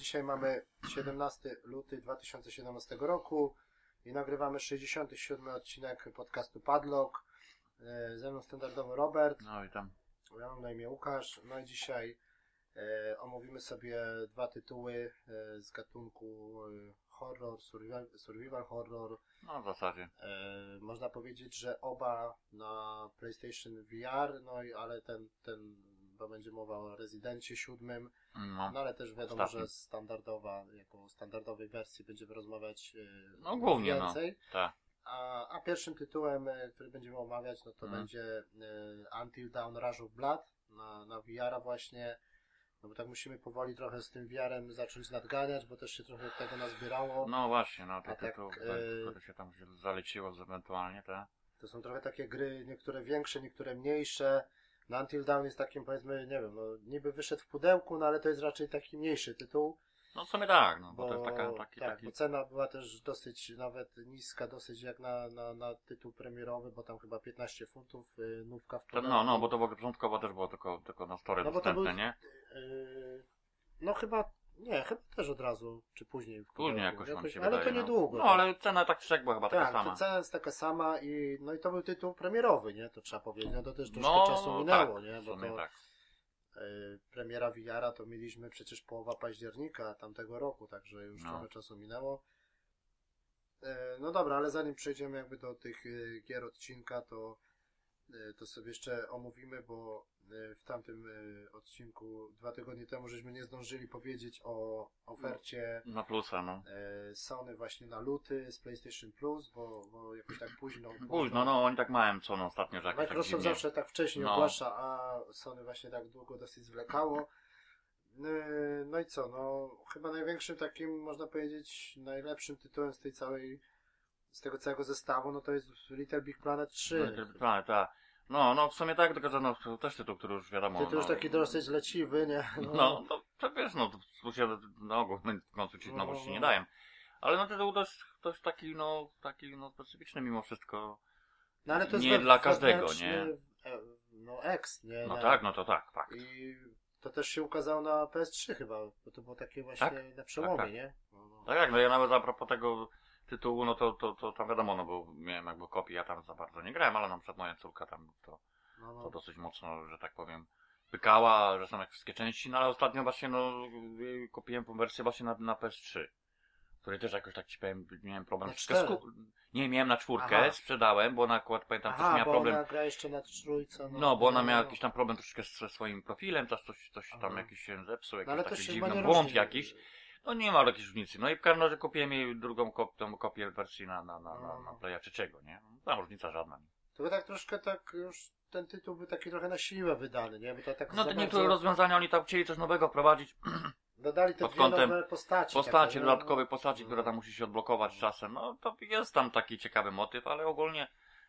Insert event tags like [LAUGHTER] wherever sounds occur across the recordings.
Dzisiaj mamy 17 luty 2017 roku i nagrywamy 67 odcinek podcastu Padlock. E, Ze mną standardowo Robert, No i tam. ja mam na imię Łukasz. No i dzisiaj e, omówimy sobie dwa tytuły e, z gatunku e, horror, survival, survival horror. No w zasadzie. E, można powiedzieć, że oba na PlayStation VR, no i ale ten, ten bo będzie mowa o Rezydencie siódmym. No, No ale też wiadomo, Ostatnim. że standardowa, jako standardowej wersji będziemy rozmawiać e, No, głównie, no. więcej. tak. A, a pierwszym tytułem, e, który będziemy omawiać, no to Mhm. będzie e, Until Dawn Rush of Blood na, na VR-a właśnie. No bo tak musimy powoli trochę z tym VR-em zacząć nadganiać, bo też się trochę tego nazbierało. No właśnie, no to A tak, tytuł, e, które się tam zaleciło ewentualnie, te. To są trochę takie gry, niektóre większe, niektóre mniejsze. No Until Dawn jest takim powiedzmy, nie wiem, no niby wyszedł w pudełku, no ale to jest raczej taki mniejszy tytuł. No w sumie tak, no bo, Bo, to jest taka, taki, tak, taki... bo cena była też dosyć nawet niska, dosyć jak na, na, na tytuł premierowy, bo tam chyba 15 funtów, y, nówka w pudełku. no, no, bo to w ogóle początkowo też było tylko, tylko na story No dostępne, był- nie? Y, no chyba, nie, chyba też od razu, czy później. w Później jakoś nam się Ale wydaje, to no. niedługo. No tak. ale cena tak czy była chyba taka Tak, sama. cena jest taka sama i no i to był tytuł premierowy, nie? To trzeba powiedzieć. No to też troszkę No, czasu tak, minęło, nie? w Bo to tak. y, premiera VR-a to mieliśmy przecież połowa października tamtego roku, także już No. trochę czasu minęło. E, No dobra, ale zanim przejdziemy jakby do tych y, gier odcinka, to, y, to sobie jeszcze omówimy, bo y, w tamtym y, odcinku dwa tygodnie temu żeśmy nie zdążyli powiedzieć o ofercie Na plusa, no. e, Sony właśnie na luty z PlayStation Plus, bo, bo jakoś tak późno. Późno, no oni tak małem co no ostatnio, że jakoś tak Microsoft dziwnie. zawsze tak wcześnie No. ogłasza, a Sony właśnie tak długo dosyć zwlekało. No i co, no chyba największym takim, można powiedzieć, najlepszym tytułem z tej całej, z tego całego zestawu, no to jest Little Big Planet 3. No, Planet, tak. No, no w sumie tak, tylko że no, to też tytuł, który już wiadomo. Tytuł już no, taki dosyć leciwy, nie? No, no to wiesz, no, tu się na ogół w końcu ci No, nowości no, nie no. dają. Ale no tytuł dość, dość taki, no, taki, no, specyficzny mimo wszystko. No, ale to jest nie dla każdego, wewnętrzny, e, No X, nie? No Na- tak, no to tak, fakt. I to też się ukazało na PS3 chyba, bo to było takie właśnie na przełomie, tak. nie? No, no. Tak jak, no ja nawet a propos tego tytułu, no to, to, to tam wiadomo, no bo miałem jakby kopię, ja tam za bardzo nie grałem, ale na przykład moja córka tam to, No, no. to dosyć mocno, że tak powiem, pykała, że są jak wszystkie części, no ale ostatnio właśnie, no, kupiłem wersję właśnie na, na PS3. Której też jakoś tak ci powiem, miałem problem. Sku- Nie, miałem na czwórkę, Aha. sprzedałem, bo ona akurat pamiętam też Aha, miała bo problem. ona gra jeszcze na trójce. No, No, bo ona no, miała no. jakiś tam problem troszkę ze swoim profilem, też coś, coś tam Aha. jakiś się zepsuł, No, jakiś to taki dziwny błąd jakiś. No nie ma jakiejś różnicy. No i w każdym razie kupiłem jej drugą kop, tą kopię wersji na, na, na, na, na Playa trzeciego, nie? No, Tam różnica żadna. To by tak troszkę tak już ten tytuł był taki trochę na siłę wydany, nie? Bo to tak No te niektóre bardzo- rozwiązania oni tam chcieli coś nowego wprowadzić. [CLEARS THROAT] Dodali te pod kątem nowe postaci. Postaci, takie, dodatkowe postaci, no. które tam musi się odblokować czasem. No to jest tam taki ciekawy motyw, ale ogólnie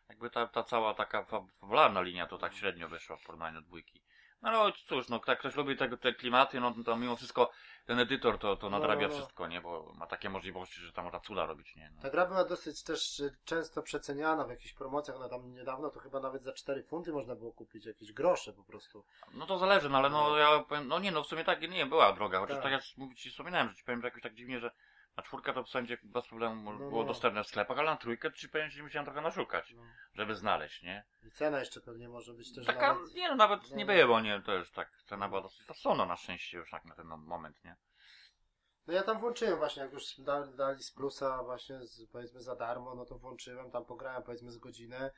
jakby ta, ta cała taka fa- fabularna linia to tak średnio wyszła w porównaniu do dwójki. No ale cóż, no jak ktoś lubi tego, te klimaty, no to mimo wszystko ten edytor to, to No, nadrabia no, no. wszystko, nie? Bo ma takie możliwości, że tam można cuda robić, nie? No. Ta gra była dosyć też y, często przeceniana w jakichś promocjach, no tam niedawno to chyba nawet za 4 funty można było kupić jakieś grosze po prostu. No to zależy, no ale no ja powiem, no nie no w sumie tak nie była droga, chociaż Tak. tak, jak mówić wspominałem, że ci powiem, że jakoś tak dziwnie, że na czwórkę to w sądzie bez problemu No, było no. dostępne w sklepach, ale na trójkę ci powiem, że musiałem trochę naszukać, No. żeby znaleźć, nie? I cena jeszcze pewnie może być też Taka, nawet... nie no nawet no. nie było, nie, to już tak, cena była dosyć rozsądna na szczęście już tak na ten moment, nie? No ja tam włączyłem właśnie, jak już dali, dali z plusa właśnie z, powiedzmy za darmo, no to włączyłem, tam pograłem powiedzmy z godzinę.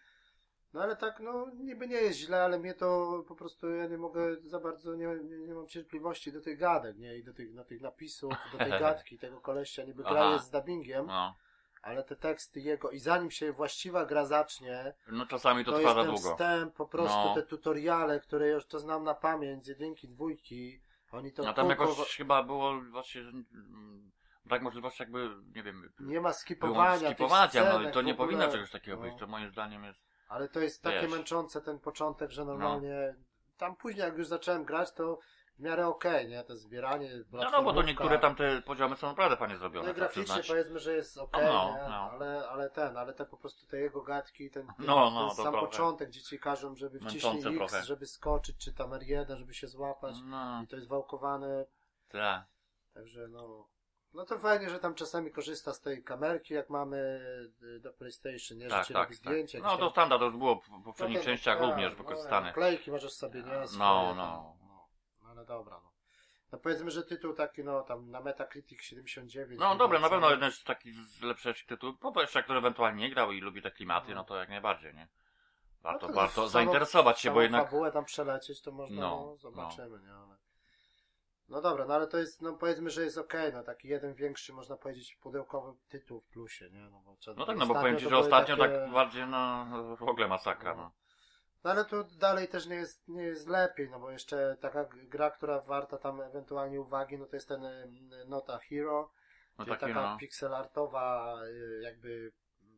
No ale tak, no niby nie jest źle, ale mnie to po prostu ja nie mogę za bardzo, nie, nie, nie mam cierpliwości do tych gadek, nie? I do tych, do tych napisów, do tej [LAUGHS] gadki, tego kolesia, niby gra Aha. jest z dubbingiem, No, ale te teksty jego i zanim się właściwa gra zacznie, no czasami to, to, trwa jest za ten długo. wstęp, po prostu No. te tutoriale, które już to znam na pamięć, z jedynki, dwójki, oni to No tam kółko- jakoś chyba było właśnie, że, mm, brak możliwości jakby, nie wiem, nie ma skipowania, skipowania, no to nie powinno czegoś takiego No. być, to moim zdaniem jest, Ale to jest takie Wiesz. męczące ten początek, że normalnie tam później jak już zacząłem grać, to w miarę okej, nie? To zbieranie, no, no bo to platformówka. niektóre tam te poziomy są naprawdę fajnie No zrobione, i trzeba graficznie przyznać. powiedzmy, że jest okej, No, nie? no. Ale, ale ten, ale te po prostu te jego gadki, ten, ten, No, no, ten to sam prawda. początek, gdzie ci każą, żeby wciśnij Męczące X, trochę. żeby skoczyć, czy tam R1, żeby się złapać No, i to jest wałkowane. tak. Także no, no to fajnie, że tam czasami korzysta z tej kamerki, jak mamy y, do PlayStation, nie? Że Tak, ci tak, robi tak. zdjęcia. No to standard, to już było w poprzednich No częściach tak, również no, wykorzystane. Naklejki możesz sobie, nie? No, Swoje no. no. No ale dobra, no. No powiedzmy, że tytuł taki, no tam na Metacritic 79. No dobra, na pewno jeden z takich z lepszych tytułów. Po jeszcze, który ewentualnie nie grał i lubi te klimaty, No. no to jak najbardziej, nie? Warto, No to warto zainteresować się, bo jednak... fabułę tam przelecieć, to można, No, no, zobaczymy, nie? Ale... No dobra, no ale to jest, no powiedzmy, że jest okej, no taki jeden większy, można powiedzieć, pudełkowy tytuł w plusie, nie? No, bo, No tak, no bo powiem ci, że ostatnio tak bardziej, no w ogóle masakra, no. No ale tu dalej też nie jest, nie jest lepiej, no bo jeszcze taka gra, która warta tam ewentualnie uwagi, no to jest ten y, Nota Hero, No czyli taki, taka no. pixelartowa y, jakby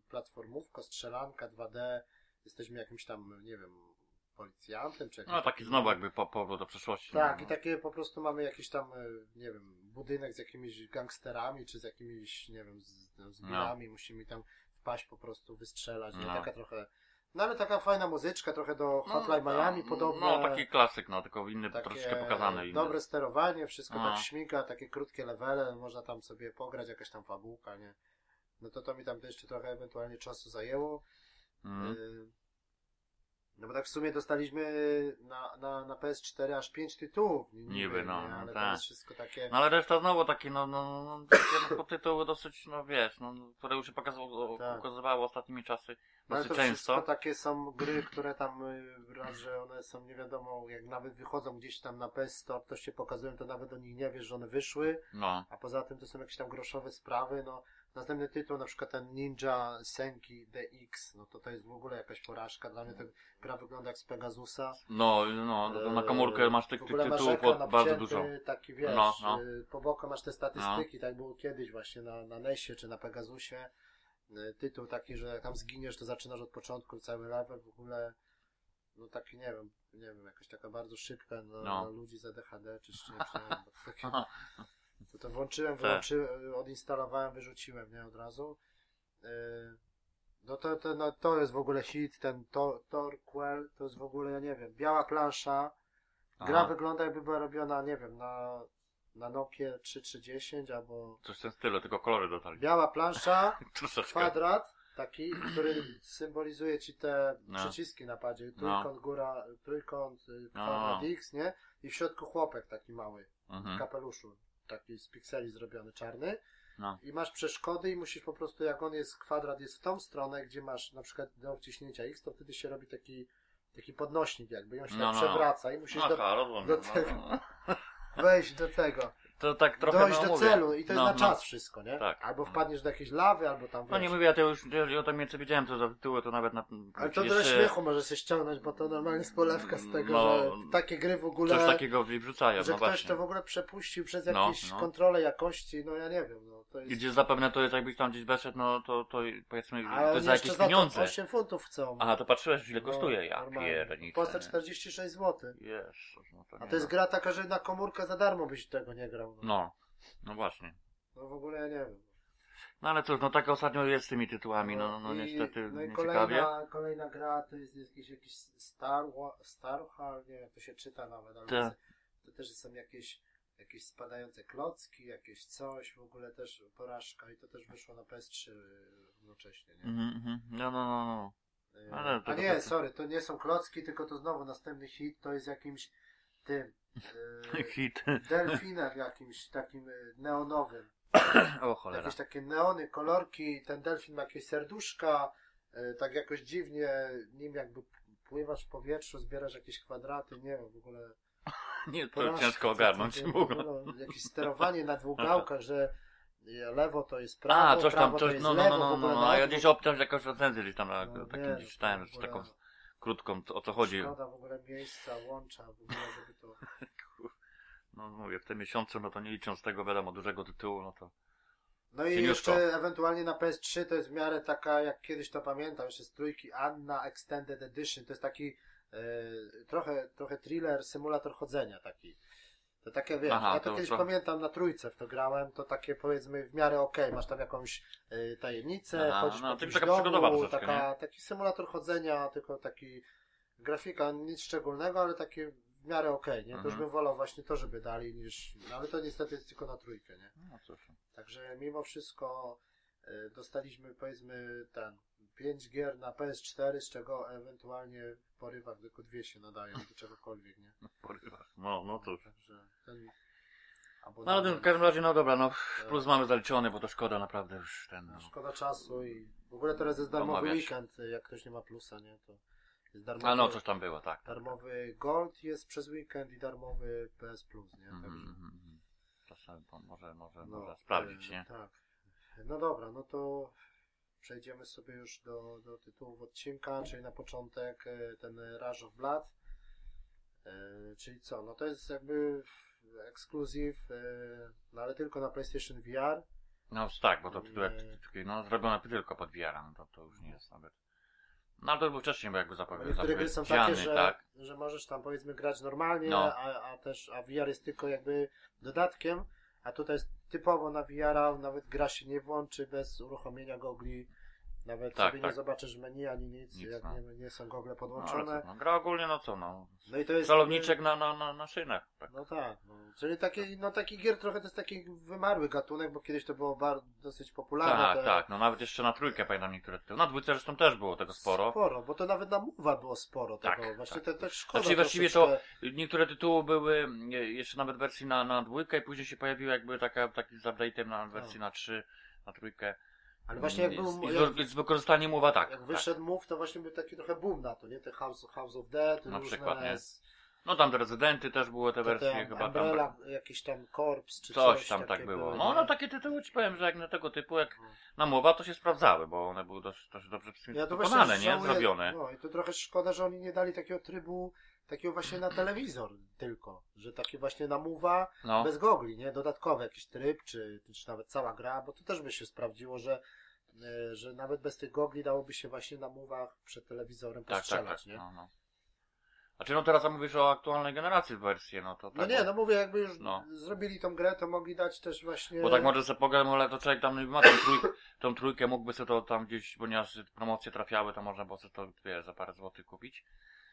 platformówka, strzelanka 2D, jesteśmy jakimś tam, nie wiem, policjantem, czy jakimś No taki znowu jakby po, powrót do przeszłości. Tak, no. i takie po prostu mamy jakiś tam, e, nie wiem, budynek z jakimiś gangsterami, czy z jakimiś, nie wiem, z, no, z minami, musimy tam wpaść po prostu, wystrzelać, nie? No. Taka trochę, no ale taka fajna muzyczka, trochę do No, Hotline Miami no, podobna. No taki klasyk, no tylko inny, takie troszeczkę pokazany. Inny. dobre sterowanie, wszystko No. tak śmiga, takie krótkie levele, można tam sobie pograć, jakaś tam fabułka, nie? No to to mi tam jeszcze trochę ewentualnie czasu zajęło. Mm. Y, No bo tak w sumie dostaliśmy na, na, na PS4 aż 5 tytułów. Niby, Niby, no, nie? no ale to tak. jest wszystko takie. No ale reszta znowu takie, no, no, no takie no, tytuły dosyć, no wiesz, no, które już się pokazywało, Tak. pokazywało ostatnimi czasy No, ale dosyć to często. takie są gry, które tam y, raz, że one są nie wiadomo, jak nawet wychodzą gdzieś tam na PS Store, to się pokazują, to nawet o nich nie wiesz, że one wyszły, No, a poza tym to są jakieś tam groszowe sprawy, no. Następny tytuł, na przykład ten Ninja Senki DX, no to to jest w ogóle jakaś porażka. Dla mnie ta gra wygląda jak z Pegasusa. no, no, na komórkę masz tych, masz tytułów ekran od bardzo dużo. Taki wiesz, No, no. y, po boku masz te statystyki, tak było kiedyś właśnie na, na NESie czy na Pegasusie. Y, Tytuł taki, że jak tam zginiesz, to zaczynasz od początku cały level w ogóle. No taki nie wiem, nie wiem, jakaś taka bardzo szybka na, No. ludzi z ADHD czy z czymś, nie wiem, [LAUGHS] takie, [LAUGHS] to, to włączyłem, Tak. odinstalowałem, wyrzuciłem, nie, od razu. Y, No to, to, no, to jest w ogóle hit, ten to, Torquell, to jest w ogóle, ja nie wiem, biała plansza, Gra Aha. wygląda jakby była robiona, nie wiem, na, na Nokia 3310 albo Coś w tym stylu, tylko kolory dodali. biała plansza, [LAUGHS] kwadrat taki, który symbolizuje ci te No. przyciski na padzie. Trójkąt góra, trójkąt, y, kwadrat No. X, nie? I w środku chłopek taki mały, w Mhm. kapeluszu, taki z pikseli zrobiony, czarny. No. I masz przeszkody i musisz po prostu, jak on jest, kwadrat jest w tą stronę, gdzie masz na przykład do wciśnięcia X, to wtedy się robi taki, taki podnośnik jakby, i on się No, tak no, no. przewraca i musisz do, Aha, rozumiem. do no, tego. no. [LAUGHS] wejść do tego. To tak trochę dojść no, do mówię. celu i to jest No, na no. czas wszystko, nie? Tak. Albo wpadniesz do jakiejś lawy, albo tam No nie wiesz. mówię, ja to już ja o tym więcej wiedziałem, co za tytuły, to nawet na... Ale to jeszcze do śmiechu możesz się ściągnąć, bo to normalnie jest polewka z tego, No, że takie gry w ogóle, Coś takiego wrzucają, że no ktoś właśnie. to w ogóle przepuścił przez No, jakieś no. kontrole jakości, no ja nie wiem, no to jest... Gdzie zapewne to jest, jakbyś tam gdzieś weszedł, no to, to powiedzmy, to Ale jest za jakieś za to pieniądze. 8 funtów chcą. Aha, to patrzyłeś, ile No, kosztuje, ja. W Polsce 46 zł. Jezus, no to A nie to jest gra taka, że na komórkę za darmo byś tego nie grał. No, No, no właśnie. no w ogóle ja nie wiem. No ale cóż, no tak ostatnio jest z tymi tytułami, no, no, no i- niestety no i nieciekawie. kolejna, kolejna gra to jest jakiś, jakiś Star, Starhal, nie wiem jak to się czyta nawet, ale Tak. to, to też są jakieś, jakieś spadające klocki, jakieś coś, w ogóle też porażka i to też wyszło na PS3 równocześnie, nie? Mhm, mhm. No, no, no, no. Y, ale to A to nie, takie- sorry, to nie są klocki, tylko to znowu następny hit, to jest jakimś tym [LAUGHS] y, Hit. delfinem jakimś takim y, neonowym. O cholera. Jakieś takie neony, kolorki, ten delfin ma jakieś serduszka, y, tak jakoś dziwnie nim jakby pływasz w powietrzu, zbierasz jakieś kwadraty, nie wiem, w ogóle [LAUGHS] Nie, to porażka, ciężko ogarnąć. w ogóle. no, jakieś sterowanie na dwóch gałkach, że lewo to jest prawo, A, coś prawo tam, to coś, jest no, no, lewo, no, no, no, a ja gdzieś obciąć jakąś recenzję gdzieś tam, na, No, takim gdzieś czytałem, ogóle taką krótką, o co chodzi. Szkoda w ogóle miejsca, łącza w ogóle, żeby to... [LAUGHS] No mówię, w tym miesiącu, no to nie licząc tego, wiadomo, dużego tytułu, no to... No i jeszcze ewentualnie na PS3 to jest w miarę taka, jak kiedyś to pamiętam, jeszcze z trójki Anna Extended Edition. To jest taki trochę, trochę thriller, symulator chodzenia taki. To takie, wiesz, Aha, ja to, to- kiedyś to- pamiętam, na trójce w to grałem, to takie powiedzmy w miarę okej, masz tam jakąś e, tajemnicę, Aha, chodzisz no, po taka domu, przygodowa taka, taki symulator chodzenia, tylko taki grafika, nic szczególnego, ale takie w miarę okej, nie? To już Mhm. bym wolał właśnie to, żeby dali niż, no ale to niestety jest tylko na trójkę, nie? No. Także mimo wszystko y, dostaliśmy powiedzmy ten pięć gier na PS4, z czego ewentualnie w porywach tylko dwie się nadają do czegokolwiek, nie? [LAUGHS] Porywach. No, no cóż. Także ten No ale w każdym razie, no dobra, no plus mamy zaliczony, bo to szkoda naprawdę już ten. No. Szkoda czasu i w ogóle teraz jest darmowy Omawiać. weekend, jak ktoś nie ma plusa, nie? To jest darmowy, A no, coś tam było, tak. darmowy Gold jest przez weekend i darmowy PS Plus, nie? Mhm, Także, mhm. Czasem to może, może, no, może sprawdzić, e, nie? Tak. No dobra, no to przejdziemy sobie już do, do tytułów odcinka, czyli na początek e, ten Rush of Blood. E, czyli co? No to jest jakby ekskluzyw, e, no ale tylko na PlayStation VR. No tak, bo to tytuł, no zrobione tylko pod VR, no to, to już nie jest nawet. No ale to był wcześniej, bo jakby zapowiedział, Niektóre gry są takie, że, tak. że możesz tam powiedzmy grać normalnie, No. a, a też a VR jest tylko jakby dodatkiem, a tutaj jest typowo na VR, nawet gra się nie włączy bez uruchomienia gogli. Nawet Tak, sobie tak. nie zobaczysz menu ani nic, Nic, jak no. nie, nie są gogle No, podłączone. co, no, gra ogólnie, no co, no. No i to jest. Celowniczek na, na, na, na szynach. Tak. No tak, no. czyli taki, no taki gier trochę to jest taki wymarły gatunek, bo kiedyś to było bardzo, dosyć popularne. Tak, te, tak, no nawet jeszcze na trójkę pamiętam niektóre tytuły. Na dwójce zresztą też było tego sporo. Sporo, bo to nawet na Mowa było sporo Tak, tego. Właśnie tak. też szkoda Znaczy, właściwie to-. Niektóre tytuły były e, jeszcze nawet wersji na, na dwójkę i później się pojawiły jakby taka, taki z update'em na wersji na trzy, na trójkę. Ale właśnie jak był, I jak, z, z wykorzystaniem mowa tak. Jak tak. wyszedł Move, to właśnie był taki trochę boom na to, nie? Te House, House of Dead, Na różne przykład, nie? No tam te rezydenty też były te te, wersje te chyba tam. Umbrella, jakiś tam Corps, czy Coś coś tam tak takie było. No, nie? no takie tytuły ci powiem, że jak na tego typu, jak No. na mowa, to się sprawdzały, bo one były dość, dość dobrze Ja właśnie nie? Zrobione. No i to trochę szkoda, że oni nie dali takiego trybu, takiego właśnie na telewizor tylko, że taki właśnie na Move'a, No, bez gogli, nie? Dodatkowy jakiś tryb, czy, czy nawet cała gra, bo to też by się sprawdziło, że e, że nawet bez tych gogli dałoby się właśnie na Move'ach przed telewizorem tak, tak, postrzelać, tak. nie? No, no. Znaczy no teraz mówisz o aktualnej generacji wersji, no to tak. No nie, no mówię, jakby już No. zrobili tą grę, to mogli dać też właśnie... Bo tak może sobie pogadam, ale to człowiek tam ma tą trójkę, tą trójkę mógłby sobie to tam gdzieś, ponieważ promocje trafiały, to można było sobie to wiesz, za parę złotych kupić.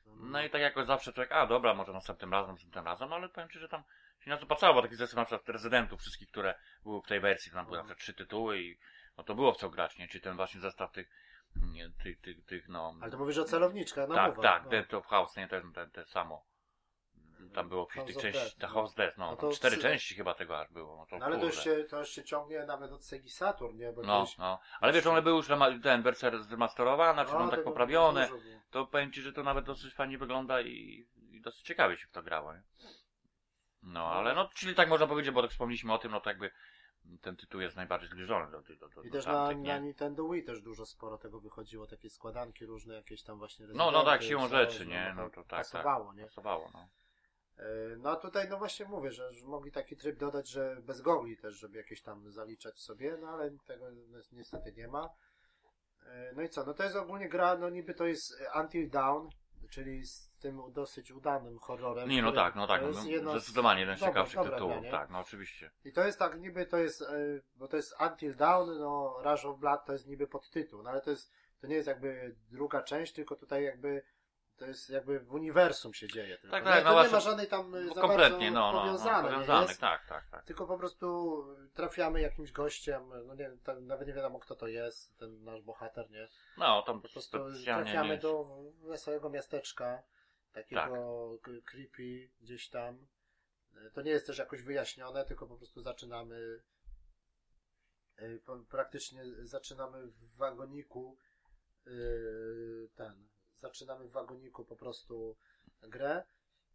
No i tak jakoś zawsze człowiek, a dobra, może następnym razem, następnym razem, no ale powiem Ci, że tam się na to patrzało, bo taki zestaw na przykład rezydentów wszystkich, które były w tej wersji, tam były na przykład trzy tytuły i no to było w co grać, nie? Czy ten właśnie zestaw tych, nie, tych, tych, tych no... Ale to mówisz o celowniczkach, no tak, mówę, tak, no. Dead of House, nie? Te, te, te samo. Tam było House tych części, ta no. House Death, no, No cztery psy- części chyba tego aż było, no to No ale to już, się, to już się ciągnie nawet od Segi Saturn, nie? Bo No, kiedyś- no. Ale wiesz, one były już ten wersja zremasterowana, czy No, no, tak poprawione. było. To powiem ci, że to nawet dosyć fajnie wygląda i, i dosyć ciekawie się w to grało, nie? No, ale no, czyli tak można powiedzieć, bo tak wspomnieliśmy o tym, no to jakby ten tytuł jest najbardziej zbliżony do, do, do, I do też na, tamtych, na nie? Nintendo Wii też dużo sporo tego wychodziło, takie składanki różne, jakieś tam właśnie No, no tak, siłą rzeczy, nie? No to tak, tak. Pasowało, nie? Pasowało, no. E, No a tutaj no właśnie mówię, że, że mogli taki tryb dodać, że bez gogli też, żeby jakieś tam zaliczać sobie, no ale tego ni- niestety nie ma. E, No i co, no to jest ogólnie gra, no niby to jest Until Dawn, czyli z tym dosyć udanym horrorem. Nie, no tak, no tak, to no, jest jedno zdecydowanie jeden z ciekawszych tytułów, tak, no oczywiście. I to jest tak, niby to jest, e, bo to jest Until Dawn, no Rush of Blood to jest niby podtytuł, no ale to jest, to nie jest jakby druga część, tylko tutaj jakby to jest jakby w uniwersum się dzieje. Tylko. Tak, No tak, i no to nie właśnie, ma żadnej tam e, No, za kompletnie, no, no, no, powiązane, nie powiązanych, jest, tak, tak, tak. tylko po prostu trafiamy jakimś gościem, no nie, tam nawet nie wiadomo kto to jest, ten nasz bohater, nie? No, tam Po prostu trafiamy do wesołego miasteczka, takiego Tak. creepy gdzieś tam. To nie jest też jakoś wyjaśnione, tylko po prostu zaczynamy e, praktycznie zaczynamy w wagoniku e, ten, zaczynamy w wagoniku po prostu grę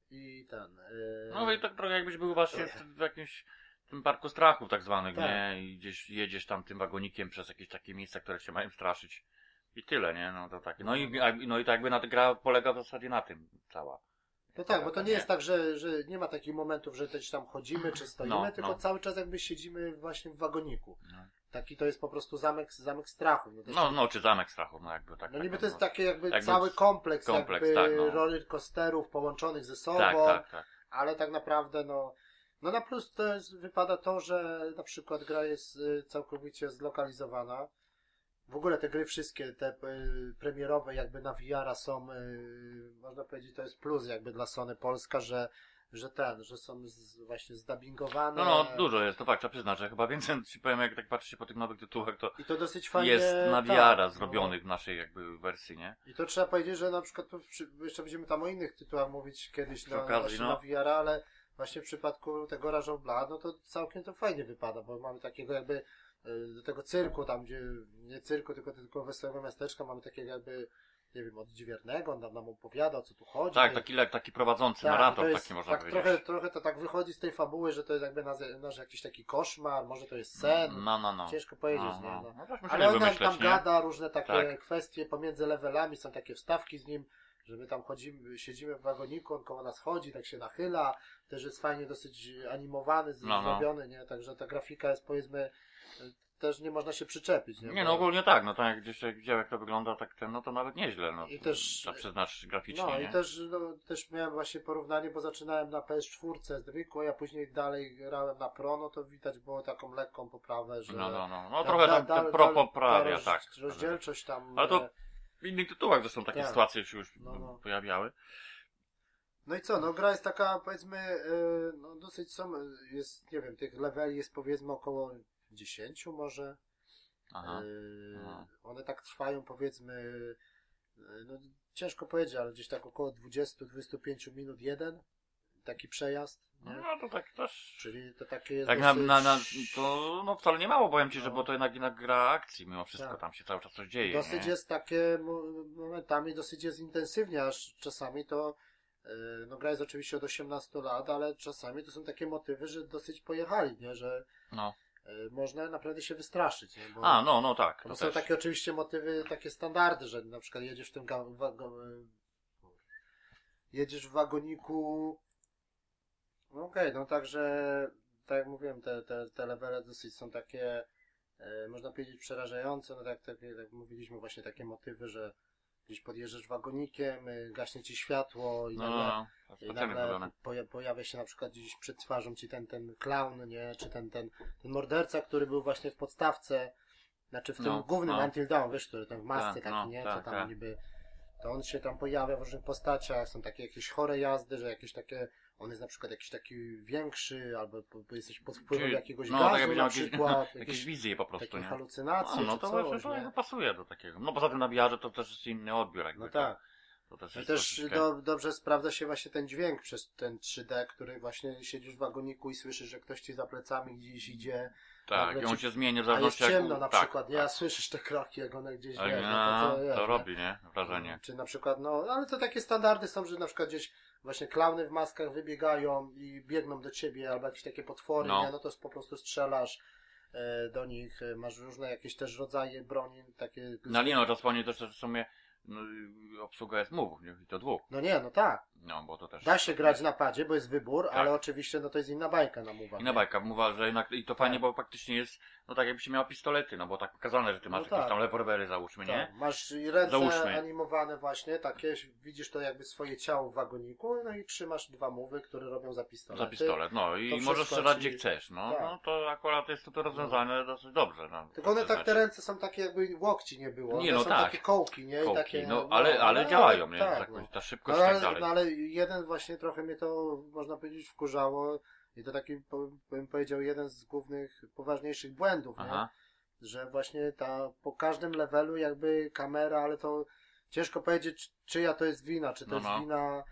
i ten. e, No i tak trochę jakbyś był właśnie w, w jakimś tym parku strachów tak zwanych, Tak. nie? I gdzieś jedziesz tam tym wagonikiem przez jakieś takie miejsca, które cię mają straszyć. I tyle, nie? No to takie. No i, no i tak jakby na, gra polega w zasadzie na tym cała. No tak, bo to nie jest tak, że, że nie ma takich momentów, że też tam chodzimy czy stoimy, No, tylko no. cały czas jakby siedzimy właśnie w wagoniku. No. Taki to jest po prostu zamek, zamek strachu. No, No, no, czy zamek strachów, no jakby tak. No tak, niby no, to jest taki jakby, Jakby cały kompleks, kompleks, jakby tak, no. roller coasterów połączonych ze sobą, Tak, tak, tak. ale tak naprawdę no, no na plus to jest, wypada to, że na przykład gra jest y, całkowicie zlokalizowana w ogóle te gry wszystkie, te y, premierowe jakby na VR są, y, można powiedzieć, to jest plus jakby dla Sony Polska, że, że ten, że są z, właśnie zdubbingowane. No, no, dużo jest, to fakt, trzeba przyznać, że chyba więcej, ci powiem, jak tak patrzycie po tych nowych tytułach, to I to dosyć fajnie. jest na tak, VR no. zrobionych w naszej jakby wersji, nie? I to trzeba powiedzieć, że na przykład tu przy, jeszcze będziemy tam o innych tytułach mówić kiedyś na, okazji, no. na VR, ale właśnie w przypadku tego of Blood, no to całkiem to fajnie wypada, bo mamy takiego jakby y, do tego cyrku tam, gdzie nie cyrku, tylko tylko wesołego miasteczka, mamy takiego jakby nie wiem, odźwiernego, on nam, nam opowiada o co tu chodzi. Tak, taki, lek- taki prowadzący, tak, narrator to jest, taki można tak, powiedzieć. trochę, trochę to tak wychodzi z tej fabuły, że to jest jakby nasz, nasz jakiś taki koszmar, może to jest sen, No, no, no. ciężko powiedzieć, no, nie? no. No. No, Ale on nam tam nie? gada różne takie Tak. kwestie pomiędzy levelami, są takie wstawki z nim, że my tam chodzimy, siedzimy w wagoniku, on koło nas chodzi, tak się nachyla, też jest fajnie dosyć animowany, No, no. zrobiony, nie? Także ta grafika jest powiedzmy, też nie można się przyczepić, nie? Nie, no ogólnie tak, no tak jak gdzieś jak widziałem jak to wygląda, tak ten, no to nawet nieźle, no. I też- Trzeba przyznać graficznie, No nie? i też, no, też miałem właśnie porównanie, bo zaczynałem na PS4 zwykłej, a później dalej grałem na Pro, no to widać było taką lekką poprawę, że... No, no, no. No ta- trochę da- tam da- ten pro da- poprawia, roz- tak. Rozdzielczość tam... Ale to- e, W innych tytułach zresztą takie Tak. sytuacje się już No, no. pojawiały. No i co, no gra jest taka, powiedzmy, e, no dosyć są, jest, nie wiem, tych leveli jest powiedzmy około 10 może. Aha. E, Aha. One tak trwają powiedzmy, e, no ciężko powiedzieć, ale gdzieś tak około 20-25 minut jeden, taki przejazd, nie? No to tak też. Czyli to takie jest Tak na, dosyć... na, na, to no wcale nie mało, powiem ci, że No. bo to jednak, jednak gra akcji, mimo wszystko Tak. tam się cały czas coś dzieje. Dosyć nie? jest takie mo- momentami, dosyć jest intensywnie, aż czasami to, e, no gra jest oczywiście od 18 lat, ale czasami to są takie motywy, że dosyć pojechali, nie, że No. E, można naprawdę się wystraszyć, nie, bo A, no, no tak. to To są też. takie oczywiście motywy, takie standardy, że na przykład jedziesz w tym ga- wago, e, jedziesz w wagoniku, no okej, no także, tak jak mówiłem, te, te, te levele dosyć są takie, e, można powiedzieć przerażające, no tak, tak jak mówiliśmy, właśnie takie motywy, że gdzieś podjeżdżasz wagonikiem, y, gaśnie ci światło i No, nagle, no, no. i nagle poja pojawia się na przykład gdzieś przed twarzą ci ten, ten clown, nie, czy ten, ten, ten morderca, który był właśnie w podstawce, znaczy w tym No, głównym no. Until Dawn, wiesz, który ten w masce Tak, taki, no, nie, tak, co tam tak. niby, to on się tam pojawia w różnych postaciach, są takie jakieś chore jazdy, że jakieś takie, on jest na przykład jakiś taki większy, albo jesteś pod wpływem Czyli- jakiegoś no, tak gazu na jakieś- przykład, Jakieś jakieś wizje po prostu, takie nie? halucynacje, A, no czy to coś, właśnie to nie? jakby pasuje do takiego. No poza tym na VR to też jest inny odbiór jakby. No tak. To też No jest też troszeczkę- do, dobrze sprawdza się właśnie ten dźwięk przez ten 3D, który właśnie siedzisz w wagoniku i słyszysz, że ktoś ci za plecami gdzieś idzie, Tak, i on się zmieni w a jest zależności jak... ciemno na tak, przykład, nie? tak. A słyszysz te kroki, jak one gdzieś Tak, wiesz, no, no to, wiesz, no. robi, nie? Wrażenie. Czy na przykład, no, ale to takie standardy są, że na przykład gdzieś właśnie klauny w maskach wybiegają i biegną do ciebie, albo jakieś takie potwory, No. nie? No to po prostu strzelasz e, do nich, e, masz różne jakieś też rodzaje broni, takie... Na linii czas wspomnieć też, że w sumie no, obsługa jest mówów, nie? I to dwóch. No nie, no tak. No, bo to też... Da się grać na padzie, bo jest wybór, Tak. ale oczywiście no to jest inna bajka na mówach. Inna nie? bajka, mówa, że jednak i to fajnie, Tak. bo faktycznie jest, no tak jakbyś miał pistolety, no bo tak pokazane, że ty masz No jakieś tak. tam rewolwery załóżmy, nie? Tak, masz i ręce Załóżmy. animowane właśnie, takie, widzisz to jakby swoje ciało w wagoniku, no i trzymasz dwa mówy, które robią za pistolet. Za pistolet, no i to możesz strzelać ci- gdzie chcesz, no, Tak. no to akurat jest to rozwiązane dosyć dobrze, no. Tylko one tak, te ręce są takie jakby łokci nie było. Nie, no są tak. takie kołki, nie? I Kołki, takie, no, ale, ale działają, nie? Tak, no. ta No, szybkość i tak ale, dalej. No ale jeden właśnie trochę mnie to, można powiedzieć, wkurzało i to taki, bym powiedział, jeden z głównych, poważniejszych błędów, że właśnie ta, po każdym levelu jakby kamera, ale to ciężko powiedzieć, czyja to jest wina, czy to No, jest no. wina,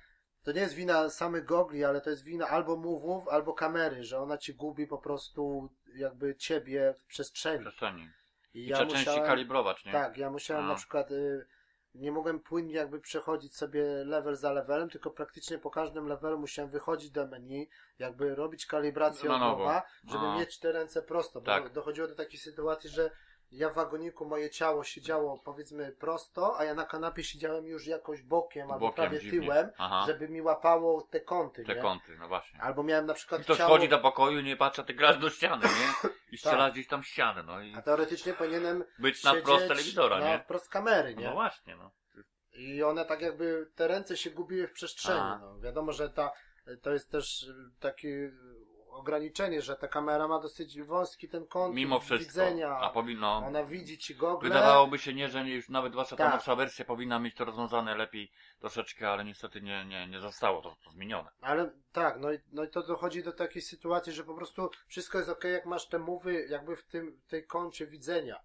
to nie jest wina samych gogli, ale to jest wina albo move'ów, albo kamery, że ona ci gubi po prostu jakby ciebie w w przestrzeni. przestrzeni. I I trzeba częściej kalibrować, nie? tak, ja musiałem A. na przykład, y, nie mogłem płynnie jakby przechodzić sobie level za levelem, tylko praktycznie po każdym levelu musiałem wychodzić do menu, jakby robić kalibrację od nowa, żeby A. mieć te ręce prosto, bo Tak. dochodziło do takiej sytuacji, że ja w wagoniku moje ciało siedziało powiedzmy prosto, a ja na kanapie siedziałem już jakoś bokiem albo Bokiem prawie dziwnie. tyłem, Aha, żeby mi łapało te kąty, te nie? kąty, no właśnie. Albo miałem na przykład Ktoś ciało, wchodzi do pokoju, nie patrzy, a ty grasz do ściany, nie? I [LAUGHS] strzela Tak. gdzieś tam ścianę, no i a teoretycznie powinienem być na siedzieć prost telewizora, na nie? wprost kamery, nie? No właśnie, no. I one tak jakby, te ręce się gubiły w przestrzeni. A. No. Wiadomo, że ta, to jest też taki ograniczenie, że ta kamera ma dosyć wąski ten kąt Mimo wszystko. widzenia. A powinno. Ona widzi ci gogle. Wydawałoby się nie, że już nawet wasza ta Tak. nowsza wersja powinna mieć to rozwiązane lepiej troszeczkę, ale niestety nie, nie, nie zostało to, to zmienione. Ale tak, no i, no i to dochodzi do takiej sytuacji, że po prostu wszystko jest ok, jak masz te mowy jakby w tym tej kącie widzenia.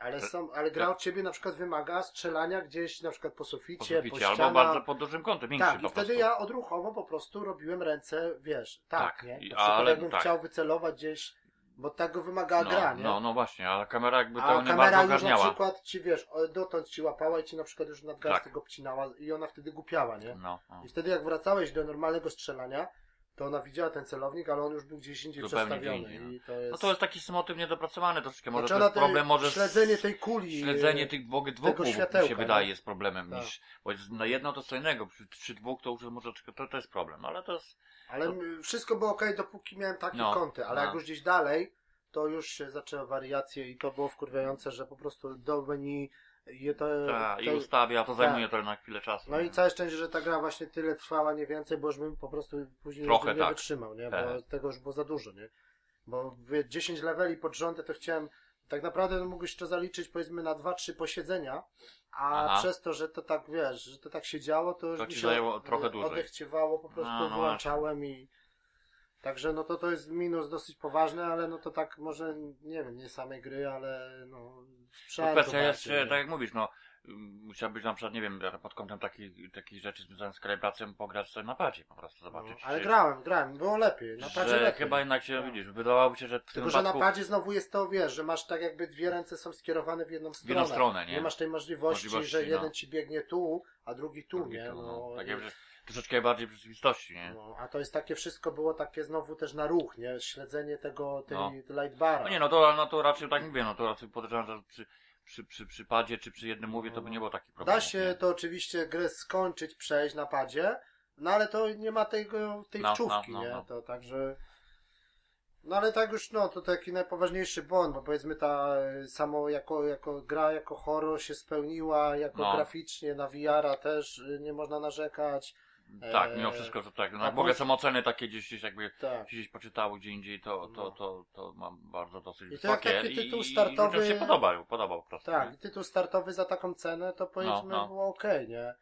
Ale są, ale gra od ciebie na przykład wymaga strzelania gdzieś na przykład po Po suficie, po, suficie, albo ścianach. bardzo pod dużym kątem, większy Tak, po i wtedy ja odruchowo po prostu robiłem ręce, wiesz, tak, Tak, nie? Na przykład ale jakbym tak. chciał wycelować gdzieś, bo tak go wymagała no, gra, nie? no, no właśnie, ale kamera jakby to nie kamera bardzo już na przykład ci, wiesz, dotąd ci łapała i ci na przykład już nadgarstek Tak. obcinała i ona wtedy głupiała, nie? No, no. I wtedy jak wracałeś do normalnego strzelania, to ona widziała ten celownik, ale on już był gdzieś indziej Zupełnie przestawiony. gdzie indziej, no. I to jest... no to jest taki motyw niedopracowany troszeczkę. Może to jest problem, może Śledzenie tej kuli. Śledzenie tych dwóch głów mi się wydaje nie? jest problemem Tak. niż, bo na jedno to co innego, przy, przy dwóch to już może to, to jest problem, ale to jest, Ale m- wszystko było ok, dopóki miałem takie No, kąty, ale no. jak już gdzieś dalej, to już się zaczęły wariacje i to było wkurwiające, że po prostu do menu je to, ta, i ustawia, to zajmuje tak. to na chwilę czasu. No i nie? całe szczęście, że ta gra właśnie tyle trwała, nie więcej, bo już bym po prostu później Trochę już nie tak. wytrzymał, nie? Bo tego już było za dużo, nie? Bo wie, 10 leveli pod rząd to chciałem, tak naprawdę mógłbyś to zaliczyć powiedzmy na 2-3 posiedzenia, a Aha. przez to, że to tak, wiesz, że to tak się działo, to już To mi ci się trochę dłużej. odechciewało, po prostu No, no wyłączałem i Także no to to jest minus dosyć poważny, ale no to tak może, nie wiem, nie samej gry, ale no No sprzętu kwestia jest, nie? tak jak mówisz, no ym, musiałbyś na przykład, nie wiem, pod kątem takich, takich rzeczy związanych z kalibracją pograć sobie na padzie po prostu, no, zobaczyć. ale czy- grałem, grałem, było lepiej, na padzie że lepiej. chyba jednak się, No. widzisz, wydawałoby się, że w tym Tylko, że na padzie znowu jest to, wiesz, że masz tak jakby dwie ręce są skierowane w jedną w stronę. jedną stronę, nie? Nie masz tej możliwości, Możliwości, że no. jeden ci biegnie tu, a drugi tu, Drugi nie? tu, No, Tak i- jakby troszeczkę bardziej w rzeczywistości, nie? no, a to jest takie wszystko było takie znowu też na ruch, nie? Śledzenie tego, tej No. lightbara. No nie, no to, no to raczej tak mówię, no to raczej podejrzewam, że przy, przy, przy, przy padzie czy przy jednym mówie to by nie było takich problemów. Da się nie? to oczywiście grę skończyć, przejść na padzie, no ale to nie ma tego, tej No, wczówki, no, no, nie? no. To także... No ale tak już, no, to taki najpoważniejszy błąd, bo powiedzmy ta samo jako, jako gra, jako horror się spełniła, jako No. graficznie na VR-a też y, nie można narzekać. Tak, mimo wszystko, że tak. No, a jak w ogóle poz- są oceny takie gdzieś, gdzieś jakby Tak. gdzieś poczytało gdzie indziej, to, to, No. to, to mam bardzo dosyć I to wysokie taki tytuł startowy- i się podobał, podobał po prostu. Tak, nie? tytuł startowy za taką cenę, to powiedzmy no. było okej, nie?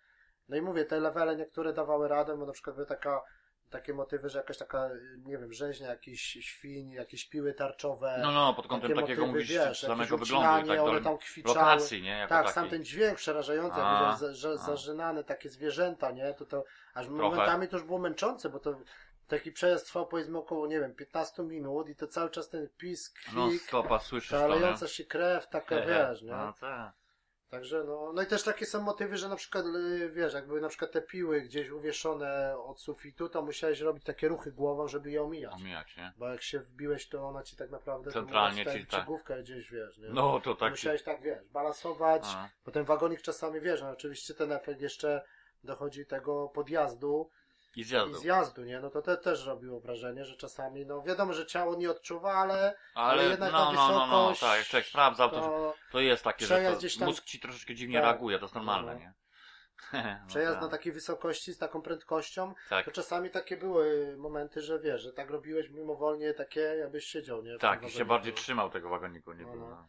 No i mówię, te levele niektóre dawały radę, bo na przykład były taka, takie motywy, że jakaś taka, nie wiem, rzeźnia jakichś świń, jakieś piły tarczowe. No, no, pod kątem takie takiego motywy, mówisz wiesz, samego wyglądu i tak dalej. tam kwiczały. Lokacji, nie? Jako Tak, takiej. sam ten dźwięk przerażający, A, jakby że, zażynane takie zwierzęta, nie? To to aż Trochę. momentami to już było męczące, bo to taki przejazd trwał powiedzmy około, nie wiem, 15 minut i to cały czas ten pisk, No kwik, stopa, słyszysz to, nie? szalejąca się krew, taka wiesz, nie? No, tak. Także no, no i też takie są motywy, że na przykład, y, wiesz, jakby na przykład te piły gdzieś uwieszone od sufitu, to musiałeś robić takie ruchy głową, żeby je omijać. Omijać, nie? Bo jak się wbiłeś, to ona ci tak naprawdę Centralnie ci tak. ci główkę gdzieś, wiesz, nie? No, to tak. Musiałeś tak, wiesz, balansować, A, bo ten wagonik czasami, wiesz, no oczywiście ten efekt jeszcze dochodzi tego podjazdu I i zjazdu. zjazdu, nie? No to te też robiło wrażenie, że czasami, no wiadomo, że ciało nie odczuwa, ale, Ale, jednak no, ta no, no, no, wysokość, tak, człowiek sprawdzał, to, to to jest takie, że to tam- mózg ci troszeczkę dziwnie Tak. reaguje, to jest normalne, No. nie? [LAUGHS] No [LAUGHS] przejazd tak, na takiej wysokości z taką prędkością, tak, To czasami takie były momenty, że wiesz, że tak robiłeś mimowolnie takie, jakbyś siedział, nie? W tak, i się bardziej trzymał tego wagoniku, nie No, było.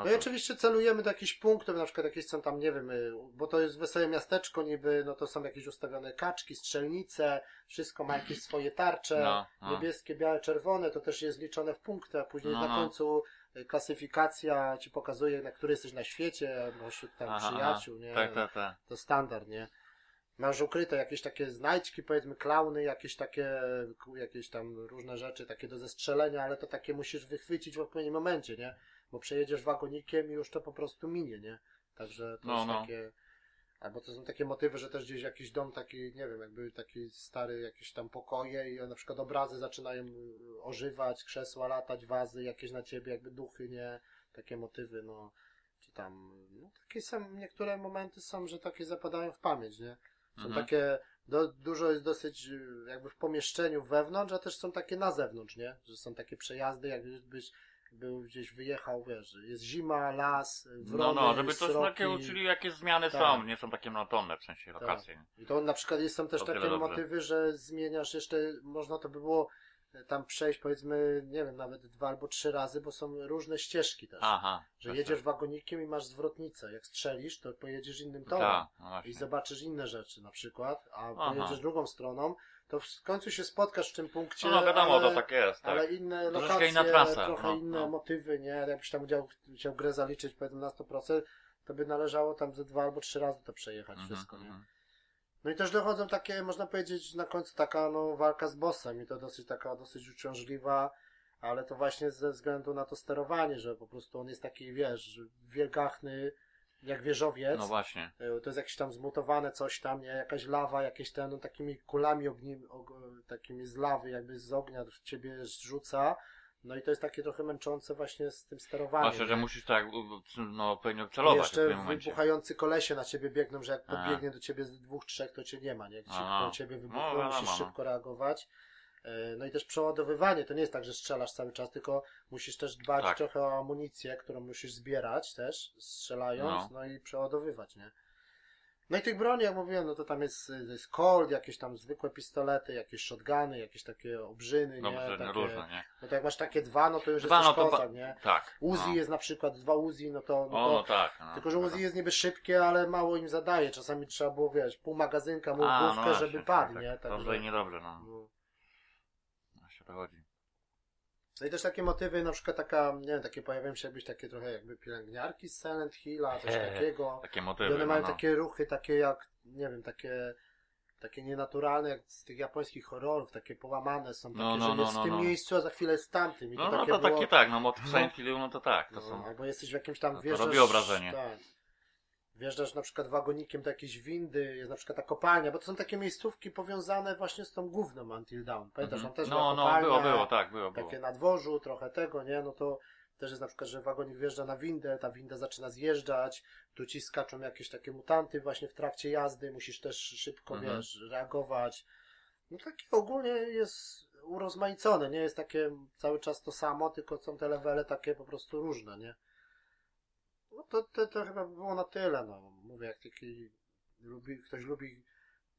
No. No, No no i oczywiście celujemy do jakichś punktów, na przykład jakieś są tam, nie wiem, y, bo to jest wesołe miasteczko niby, no to są jakieś ustawione kaczki, strzelnice, wszystko ma jakieś swoje tarcze, No, no. niebieskie, białe, czerwone, to też jest liczone w punktach, później No, na no. końcu y, klasyfikacja ci pokazuje, na który jesteś na świecie, pośród tam Aha, przyjaciół, nie? Tak, tak, tak. To standard, nie? Masz ukryte jakieś takie znajdźki, powiedzmy klauny, jakieś takie, jakieś tam różne rzeczy, takie do zestrzelenia, ale to takie musisz wychwycić w odpowiednim momencie, nie? Bo przejedziesz wagonikiem i już to po prostu minie, nie? Także to No, jest no. takie... Albo to są takie motywy, że też gdzieś jakiś dom taki, nie wiem, jakby taki stary, jakieś tam pokoje i na przykład obrazy zaczynają y, ożywać, krzesła latać, wazy jakieś na ciebie, jakby duchy, nie? Takie motywy, no. Czy tam, no takie są, niektóre momenty są, że takie zapadają w pamięć, nie? Są Mhm. takie, do, dużo jest dosyć y, jakby w pomieszczeniu wewnątrz, a też są takie na zewnątrz, nie? Że są takie przejazdy, jakbyś był gdzieś wyjechał, wiesz, jest zima, las, wrony, No, no, żeby coś sroki. uczyli, jakie zmiany Tak. są, nie są takie monotonne, w sensie lokacje. I to na przykład jest, są też To takie dobrze. motywy, że zmieniasz jeszcze, można to by było tam przejść powiedzmy, nie wiem, nawet dwa albo trzy razy, bo są różne ścieżki też. Aha. że jedziesz tak. wagonikiem i masz zwrotnicę. Jak strzelisz, to pojedziesz innym torem. Tak, no I zobaczysz inne rzeczy na przykład, a Aha. pojedziesz drugą stroną, to w końcu się spotkasz w tym punkcie, No, no wiadomo, ale, to tak jest, tak. ale inne Troszeczkę lokacje, inna trasa, trochę no, inne no. motywy, nie? Jakbyś tam chciał, chciał grę zaliczyć powiedzmy na 100%, to by należało tam ze dwa albo trzy razy to przejechać Mhm, wszystko, nie? mhm. No i też dochodzą takie, można powiedzieć, na końcu taka no, walka z bossem i to dosyć taka, dosyć uciążliwa, ale to właśnie ze względu na to sterowanie, że po prostu on jest taki, wiesz, wielgachny, jak wieżowiec. No właśnie. E, To jest jakieś tam zmutowane coś tam, nie? Jakaś lawa, jakieś ten, no, takimi kulami ogni, og, takimi z lawy, jakby z ognia w ciebie zrzuca. No i to jest takie trochę męczące właśnie z tym sterowaniem. Zwłaszcza, że musisz tak, no, I celować w jeszcze tym momencie. wybuchający kolesie na ciebie biegną, że jak podbiegnie do ciebie z dwóch, trzech, to cię nie ma, nie? Do ciebie No, wybuchną, wiadomo, musisz no. szybko reagować. E, No i też przeładowywanie, to nie jest tak, że strzelasz cały czas, tylko musisz też dbać Tak. trochę o amunicję, którą musisz zbierać też, strzelając, No. no, i przeładowywać, nie? No i tych broni, jak mówiłem, no to tam jest, jest Colt, jakieś tam zwykłe pistolety, jakieś shotguny, jakieś takie obrzyny, No, nie? Takie, różne, nie? No to jak masz takie dwa, no to już Dwa, jesteś no to kozak, nie? Tak. Uzi no. jest na przykład, dwa Uzi, no to, no O, to no tak. No, tylko, że dobra. Uzi jest niby szybkie, ale mało im zadaje. Czasami trzeba było, wiesz, pół magazynka mu A, główkę, no żeby właśnie, padł, tak, nie? tak. Dobrze i niedobrze, no. No. To chodzi. No i też takie motywy, na przykład taka, nie wiem, takie pojawiają się jakbyś takie trochę jakby pielęgniarki z Silent Hilla, coś Eee, takiego. Takie I motywy, one no, mają no. takie ruchy, takie jak, nie wiem, takie takie nienaturalne, jak z tych japońskich horrorów, takie połamane są, takie, No, no, że no, jest no, w tym no. miejscu, a za chwilę jest w tamtym. I No, no takie to było, takie tak, no motyw No. Silent Hillu, no to tak, to no, są... Albo jesteś w jakimś tam, No to wjeżdżasz... robiło wrażenie. Tak. Wjeżdżasz na przykład wagonikiem do jakiejś windy, jest na przykład ta kopalnia, bo to są takie miejscówki powiązane właśnie z tą główną Until Dawn. Pamiętasz, Mhm. tam też była No, no, kopalnia, było, było, tak, było, było. takie na dworzu, trochę tego, nie? No to też jest na przykład, że wagonik wjeżdża na windę, ta winda zaczyna zjeżdżać, tu ci skaczą jakieś takie mutanty właśnie w trakcie jazdy, musisz też szybko, Mhm. wiesz, reagować. No takie ogólnie jest urozmaicone, nie jest takie cały czas to samo, tylko są te levele takie po prostu różne, nie? No to, to, to chyba by było na tyle, no. Mówię, jak taki lubi, ktoś lubi,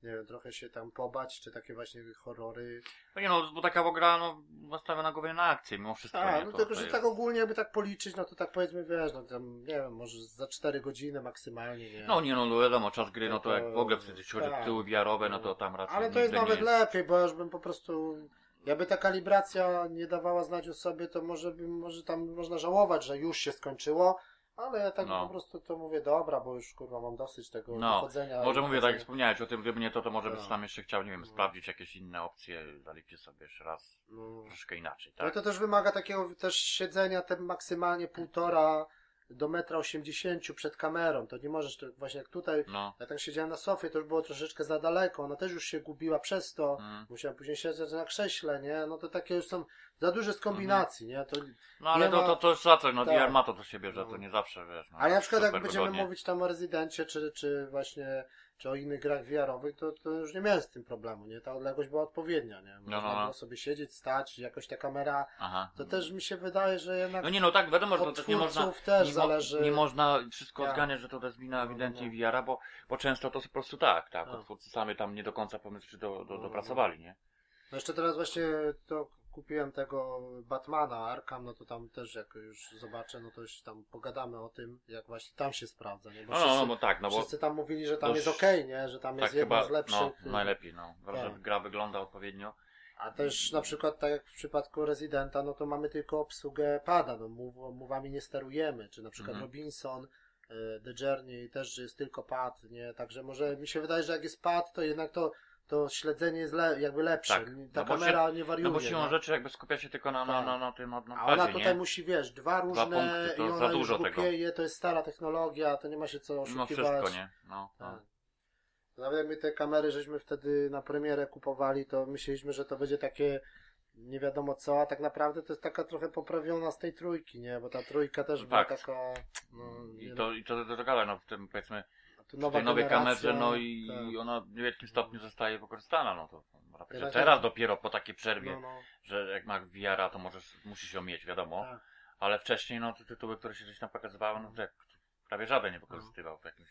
nie wiem, trochę się tam pobać, czy takie właśnie horrory. No nie no, bo taka gra, no, nastawiona głównie na akcję, mimo wszystko, A, nie? no To- tylko, to że jest- tak ogólnie jakby tak policzyć, no to tak powiedzmy, wiesz, no tam, nie wiem, może za 4 godziny maksymalnie, nie? No nie no, no wiadomo, czas gry, no to No jak to- w ogóle wtedy chodzi tak. tytuły wiarowe, no to tam raczej Ale to jest nawet jest... lepiej, bo już bym po prostu, jakby ta kalibracja nie dawała znać o sobie, to może bym, może tam można żałować, że już się skończyło, ale ja tak No. po prostu to mówię, dobra, bo już kurwa mam dosyć tego No, chodzenia. Może i mówię, tak jak wspomniałeś o tym, gdyby nie to, to może Tak. byś tam jeszcze chciał, nie wiem, No. sprawdzić jakieś inne opcje, zaliczcie sobie jeszcze raz No. troszeczkę inaczej, No tak? to też wymaga takiego też siedzenia te maksymalnie półtora do metra osiemdziesięciu przed kamerą. To nie możesz, to właśnie jak tutaj, No. ja tam siedziałem na sofie, to już było troszeczkę za daleko, ona też już się gubiła przez to. Mm. Musiałem później siedzieć na krześle, nie? No to takie już są za duże z kombinacji, nie? To, No ale to, ma- to, to już za coś, no Tak. VR ma to do siebie, że No. to nie zawsze, wiesz, no, ale na przykład jak będziemy mówić tam o rezydencie, czy, czy właśnie, czy o innych grach VR-owych, to, to już nie miałem z tym problemu, nie? Ta odległość była odpowiednia, nie? Można no, no. było sobie siedzieć, stać, jakoś ta kamera, Aha. to też mi się wydaje, że jednak No nie no, tak, wiadomo, że to od też nie można, też nie, zależy. nie można wszystko Tak. zganiać, że to jest wina No, no, ewidentnie no. VR-a, bo, bo często to po prostu tak, tak, No. twórcy sami tam nie do końca pomysł do, do, No, no, dopracowali, nie? No jeszcze teraz właśnie to kupiłem tego Batmana Arkham, no to tam też jak już zobaczę, no to już tam pogadamy o tym, jak właśnie tam się sprawdza, nie? Bo No, no, wszyscy, no bo tak, no bo wszyscy tam mówili, że tam jest okej, nie? Że tam tak jest jedno z lepszych. no, najlepiej, no, że Tak. gra wygląda odpowiednio. A też na przykład tak jak w przypadku Residenta, no to mamy tylko obsługę pada, no mów, mówami nie sterujemy, czy na przykład Mhm. Robinson, e, The Journey też, że jest tylko pad, nie? Także może mi się wydaje, że jak jest pad, to jednak to, to śledzenie jest le, jakby lepsze. Tak, Ta no kamera nie wariuje. No bo siłą nie? rzeczy jakby skupia się tylko na, na, Tak. na, na tym, na, na A ona tutaj nie? musi, wiesz, dwa różne punkty, to i za ona dużo już tego. to jest stara technologia, to nie ma się co No oszukiwać. wszystko, nie? No, Tak. no. Nawet jak my te kamery żeśmy wtedy na premierę kupowali, to myśleliśmy, że to będzie takie nie wiadomo co, a tak naprawdę to jest taka trochę poprawiona z tej trójki, nie? Bo ta trójka też była Fakt. taka, no, I to, i to też gada, no w tym powiedzmy, tu w nowa tej nowej kamerze, no i tak. ona w niewielkim stopniu zostaje wykorzystana, no to można powiedzieć, że teraz dopiero po takiej przerwie, no, no, że jak ma VR-a, to możesz, musisz ją mieć, wiadomo, tak. ale wcześniej, no te tytuły, które się gdzieś tam pokazywały, no to jak prawie żaden nie wykorzystywał w jakimś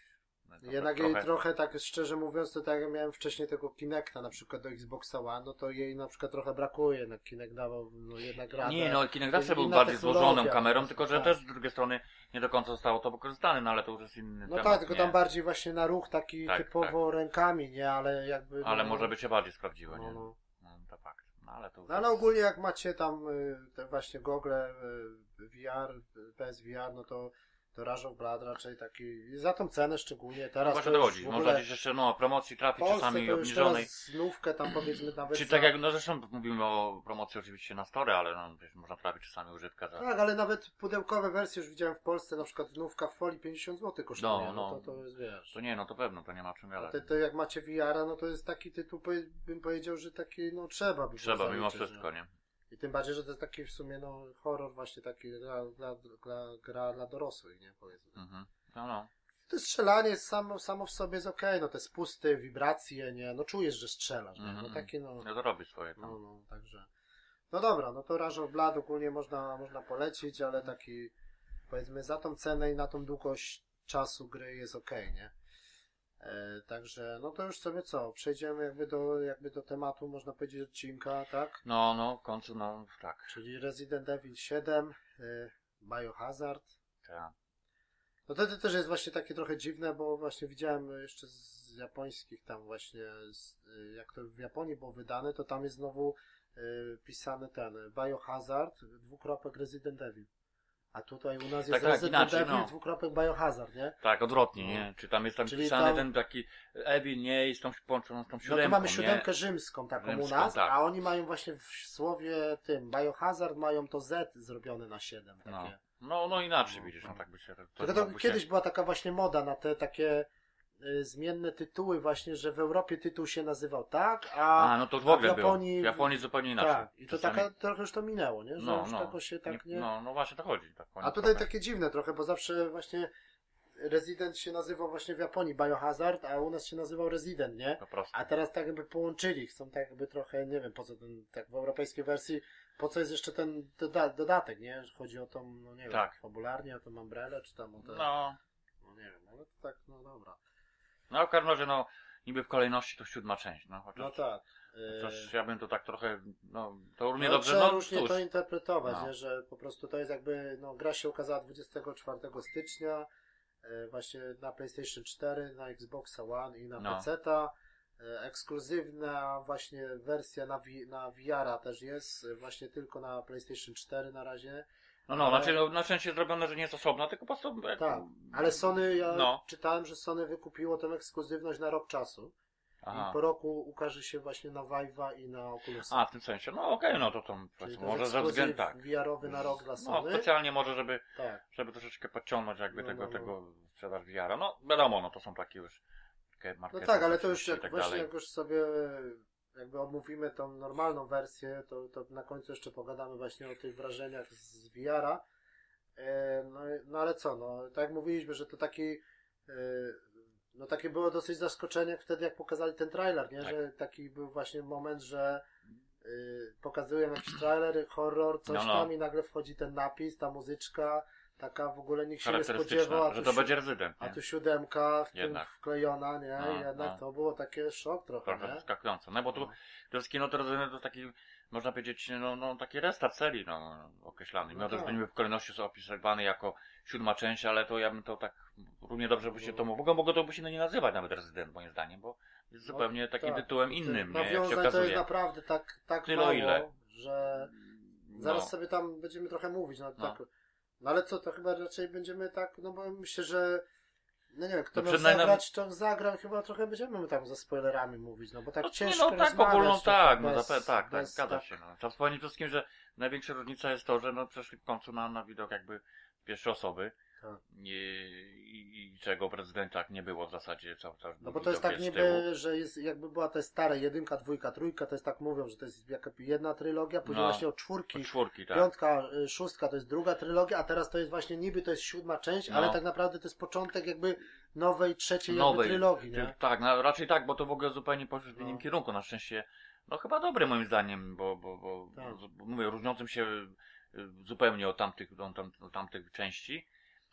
To Jednak tak jej trochę, tak szczerze mówiąc, to tak jak miałem wcześniej tego Kinecta na przykład do Xboxa One, no to jej na przykład trochę brakuje, jednak Kinect dawał no, jednak radę. Nie, no Kinect zawsze był bardziej złożoną kamerą, tylko że tak. też z drugiej strony nie do końca zostało to wykorzystane, no ale to już jest inny No temat. tak, tylko nie? tam bardziej właśnie na ruch taki Tak, typowo rękami, nie, ale jakby... Ale no, może by się bardziej sprawdziło, No, nie? no. No, to fakt. No ale to już No ale ogólnie jak macie tam y, te właśnie gogle y, VR, y, PSVR, no to to Rush of Blood raczej taki, za tą cenę szczególnie, No teraz właśnie to dochodzi. Można gdzieś jeszcze no, promocji Polsce czasami to obniżonej. znówkę tam powiedzmy nawet Czy za- tak jak, no zresztą mówimy o promocji oczywiście na store, ale no, można trafić czasami używka za... Tak, ale nawet pudełkowe wersje już widziałem w Polsce, na przykład znówka w folii 50 zł kosztuje, No, no, no. to, to jest wiesz. To nie, no to pewno, to nie ma czym gadać. te, to jak macie VR, no to jest taki tytuł, bym powiedział, że taki, no trzeba by Trzeba mimo wszystko, nie? I tym bardziej, że to jest taki w sumie, no, horror właśnie taki dla, dla, dla, gra dla dorosłych, nie, powiedzmy. Mhm. No, no. To strzelanie samo, samo w sobie jest okej, no te spusty, wibracje, nie, no czujesz, że strzelasz, nie, no Mhm. takie, no, No to robi swoje tam. no, no, także. No dobra, no to of Blood ogólnie można, można polecić, ale taki, powiedzmy, za tą cenę i na tą długość czasu gry jest okej, nie? E, także, no to już sobie co, przejdziemy jakby do, jakby do tematu, można powiedzieć, odcinka, tak? No, no, w końcu, no, tak. Czyli Resident Evil 7, e, Biohazard. tak. No to, to też jest właśnie takie trochę dziwne, bo właśnie widziałem jeszcze z japońskich tam właśnie, z, y, jak to w Japonii było wydane, to tam jest znowu y, pisany ten Biohazard, dwukropek Resident Evil. A tutaj u nas jest Tak, tak, inaczej, no. dwukropek Biohazard, nie? Tak, odwrotnie, No. nie? Czy tam jest tam Czyli pisany tam- ten taki Evil, nie? I z tą połączoną z tą No siódemką, to mamy nie? siódemkę rzymską taką u Rzymską, nas, tak. a oni mają właśnie w słowie tym Biohazard mają to Z zrobione na 7 takie. No. No, no inaczej No, widzisz, no no. tak by się... To, Tylko to mógłby się- kiedyś była taka właśnie moda na te takie zmienne tytuły właśnie, że w Europie tytuł się nazywał tak, a, A, no to w ogóle w Japonii, było. W Japonii zupełnie inaczej. tak, i to Czasami- taka, trochę już to minęło, nie? Że No, już no. tego się tak nie... No, no właśnie to chodzi. Tak, a tutaj takie dziwne trochę, bo zawsze właśnie Resident się nazywał właśnie w Japonii Biohazard, a u nas się nazywał Resident, nie? A teraz tak jakby połączyli, chcą tak jakby trochę, nie wiem po co ten, tak w europejskiej wersji, po co jest jeszcze ten doda dodatek, nie? Że chodzi o tą, no nie wiem, Tak. fabularnie, o tą umbrelę, czy tam o te... No, No nie wiem, ale to tak, no dobra. No w każdym razie, no, niby w kolejności to siódma część, no. Chociaż, No tak. chociaż ja bym to tak trochę, no, to równie no, dobrze, trzeba no różnie cóż. to interpretować, No. nie? że po prostu to jest jakby, no gra się ukazała 24 stycznia, e, właśnie na PlayStation 4, na Xboxa One i na No. PC-ta. E, Ekskluzywna właśnie wersja na, vi- na VR-a też jest, e, właśnie tylko na PlayStation 4 na razie. No, no, ale- znaczy, no, na szczęście zrobione, że nie jest osobna, tylko po prostu... Jak, Tak, ale Sony, ja No. czytałem, że Sony wykupiło tę ekskluzywność na rok czasu. Aha. I po roku ukaże się właśnie na Vive'a i na Oculusa. A, w tym sensie, no okej, no to to może ze względu, tak. VR-owy na rok dla No, Sony. specjalnie może, żeby, tak. żeby troszeczkę podciągnąć jakby No, tego, no, no. tego sprzedaż VR-a. No, wiadomo, no to są takie już takie No tak, ale to już i jak tak właśnie dalej. jak już sobie jakby omówimy tą normalną wersję, to, to na końcu jeszcze pogadamy właśnie o tych wrażeniach z VR-a. E, No, no ale co, no tak jak mówiliśmy, że to taki e, no takie było dosyć zaskoczenie wtedy jak pokazali ten trailer, nie? Tak. Że taki był właśnie moment, że y, pokazują jakiś trailer, horror, coś No, no. tam i nagle wchodzi ten napis, ta muzyczka, taka w ogóle nikt się nie spodziewał, że to będzie rezydent, a tu siódemka w tym Jednak. wklejona, nie? No, jednak no. to było takie szok trochę, Trochę nie? zaskakujące. No bo tu No. to kino to rezydent to taki, można powiedzieć, no, no taki restart serii, no, określany. Mimo No to, że niby w kolejności są opisywany jako siódma część, ale to ja bym to tak równie dobrze by się No. to mogło, mogło to by się nie nazywać nawet rezydent, moim zdaniem, bo jest No, zupełnie takim tak. tytułem innym, nie? Jak się to jest naprawdę tak, tak Tyle, mało, ile. że zaraz No. sobie tam będziemy trochę mówić, no, No. tak. No ale co, to chyba raczej będziemy tak, no bo myślę, że no nie wiem, kto No miał zagrać, to zagra, chyba trochę będziemy tam ze spoilerami mówić, no bo tak No, ciężko nie, no tak, ogólną to tak, no bez- zape- tak, tak, bez zgadza tak- się. No. Trzeba wspomnieć wszystkim, że największa różnica jest to, że no przeszli w końcu na, na widok jakby pierwszej osoby. Tak. I, i, I czego w rezydentach nie było w zasadzie cały czas. No bo to jest tak niby, że jest jakby była te stare jedynka, dwójka, trójka, to jest tak mówią, że to jest jaka jedna trylogia, później No. właśnie od czwórki Od czwórki, tak. Piątka, y, szóstka to jest druga trylogia, a teraz to jest właśnie niby to jest siódma część, No. ale tak naprawdę to jest początek jakby nowej, trzeciej jakby Nowej. trylogii, Ty- nie? Tak, no, raczej tak, bo to w ogóle zupełnie poszło w No. innym kierunku. Na szczęście, no chyba dobry moim zdaniem, bo, bo, bo, Tak. bo mówię, różniącym się y, zupełnie od tamtych, od tam, od tamtych części.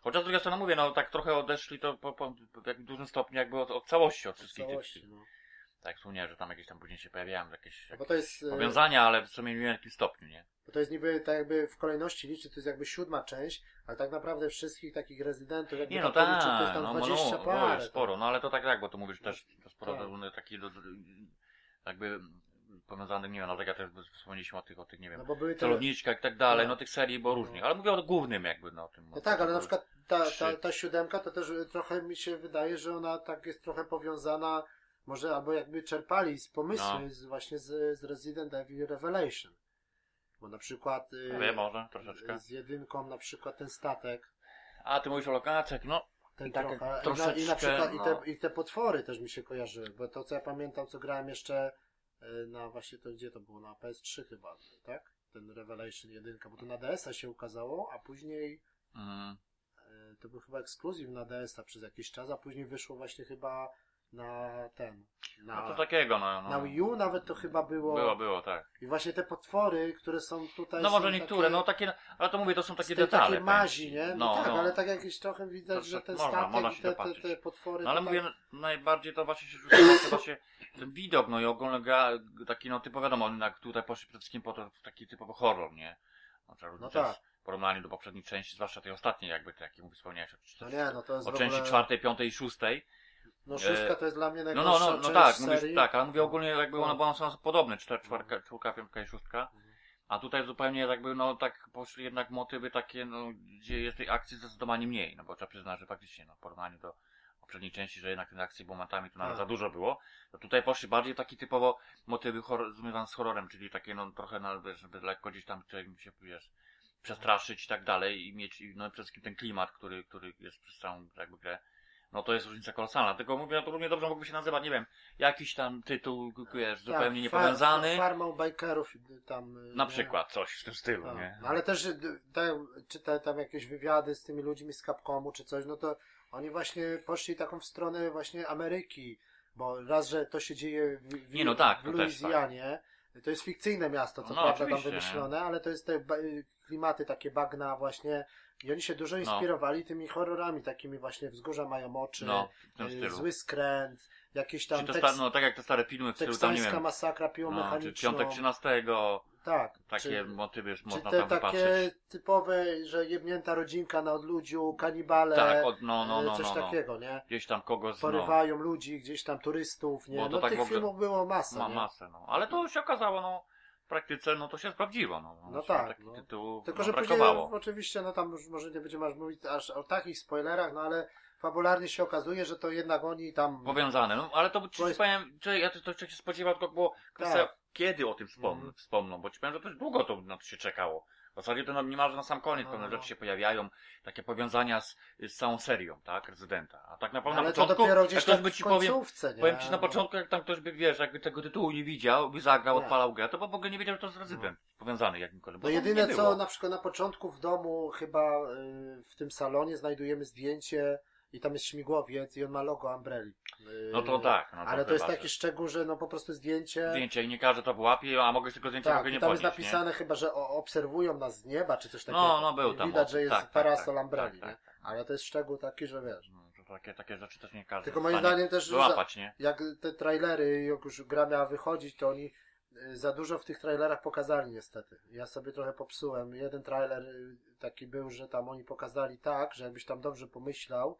Chociaż z drugiej strony mówię, no tak trochę odeszli to po, po, w dużym stopniu jakby od, od całości, od wszystkich całości, tych, no. tak wspomniałem, że tam jakieś tam później się pojawiają jakieś, No bo to jest, powiązania, ale w sumie w jakim stopniu, nie? bo to jest niby tak jakby w kolejności liczy, to jest jakby siódma część, ale tak naprawdę wszystkich takich rezydentów, jakby Nie no tak tak, to jest tam no, 20 no, no, parę. jest sporo, no ale to tak jak, bo to mówisz też, to sporo Tak. tak. taki do, jakby powiązanych, nie wiem, no tak jak też wspomnieliśmy o tych, o tych, nie wiem, No bo celowniczkach i tak dalej, Tak. no tych serii No. różnych, ale mówię o głównym jakby, no o tym. No tak, ale na przykład ta, ta, ta siódemka to też trochę mi się wydaje, że ona tak jest trochę powiązana, może albo jakby czerpali z pomysły No. z, właśnie z, z Resident Evil Revelation. Bo na przykład y, Wie, może, troszeczkę. z jedynką na przykład ten statek, A, ty mówisz o lokacjach, no, ten I tak trochę, jak i, na, i na troszeczkę, przykład i, no. te, i te potwory też mi się kojarzyły, bo to co ja pamiętam, co grałem jeszcze y, na właśnie to gdzie to było, na PS3 chyba, tak? Ten Revelation 1, bo to na DS-a się ukazało, a później E, To był chyba ekskluzyw na DS-a przez jakiś czas, a później wyszło właśnie chyba na ten. Na, no to takiego, no, no. na Wii U nawet to chyba było. Było, było, tak. I właśnie te potwory, które są tutaj. No może niektóre, takie, no takie, ale to mówię, to są takie detale. powiem mazi, nie? No, No, tak, no. ale tak jakieś trochę widać, To że ten można, statek można się te, te, te potwory. No ale mówię, tak, najbardziej to właśnie się rzuca właśnie ten widok, no i ogólnie gra, taki no typowo wiadomo, jak tutaj poszli przede wszystkim po to taki typowy horror, nie? No jest tak. Porównaniu do poprzednich części, zwłaszcza tej ostatniej jakby, tak jak wspomniałeś o, No nie, no to jest o w ogóle, części czwartej, piątej i szóstej. No szóstka to jest dla mnie No, najgorsza no, no, no część tak, mówisz tak, ale mówię ogólnie jakby one No. były są podobne, czter, czwarka, czwórka, piątka i szóstka. Mhm. A tutaj zupełnie jakby, no tak poszli jednak motywy takie, no gdzie jest tej akcji zdecydowanie mniej, no bo trzeba przyznać, że faktycznie, no w porównaniu do poprzedniej części, że jednak tych akcji momentami to nawet Tak. za dużo było, to tutaj poszli bardziej taki typowo motywy związane z horrorem, czyli takie no trochę, no, wiesz, żeby lekko gdzieś tam człowiek się, wiesz, przestraszyć i tak dalej i mieć, i, no przede wszystkim ten klimat, który, który jest przez całą jakby grę, no to jest różnica kolosalna. Tylko mówię, no to równie dobrze mógłby się nazywać, nie wiem, jakiś tam tytuł, wiesz, zupełnie Tak, niepowiązany. Far, farmą bajkerów y, tam. y, Na nie? przykład coś w tym stylu, Tak. nie? No, ale też y, te, czytałem tam jakieś wywiady z tymi ludźmi z Capcomu czy coś, no to oni właśnie poszli taką w stronę właśnie Ameryki, bo raz, że to się dzieje w, w, Nie, no tak, w to też Luizjanie, to jest fikcyjne miasto, co No, prawda tam oczywiście, wymyślone, ale to jest te klimaty takie bagna właśnie i oni się dużo No. inspirowali tymi horrorami, takimi właśnie Wzgórza mają oczy, No, y. Zły skręt, jakieś tam Czy to tekst, sta, no tak jak te stare filmy w stylu tam, nie wiem, masakra no, piłomechaniczną. Piątek 13, tak, takie czy, motywy już można te tam takie wypatrzeć. typowe, że jebnięta rodzinka na odludziu, kanibale, Tak, od, no, no, e, no, coś no, no. takiego, nie? Gdzieś tam kogoś, no, Porywają ludzi, gdzieś tam turystów, nie? Bo to No tak tych filmów było masa, ma nie? masę, no. Ale to się okazało, no, w praktyce, no to się sprawdziło, no. No Właśnie tak, Takich no. tytułów Tylko, no, że później, brakowało. oczywiście, no tam już może nie będziemy aż mówić aż o takich spoilerach, no ale fabularnie się okazuje, że to jednak oni tam... Powiązane, no, ale to ci Bo jest- powiem, czy ja to, to się spodziewał, tylko było kwestia, Tak. kiedy o tym wspom Mhm. wspomną, bo ci powiem, że to długo to na to się czekało. W zasadzie to no, niemalże na sam koniec No, pewne no. rzeczy się pojawiają, takie powiązania z, z całą serią, tak, rezydenta. A tak naprawdę ale na to początku, dopiero jak ktoś tak by ci powiem, końcówce, nie? Powiem ci na No. początku, jak tam ktoś by, wiesz, jakby tego tytułu nie widział, by zagrał, Nie. No. odpalał grę, to by w ogóle nie wiedział, że to jest rezydent, powiązany jakimkolwiek. No to jedyne co na przykład na początku w domu chyba y, w tym salonie znajdujemy zdjęcie i tam jest śmigłowiec i on ma logo Umbrelli. No to tak. No to Ale to jest chyba, taki szczegół, że no po prostu zdjęcie... Zdjęcie i nie każe to wyłapie, a mogę tylko zdjęcie Tak, mogę nie tam podnieść, jest napisane chyba, że obserwują nas z nieba, czy coś takiego. No, no był tam. Widać, że jest tak, tak, parasol tak, Umbrelli, tak, nie? tak, tak. Ale to jest szczegół taki, że wiesz. No, to takie, takie rzeczy też nie każdy Tylko moim zdaniem też, wyłapać, nie? jak te trailery, jak już gra miała wychodzić, to oni y, za dużo w tych trailerach pokazali niestety. Ja sobie trochę popsułem. Jeden trailer y, taki był, że tam oni pokazali tak, że jakbyś tam dobrze pomyślał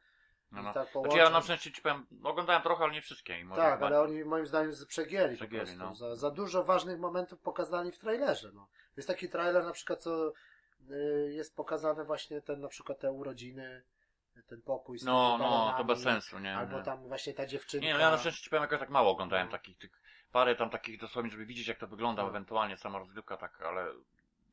No, i no. tak Znaczy ja na szczęście ci powiem, oglądałem trochę, ale nie wszystkie. I może Tak, ale oni moim zdaniem przegięli, Przegięli, no. Za, za dużo ważnych momentów pokazali w trailerze. No. Jest taki trailer na przykład, co y, jest pokazane właśnie ten na przykład te urodziny, ten pokój z No, no, to bez sensu, nie? Albo nie. tam właśnie ta dziewczynka. Nie, no ja na szczęście ci powiem, jakoś tak mało oglądałem No. takich, tych, parę tam takich dosłownie, żeby widzieć jak to wygląda, No. ewentualnie sama rozgrywka tak, ale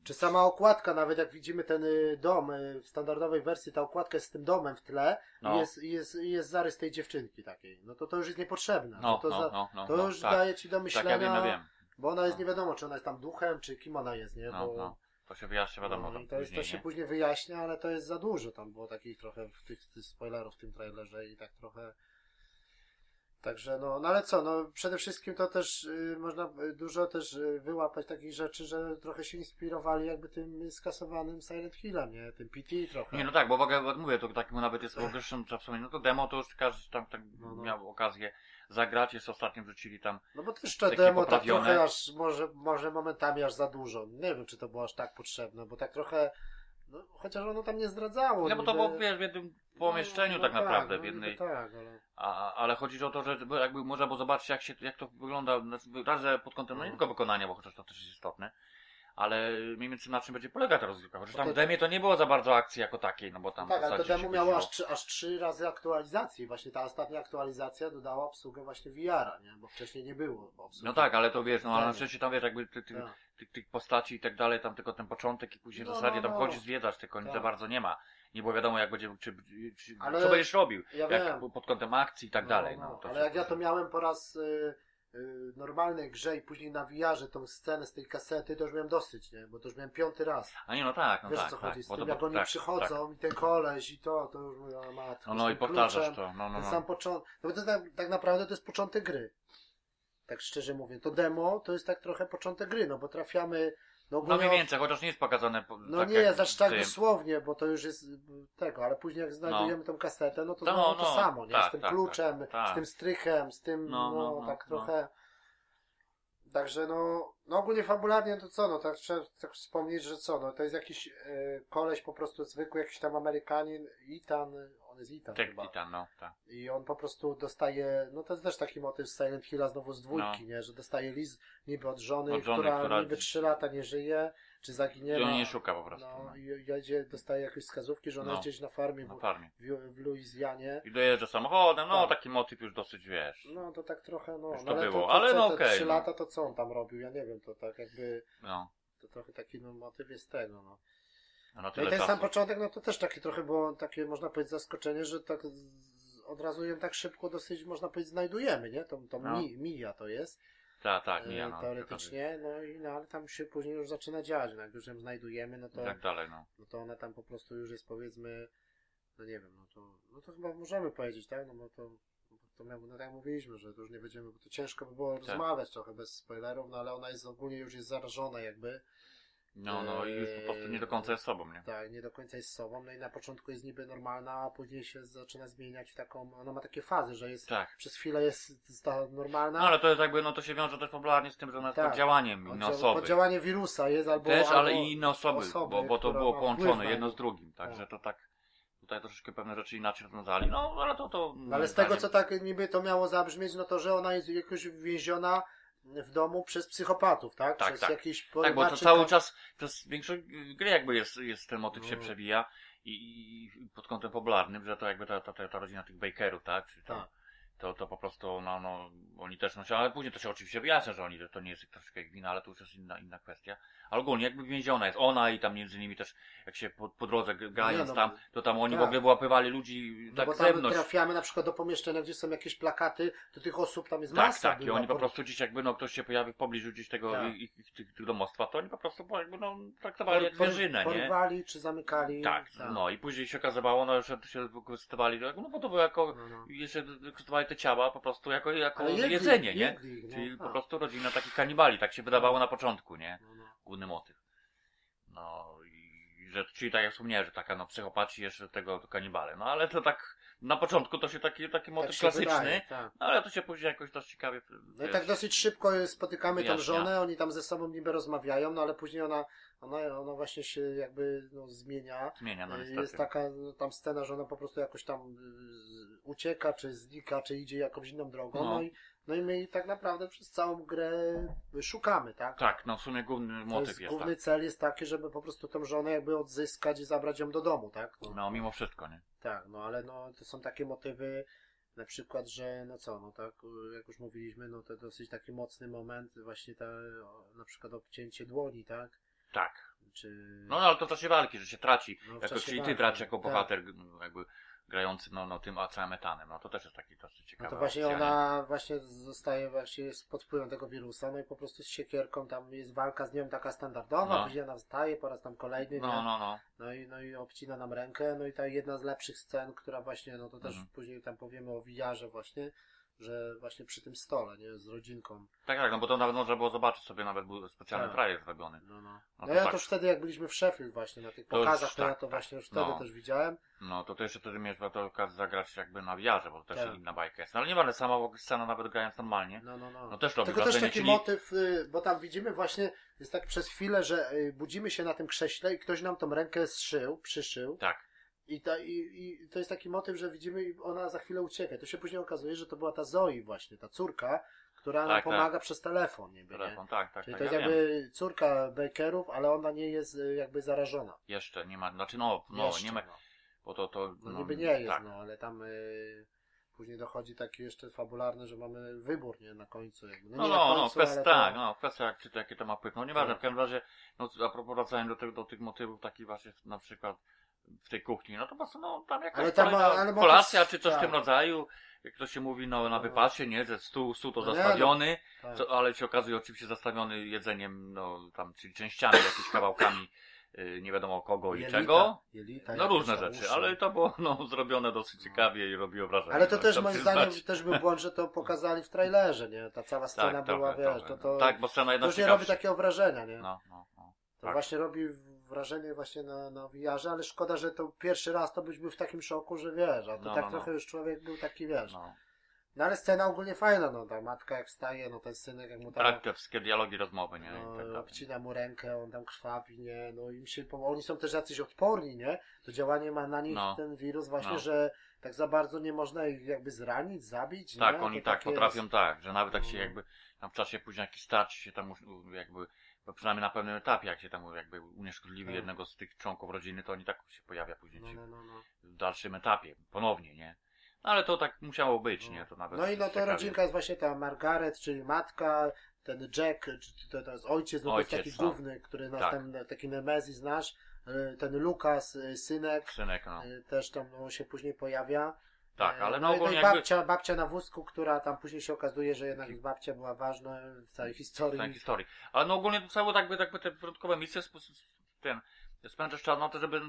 Czy sama okładka, nawet jak widzimy ten y, dom y, w standardowej wersji, ta okładka jest z tym domem w tle no, jest, jest, jest zarys tej dziewczynki takiej. No to to już jest niepotrzebne. no, to to, no, no, no, to no, już tak, daje ci do tak, myślenia, ja wiem, ja wiem, bo ona jest No. nie wiadomo, czy ona jest tam duchem, czy kim ona jest, nie? no, Bo, no, to się wyjaśnia wiadomo no, to, jest, to później, się nie? później wyjaśnia, ale to jest za dużo. Tam było takich trochę w tych, tych spoilerów w tym trailerze i tak trochę. Także no, no ale co, no przede wszystkim to też y, można y, dużo też y, wyłapać takich rzeczy, że trochę się inspirowali jakby tym skasowanym Silent Hillem, nie? Tym PT trochę. Nie, no tak, bo w ogóle bo mówię, to takiemu nawet jest ogóle trzeba wspomnieć, no to demo to już każdy tam tak No, no. miał okazję zagrać, jest ostatnio wrzucili tam, No bo też to Takie demo tak poprawione. trochę aż, może, może momentami aż za dużo. Nie wiem, czy to było aż tak potrzebne, bo tak trochę, no, chociaż ono tam nie zdradzało. no bo to było wiesz, w jednym pomieszczeniu No, tak no naprawdę, no w jednej, Tak, ale... a, ale chodzi o to, że jakby można było zobaczyć jak się, jak to wygląda, znaczy, raz, że pod kątem, no nie No. tylko wykonania, bo chociaż to też jest istotne, ale mniej więcej na czym będzie polegać ta rozgrywka, chociaż tam w demie to nie było za bardzo akcji jako takiej, no bo tam tak, ale to zasadzie demo miało aż, trzy- aż trzy razy aktualizacji. Właśnie ta ostatnia aktualizacja dodała obsługę właśnie VR-a, nie? Bo wcześniej nie było obsługi. No tak, ale to wiesz, no ale na Tak. szczęście tam wiesz, jakby ty, ty, Tak. tych, tych postaci i tak dalej, tam tylko ten początek i później w No, zasadzie no, tam no. chodzi zwiedzać, tylko nic Tak. za bardzo nie ma. Nie było wiadomo jak będzie, czy, czy, co będziesz robił, Ja jak, pod kątem akcji i tak dalej. No, to ale jak ja to miałem po raz y, normalnej grze i później na VR-ze tą scenę z tej kasety, to już miałem dosyć, nie? Bo to już miałem piąty raz. A nie, no tak, no Wiesz tak, co tak. chodzi? Z tym to- jak oni tak, przychodzą i ten koleś i to, to już mówię, matko. No, no i powtarzasz kluczem, to, no, no, no. sam początek. No bo to tak, tak naprawdę to jest początek gry. Tak szczerze mówię. To demo to jest tak trochę początek gry, no bo trafiamy. No, No mniej więcej, chociaż nie jest pokazane po- No tak nie jest aż tak dosłownie, bo to już jest y, tego, ale później jak znajdujemy tą kasetę, no to No, znowu to no, samo, nie? tak, z tym tak, kluczem, tak, tak. z tym strychem, z tym, No, no, no, no, tak no. trochę. Także no, no ogólnie fabularnie to co, no tak trzeba tak wspomnieć, że co, no to jest jakiś e, koleś po prostu zwykły, jakiś tam Amerykanin, Ethan, on jest Ethan Tak, chyba. Titan, no, tak. I on po prostu dostaje, no to jest też taki motyw z Silent Hilla znowu z dwójki, No. nie? Że dostaje list niby od żony, Od żony, która, która- niby trzy lata nie żyje, czy I zaginęła. on nie szuka po prostu, No no, i jedzie, dostaje jakieś wskazówki, że ona No. gdzieś na farmie na w, farmie. w, w Luizjanie. I dojeżdża samochodem, no Tak. taki motyw już dosyć, wiesz. No to tak trochę, no, Już no to ale było, to, to, ale co, no okej, trzy no. lata to co on tam robił, ja nie wiem, to tak jakby, No, to trochę taki no, motyw jest tego, no. No No i ten czasu. sam początek, no to też takie trochę było, takie można powiedzieć zaskoczenie, że tak od razu ją tak szybko dosyć, można powiedzieć, znajdujemy, nie? Tą, tą No. mi, Mija to jest. Tak, tak, e, mija, no. teoretycznie, no i no, ale tam się później już zaczyna dziać, no jak już ją znajdujemy, no I to, tak dalej, no. no to ona tam po prostu już jest powiedzmy, no nie wiem, no to, no to chyba możemy powiedzieć, tak? No bo to, to miał, no tak mówiliśmy, że to już nie będziemy, bo to ciężko by było Tak. rozmawiać trochę bez spoilerów, no ale ona jest ogólnie już jest zarażona jakby, No, no i już po prostu nie do końca jest sobą, nie? tak, nie do końca jest sobą, no i na początku jest niby normalna, a później się zaczyna zmieniać w taką, ona ma takie fazy, że jest, Tak. przez chwilę jest, ta normalna, No ale to jest jakby, no to się wiąże też popularnie z tym, że ona jest Tak. pod działaniem innej osoby. poddziałanie wirusa jest albo... Też, albo, ale i inne osoby, osoby, bo, bo to było połączone jedno z drugim, także to tak, tutaj troszeczkę pewne rzeczy inaczej rozwiązali, no ale to to... Ale z tego, co tak niby to miało zabrzmieć, no to, że ona jest jakoś więziona w domu przez psychopatów, tak? Tak, przez tak. jakiś Tak, bo to cały czas, przez większość gry jakby jest, jest ten motyw się No. przewija i, i pod kątem popularnym, że to jakby ta, ta, ta, rodzina tych Bakerów, tak? Czy to, Tak. To, to po prostu, no, no, oni też noszą, ale później to się oczywiście wyjaśnia, że oni, to nie jest ich troszeczkę ich wina, ale to już jest inna, inna kwestia. Ale ogólnie jakby więziona jest ona i tam między innymi też, jak się po, po drodze grając no, tam, to tam oni tak. w ogóle wyłapywali ludzi No tak bo tam zewnątrz. trafiamy na przykład do pomieszczenia, gdzie są jakieś plakaty, to tych osób tam jest Tak, masa. tak, i była, oni po por- prostu gdzieś jakby, no, ktoś się pojawi w pobliżu gdzieś tego, Tak. ich, ich, tych, tych domostwa, to oni po prostu jakby, no, traktowali jak por- zwierzynę, nie? Porwali czy zamykali. Tak, no i później się okazywało, no, że się wykorzystywali, no bo to było jako, No, no. jeszcze wykorzystywali te ciała po prostu jako, jako jedli, jedzenie, nie? jedli, no, Czyli po tak. prostu rodzina takich kanibali, tak się wydawało na początku, nie? No, no. Główny motyw. No i że, czyli tak jak wspomniałem, że taka no psychopaci jeszcze tego to kanibale. No ale to tak, na początku to się taki, taki motyw Tak klasyczny, wydaje, tak. no ale to się później jakoś dość ciekawie, No i tak dosyć szybko spotykamy tą Wyjaśnia. żonę, oni tam ze sobą niby rozmawiają, no ale później ona, ona, ona właśnie się jakby no, zmienia. zmienia, no jest niestety. taka no, tam scena, że ona po prostu jakoś tam y, ucieka, czy znika, czy idzie jakąś inną drogą. No. No, i, no i my jej tak naprawdę przez całą grę szukamy, tak? Tak, no w sumie główny motyw jest, jest, główny tak. cel jest taki, żeby po prostu tą żonę jakby odzyskać i zabrać ją do domu, tak? No, No mimo wszystko, nie? Tak, no ale no to są takie motywy, na przykład, że no co, no tak, jak już mówiliśmy, no to dosyć taki mocny moment, właśnie ta, na przykład obcięcie dłoni, tak? Tak. Czy... No, no ale to w czasie walki, że się traci. No, jako, czyli ty walki, traci jako tak. bohater, no, jakby grający no, no, tym całym etanem. No to też jest taki dosyć No ciekawy. to właśnie ona właśnie zostaje właśnie pod wpływem tego wirusa, no i po prostu z siekierką tam jest walka z nią taka standardowa, No. później ona wstaje po raz tam kolejny, No, nie? no, no. No i, no i obcina nam rękę, no i ta jedna z lepszych scen, która właśnie, no to też Mhm. później tam powiemy o wiarze właśnie, że właśnie przy tym stole, nie, z rodzinką. Tak, tak, no bo to nawet można było zobaczyć sobie, nawet był specjalny Tak. zrobiony. No, no. No No, to ja tak. to już wtedy, jak byliśmy w Sheffield właśnie, na tych To już pokazach, to ja tak, to tak. właśnie już wtedy No. też widziałem. No to, to jeszcze wtedy miałeś to okazję zagrać jakby na wiarze, bo to też Tak. inna bajka jest. No, ale nie ma sama scena nawet grając normalnie. No, no, no. No też robi Tylko też taki czyli... motyw, y, bo tam widzimy właśnie, jest tak przez chwilę, że y, budzimy się na tym krześle i ktoś nam tą rękę zszył, przyszył. Tak, I, ta, i, I to jest taki motyw, że widzimy i ona za chwilę ucieka. To się później okazuje, że to była ta Zoe właśnie, ta córka, która nam Tak, pomaga przez telefon niby, nie? telefon, tak, tak, Czyli tak, to jest ja jakby wiem. córka Bakerów, ale ona nie jest y, jakby zarażona. Jeszcze nie ma, znaczy no, no Jeszcze, nie ma, no. bo to, to... No, niby nie jest, tak. no, ale tam y, później dochodzi taki jeszcze fabularny, że mamy wybór, nie, na końcu. Jakby. No, nie no, na no, końcu, kwestia, ale tak, to- no, kwestia jak, czy to, jakie to ma wpływ. No nieważne, Tak. w każdym razie, no a propos wracając do, tych, do tych motywów takich właśnie na przykład w tej kuchni, no to po prostu, no tam jakaś Ale tam, kolejna ale kolacja, czy coś w tak. tym rodzaju, jak to się mówi, no na No. wypasie, nie, że stół, stół to No nie, zastawiony, tak. co, ale się okazuje oczywiście zastawiony jedzeniem, no tam, czyli częściami, jakimiś kawałkami, y, nie wiadomo kogo i Jelita, czego. jelita, No różne rzeczy, uszy. ale to było no, zrobione dosyć ciekawie i robiło wrażenie. Ale to no, też moim zdaniem też był błąd, że to pokazali w trailerze, nie? Ta cała scena tak, była, trochę, wiesz, trochę. to, to, Tak, bo scena to jedna już nie robi takiego wrażenia, nie? No, no, no. To tak. właśnie robi wrażenie właśnie na, na VR-ze, ale szkoda, że to pierwszy raz to byś był w takim szoku, że wiesz, a to No, tak no, no. trochę już człowiek był taki, wiesz. No. no. ale scena ogólnie fajna, no, ta matka jak wstaje, no ten synek jak mu tam... Tak, te wszystkie dialogi, rozmowy, nie? Tak No, dalej. obcina mu rękę, on tam krwawi, nie? No im się, oni są też jacyś odporni, nie? To działanie ma na nich No. ten wirus właśnie, No. że tak za bardzo nie można ich jakby zranić, zabić, Tak, nie? oni To tak takie potrafią tak, że nawet jak się No. jakby tam w czasie później jakiś starcie się tam jakby, bo przynajmniej na pewnym etapie, jak się tam jakby unieszkodliwi Tak. jednego z tych członków rodziny, to oni tak się pojawia później No, no, no, no. w dalszym etapie, ponownie, nie? No ale to tak musiało być, No. nie? To nawet No i no to rodzinka jest właśnie ta Margaret, czyli matka, ten Jack, czy to, to jest ojciec, no to Ojciec, jest taki no. główny, który nas Tak. tam, taki Nemezis nasz, y, ten Lukas, y, synek, Synek, no. y, też tam no, się później pojawia. Tak, ale no, no no ogólnie i jakby... babcia, babcia na wózku, która tam później się okazuje, że jednak babcia była ważna w całej historii. tej historii. Ale no ogólnie to całe jakby, jakby te początkowe misje z, ten spędzasz czas na to, żeby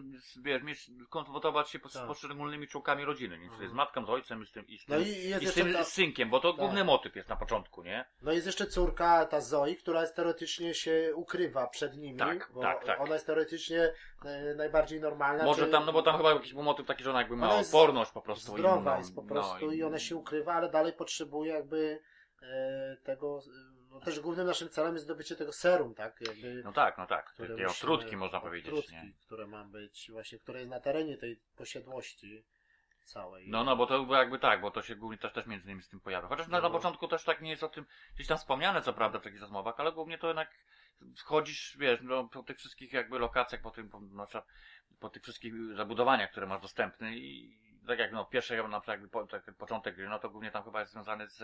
wiesz, mieć, konfrontować się z Tak. poszczególnymi członkami rodziny, nie? czyli Mhm. z matką, z ojcem i z tym, i z No tym, i jest i z, tym ta- synkiem, bo to Tak. główny motyw jest na początku, nie? No jest jeszcze córka, ta Zoe, która jest teoretycznie się ukrywa przed nimi, Tak, bo tak, tak. ona jest teoretycznie e, najbardziej normalna. Może czy- tam, no bo tam chyba jakiś był motyw taki, że ona jakby ma Ona jest odporność po prostu. zdrowa inną, jest po no prostu i ona się ukrywa, ale dalej potrzebuje jakby e, tego, e, no też głównym naszym celem jest zdobycie tego serum, tak? Jakby, No tak, no tak. które musimy- otrutki można powiedzieć, otrutki, nie? które ma być właśnie, które jest na terenie tej posiadłości całej. No, no, bo to jakby tak, bo to się głównie też, też między innymi z tym pojawia. Chociaż na, na No. początku też tak nie jest o tym gdzieś tam wspomniane, co prawda, w jakichś rozmowach, ale głównie to jednak wchodzisz, wiesz, no, po tych wszystkich jakby lokacjach, po tym, po, przykład, po tych wszystkich zabudowaniach, które masz dostępne i tak jak, no, pierwszy na przykład jakby po, taki początek gry, no to głównie tam chyba jest związany z,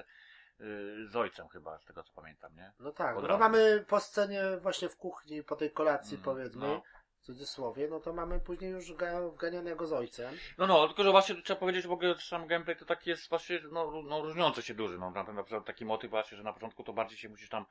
z ojcem chyba, z tego co pamiętam, nie? No tak, Od no razu. mamy po scenie właśnie w kuchni, po tej kolacji Mm, powiedzmy, no. w cudzysłowie, no to mamy później już ga, wganianego z ojcem. No, no, tylko że właśnie trzeba powiedzieć, że w ogóle sam gameplay to taki jest właśnie, no, ró- no różniący się duży, no, na na przykład taki motyw właśnie, że na początku to bardziej się musisz tam,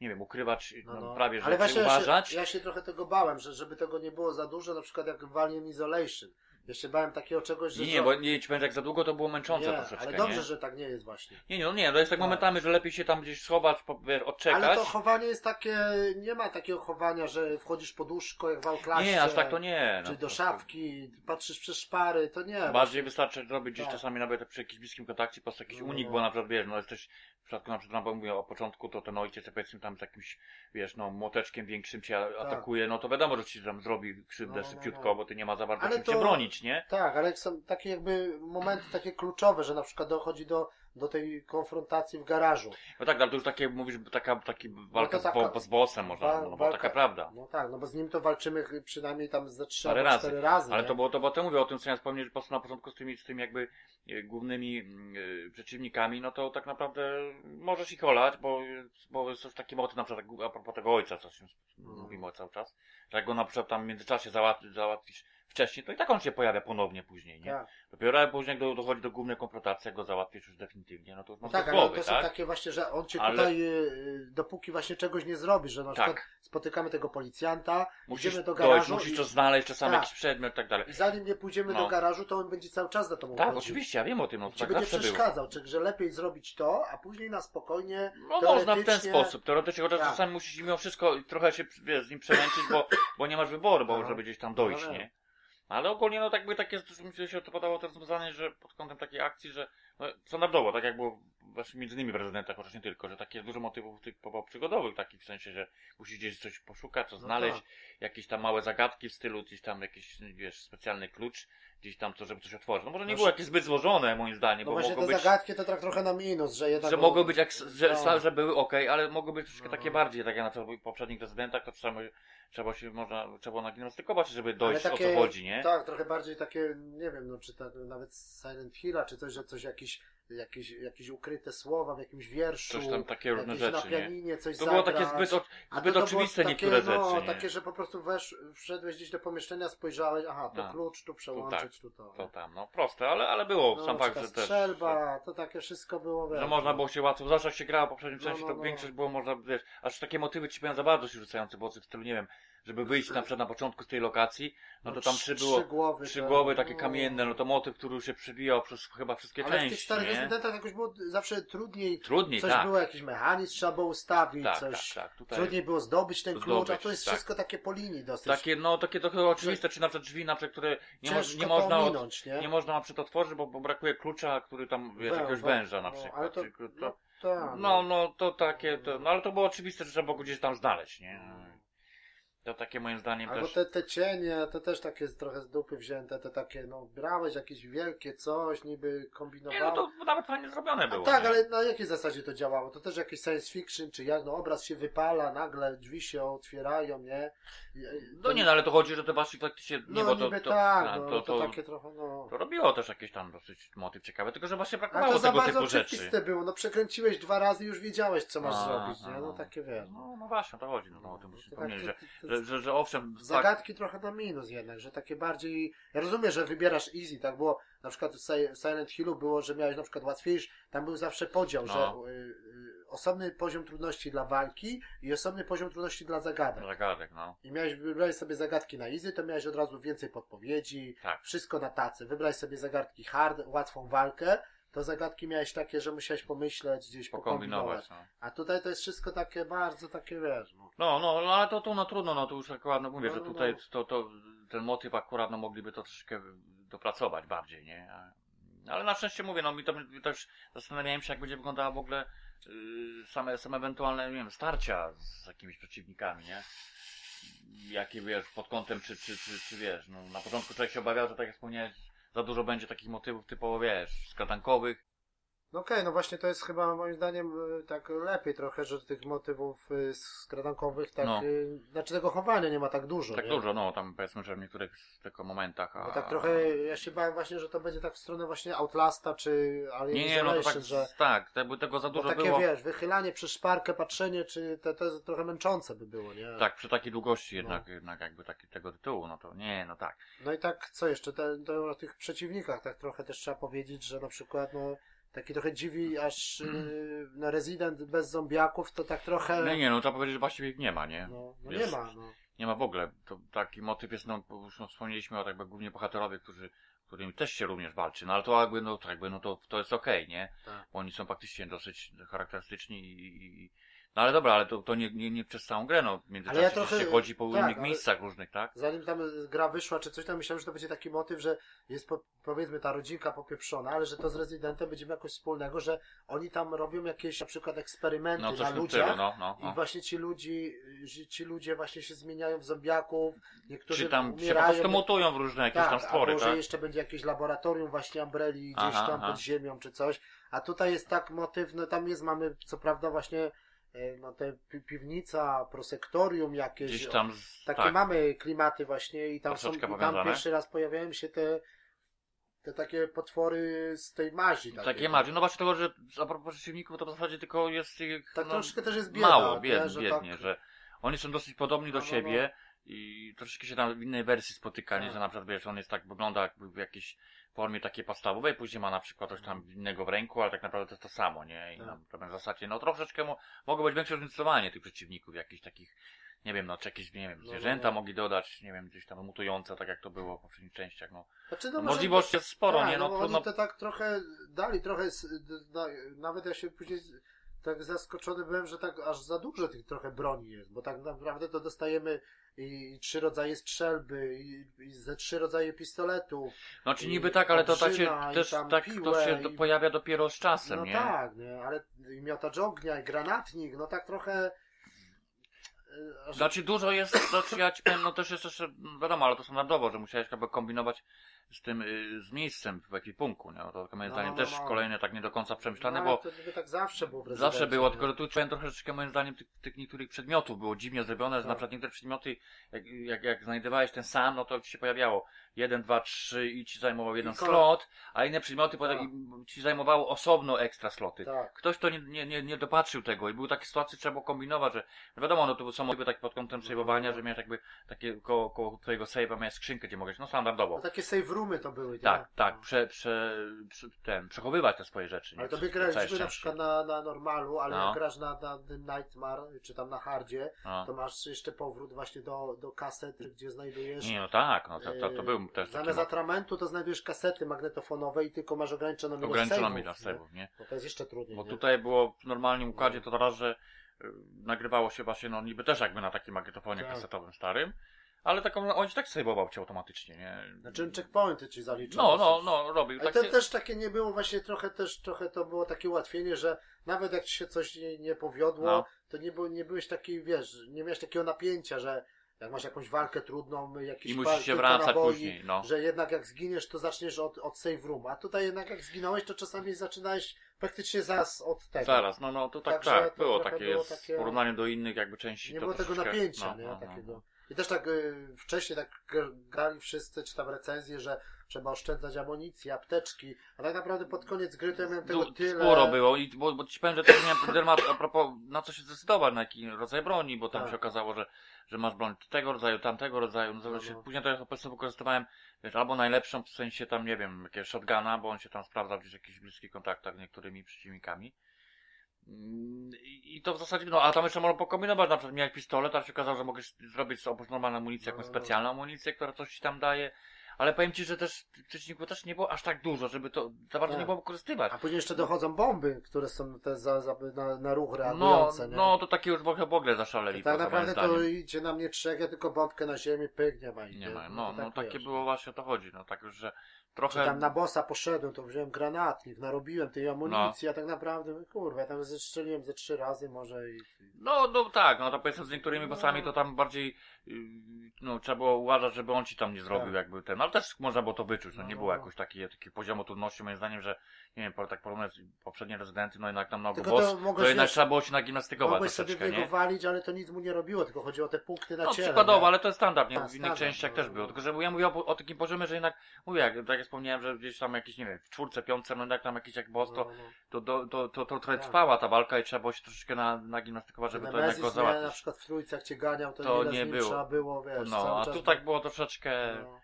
nie wiem, ukrywać, no, No, no. prawie, że Ale właśnie ja uważać. się, ja się trochę tego bałem, że żeby tego nie było za dużo, na przykład jak w Alien Isolation. Ja się bałem takiego czegoś, że... Nie, nie, bo nie ci powiem, jak za długo to było męczące nie, troszeczkę, ale dobrze, nie? że tak nie jest właśnie. Nie, nie, no nie, to jest tak Tak. momentami, że lepiej się tam gdzieś schować, po, wiesz, odczekać. Ale to chowanie jest takie, nie ma takiego chowania, że wchodzisz pod łóżko jak w Outlashie, Nie, aż tak to nie. czy no, do po szafki, patrzysz przez szpary, to nie. Bardziej wystarczy robić gdzieś Tak. czasami nawet przy jakimś bliskim kontakcie, po prostu jakiś No, unik, no. bo na przykład wiesz, no jesteś, w przypadku na przykład, no, mówię o początku, to ten ojciec, powiedzmy tam z jakimś, wiesz, no młoteczkiem większym cię a- atakuje, no to wiadomo, że ci tam zrobi krzywdę Tak. No, no, szybciutko, no. bo ty nie ma za bardzo Ale czym się to- nie? Tak, ale są takie jakby momenty takie kluczowe, że na przykład dochodzi do, do tej konfrontacji w garażu. No tak, ale to już takie, mówisz, taka, taki walka No z, bo, taka- z bossem można, wa- no bo walka- taka prawda. No tak, no bo z nim to walczymy przynajmniej tam ze trzy Parę razy. cztery razy. Ale nie? to było, to, bo to mówię o tym, co ja wspomniałem, że po prostu na początku z tymi, z tymi jakby e, głównymi e, przeciwnikami, no to tak naprawdę możesz ich olać, bo, bo jest już taki motyw na przykład a propos tego ojca, co się No. mówimy cały czas, że jak go na przykład tam w międzyczasie załat, załatwisz wcześniej, to i tak on się pojawia ponownie później, nie? Tak. Dopiero później jak do, dochodzi do głównej konfrontacji, jak go załatwisz już definitywnie, no to już No masz tak, do ale głowy, to są tak? takie właśnie, że on cię Ale- tutaj, y, dopóki właśnie czegoś nie zrobisz, że na przykład Tak. spotykamy tego policjanta, Musisz idziemy do dojść, garażu musisz i, to znaleźć, czasami Tak. jakiś przedmiot i tak dalej. i zanim nie pójdziemy No. do garażu, to on będzie cały czas za tobą Tak, chodził. oczywiście, ja wiem o tym, no to tak będzie było. przeszkadzał, czy, że lepiej zrobić to, a później na spokojnie, No można w ten teoretycznie- sposób, teoretycznie, chociaż Tak. czasami musisz mimo wszystko trochę się wiesz, z nim przemęczyć, bo, bo nie masz wyboru, bo No. żeby gdzieś tam dojść, No wiem. nie? Ale ogólnie no tak by takie, mi się to podobało to rozwiązanie, że pod kątem takiej akcji, że no, standardowo, tak jak było właśnie między innymi w rezydentach, chociaż nie tylko, że takie dużo motywów typowo przygodowych, takich w sensie, że musisz gdzieś coś poszukać, co No znaleźć, tak. jakieś tam małe zagadki w stylu, gdzieś tam jakiś, wiesz, specjalny klucz, gdzieś tam co, żeby coś otworzyć. No może nie No było jakieś zbyt złożone, moim zdaniem, no bo właśnie te być... zagadki to tak trochę na minus, że jednak... Że mogły być, jak, że, No. że były ok, ale mogły być troszkę No. takie bardziej, tak jak na w poprzednich rezydentach, to trzeba, trzeba się, można, trzeba było nagimnastykować, żeby dojść takie, o co chodzi, nie? Tak, trochę bardziej takie, nie wiem, no czy ta, nawet Silent Hilla, czy coś, że coś jakiś, jakieś, jakieś ukryte słowa w jakimś wierszu. Coś tam, takie różne rzeczy, na nie? pianinie coś To było zagrać. takie zbyt, o- zbyt oczywiste było niektóre takie, no, rzeczy, nie? takie, że po prostu wesz, wszedłeś gdzieś do pomieszczenia, spojrzałeś, aha, to Tak. klucz, tu przełączyć, tu to. To tam, no proste, ale, ale było no, sam fakt, że też... strzelba, to takie wszystko było, wiesz, że można no. było się łatwo, zawsze jak się grało poprzednim No, części, no, to no. większość było można, wiesz, aż takie motywy ci powiem za bardzo się rzucające, bo w stylu, nie wiem, żeby wyjść na przykład na początku z tej lokacji, no to tam trzy było, Trzy głowy, trzy głowy takie no. kamienne, no to motyw, który się przewijał przez chyba wszystkie Ale w tych części, starych rezydentach jakoś było zawsze trudniej, Trudniej, coś tak. było, jakiś mechanizm trzeba było ustawić, Tak, coś... tak, tak. Tutaj Trudniej było zdobyć ten klucz, a to jest tak. wszystko takie po linii dosyć. takie, no takie trochę oczywiste, czy na przykład drzwi, na przykład, które nie, nie można od, pominąć, nie? nie można na przykład otworzyć, bo, bo brakuje klucza, który tam, wiesz, jakiegoś wę- węża na no, przykład. ale no, tak, no, no, to takie, to, no ale to było oczywiste, że trzeba było gdzieś tam znaleźć, nie? To takie moim zdaniem Albo też... te, te cienie, to też takie trochę z dupy wzięte, te takie, no, brałeś jakieś wielkie coś, niby Nie, kombinowałeś. no to nawet fajnie zrobione A było. tak, nie? ale na jakiej zasadzie to działało? To też jakieś science fiction, czy jak, no obraz się wypala, nagle drzwi się otwierają, nie? I- No nie, no ale to chodzi, że to właśnie faktycznie, nie, No bo to, niby to, tak, a, no, to, to, to, takie trochę, no... to robiło też jakieś tam dosyć motyw ciekawy, tylko że właśnie brakowało to za tego bardzo typu rzeczy. było, no przekręciłeś dwa razy i już wiedziałeś, co masz A, zrobić, nie? a, No takie wiesz. No, no właśnie, to chodzi, no, no o tym No, musimy to tak, wspomnieć, to- że, to- że, że, że owszem, Zagadki trochę na minus jednak, że takie bardziej... Ja rozumiem, że wybierasz easy, tak było, na przykład w Si- Silent Hillu było, że miałeś na przykład łatwiejszy, tam był zawsze podział, No. że y, y, osobny poziom trudności dla walki i osobny poziom trudności dla zagadek. zagadek, no, I miałeś, wybrałeś sobie zagadki na easy, to miałeś od razu więcej podpowiedzi, tak. wszystko na tacy. Wybrałeś sobie zagadki hard, łatwą walkę, to zagadki miałeś takie, że musiałeś pomyśleć, gdzieś pokombinować. Pokombinować, no. A tutaj to jest wszystko takie bardzo takie, wiesz, no. No, no, no ale to, to no trudno, no to już akurat no mówię, No, że no, tutaj no. to, to ten motyw akurat no mogliby to troszeczkę dopracować bardziej, nie? Ale na szczęście mówię, no mi to mi też zastanawiałem się jak będzie wyglądała w ogóle yy, same, same ewentualne, nie wiem, starcia z jakimiś przeciwnikami, nie? Jakie wiesz, pod kątem czy, czy, czy, czy wiesz, no na początku człowiek się obawiał, że tak jak wspomniałeś, za dużo będzie takich motywów typowo, wiesz, skradankowych, No okej, no właśnie to jest chyba moim zdaniem y, tak lepiej trochę, że tych motywów y, skradankowych tak, No. y, znaczy tego chowania nie ma tak dużo, tak nie? dużo, no tam powiedzmy, że w niektórych tylko momentach, a... Bo tak trochę, ja się bałem właśnie, że to będzie tak w stronę właśnie Outlasta czy Alien Nie, nie, no to tak, że tak, jakby tego za dużo takie było. wiesz, wychylanie przez szparkę, patrzenie, czy to, to jest trochę męczące by było, nie? Tak, przy takiej długości No. jednak, jednak jakby taki, tego tytułu, no to nie, no tak. No i tak, co jeszcze, te, to o tych przeciwnikach tak trochę też trzeba powiedzieć, że na przykład, no, taki trochę dziwi, aż y, no, Resident bez zombiaków, to tak trochę, Nie, nie, no trzeba powiedzieć, że właściwie ich nie ma, nie? no, no Jest- nie ma, no. Nie ma w ogóle. To taki motyw jest, no, już no, wspomnieliśmy o tak jakby głównie bohaterowie, którzy, którymi też się również walczy, no ale to jakby, no to jakby, no to, to jest okej, nie? Tak. Bo oni są faktycznie dosyć charakterystyczni i, i no ale dobra, ale to, to nie, nie, nie przez całą grę, no. Międzyczasie Ale ja trochę- się chodzi po tak, innych miejscach różnych, tak? Zanim tam gra wyszła, czy coś tam, myślałem, że to będzie taki motyw, że jest po, powiedzmy ta rodzinka popieprzona, ale że to z Residentem będzie miał jakoś wspólnego, że oni tam robią jakieś na przykład eksperymenty No na ludziach. stylu, no, no. I no. właśnie ci ludzi, ci ludzie właśnie się zmieniają w zombiaków, niektórzy Czy tam się po umierają. prostu mutują w różne jakieś tam stwory, albo że tak? jeszcze będzie jakieś laboratorium właśnie Umbrelli gdzieś Aha, tam aha. pod ziemią czy coś. A tutaj jest tak motyw, no tam jest, mamy co prawda właśnie no te pi piwnica, prosektorium jakieś. Gdzieś tam, z, Takie tak. mamy klimaty właśnie i tam są, i tam pierwszy raz pojawiają się te, te takie potwory z tej mazi. takiej. Takie marzy. No właśnie tego, że a propos przeciwników, to w zasadzie tylko jest ich Tak no, troszkę też jest bieda. mało, nie? bied, że biednie, tak, że oni są dosyć podobni do No, no, siebie i troszeczkę się tam w innej wersji spotyka, nie, Tak. że na przykład wiesz, on jest tak, wygląda jakby w jakiejś formie takiej podstawowej, później ma na przykład coś tam innego w ręku, ale tak naprawdę to jest to samo, nie? I Tak. na pewnym zasadzie, no troszeczkę mo- mogło być większe zróżnicowanie tych przeciwników, jakichś takich, nie wiem, no, czy jakieś, nie wiem, No, zwierzęta no. mogli dodać, nie wiem, gdzieś tam mutujące, tak jak to było w poprzednich częściach, no. Znaczy, no może- Możliwości jest sporo, tak, nie? No, bo trudno, to tak trochę dali, trochę, nawet ja się później tak zaskoczony byłem, że tak aż za dużo tych trochę broni jest, bo tak naprawdę to dostajemy i trzy rodzaje strzelby, i, i ze trzy rodzaje pistoletów. Znaczy niby tak, ale to tak się też tak to się i- pojawia dopiero z czasem, No nie? tak, nie, ale i miotacz ognia, i granatnik, no tak trochę... e, Aż, Znaczy dużo jest, znaczy ja ci powiem, no też jest jeszcze, no wiadomo, ale to standardowo, że musiałeś jakby kombinować z tym, y, z miejscem w ekwipunku, nie? To moim No, zdaniem no, też no. kolejne tak nie do końca przemyślane, no, bo to niby tak zawsze było w zawsze było, nie? tylko że tu czułem troszeczkę moim zdaniem tych, tych niektórych przedmiotów było dziwnie zrobione, że Tak. na przykład niektóre przedmioty, jak, jak, jak znajdowałeś ten sam, no to ci się pojawiało jeden, dwa, trzy i ci zajmował jeden slot, a inne przedmioty Tak. i ci zajmowało osobno ekstra sloty. Tak. Ktoś to nie, nie, nie, nie dopatrzył tego i były takie sytuacje, trzeba było kombinować, że no wiadomo, no to są jakby takie pod kątem save'owania, że miałeś jakby takie koło, koło twojego save'a miałeś skrzynkę, gdzie mogłeś, no standardowo. No takie save roomy to były? Tak, tak, No. prze, prze, prze, ten, przechowywać te swoje rzeczy. Ale nie? to by Całe graliśmy na przykład na, na normalu, ale No. jak grasz na, na tym Nightmare, czy tam na hardzie, No. to masz jeszcze powrót właśnie do, do kaset, gdzie znajdujesz... Nie, no tak, no to, to, to był też taki Zamiast atramentu to znajdujesz kasety magnetofonowe i tylko masz ograniczoną ilość ograniczoną ilość nie? save'ów, nie? Bo to jest jeszcze trudniej. Bo nie? tutaj było w normalnym układzie to raz, że y, nagrywało się właśnie, no niby też jakby na takim magnetofonie Tak. kasetowym starym, ale taką, on ci tak save'ował cię automatycznie, nie? Znaczy checkpointy ci zaliczą. No, no, dosyć. no, robił Ale takie... to też takie nie było właśnie trochę też trochę to było takie ułatwienie, że nawet jak ci się coś nie, nie powiodło, No. to nie, był, nie byłeś taki, wiesz, nie miałeś takiego napięcia, że jak masz jakąś walkę trudną, jakiś I musisz się wracać naboi, później, no. że jednak jak zginiesz, to zaczniesz od, od save room, a tutaj jednak jak zginąłeś, to czasami zaczynałeś praktycznie zaraz od tego. Zaraz, no, no, to tak, Także tak, było takie, było takie- w porównaniu do innych jakby części. Nie było tego napięcia, no, nie? no, no, takiego. I też tak y, wcześniej tak grali wszyscy, czy tam recenzje, że trzeba oszczędzać amunicję, apteczki, a tak naprawdę pod koniec gry to ja miałem tego Du- tyle. Sporo było, i, bo, bo ci powiem, że też miałem dylemat a propos na co się zdecydować, na jaki rodzaj broni, bo tam Tak. się okazało, że, że masz broń tego rodzaju, tamtego rodzaju, no, No, no. później to ja po prostu wykorzystywałem, wiesz, albo najlepszą w sensie tam, nie wiem, jakiegoś shotguna, bo on się tam sprawdza gdzieś w jakichś bliskich kontaktach z niektórymi przeciwnikami. Mm, I to w zasadzie, no a tam jeszcze można pokombinować, na przykład miałeś pistolet, a się okazało, że mogę zrobić z oprócz normalnej amunicji No, jakąś no, no. specjalną amunicję, która coś ci tam daje. Ale powiem ci, że też przeciwników też nie było aż tak dużo, żeby to za bardzo Tak. nie było wykorzystywać. A później jeszcze dochodzą bomby, które są te za, za, na, na ruch No, reagujące, nie? no to takie już w ogóle- w ogóle zaszaleli. tak naprawdę to idzie na mnie trzech, ja tylko bombkę na ziemię, pyk, nie ma. i Nie ma. to No, tak no takie wiesz. było właśnie o to chodzi. No tak już, że Czy trochę. tam na bossa poszedłem, to wziąłem granatnik, narobiłem tej amunicji, a tak naprawdę, kurwa, ja tam zestrzeliłem ze trzy razy może i... No, no tak, no to powiedzmy z niektórymi No. bossami to tam bardziej no trzeba było uważać, żeby on ci tam nie zrobił Tak. jakby ten, ale też można było to wyczuć, no, No, nie no, było no. jakoś takiego takiego poziomu trudności moim zdaniem, że nie wiem, tak porównując poprzednie rezydenty, no jednak tam na Tylko boss, to to, jednak trzeba było się nagimnastykować sobie troszeczkę, niego nie? walić, ale to nic mu nie robiło, tylko chodziło o te punkty na No ciele. przykładowo, nie? ale to jest standard, nie? A, W innych standard, częściach no, też było. Tylko, że ja mówię o, o takim poziomie, że jednak, mówię, jak, tak jak wspomniałem, że gdzieś tam jakiś, nie wiem, w czwórce, piątce, no jak tam jakiś jak boss, to, to, to, to, to, to trochę Tak. trwała ta walka i trzeba było się troszeczkę na, nagimnastykować, żeby to jednak go nie, na załatwić. przykład w cię ganiał, to, To nie było. Trzeba było, wiesz, No, a tu tak było troszeczkę... No.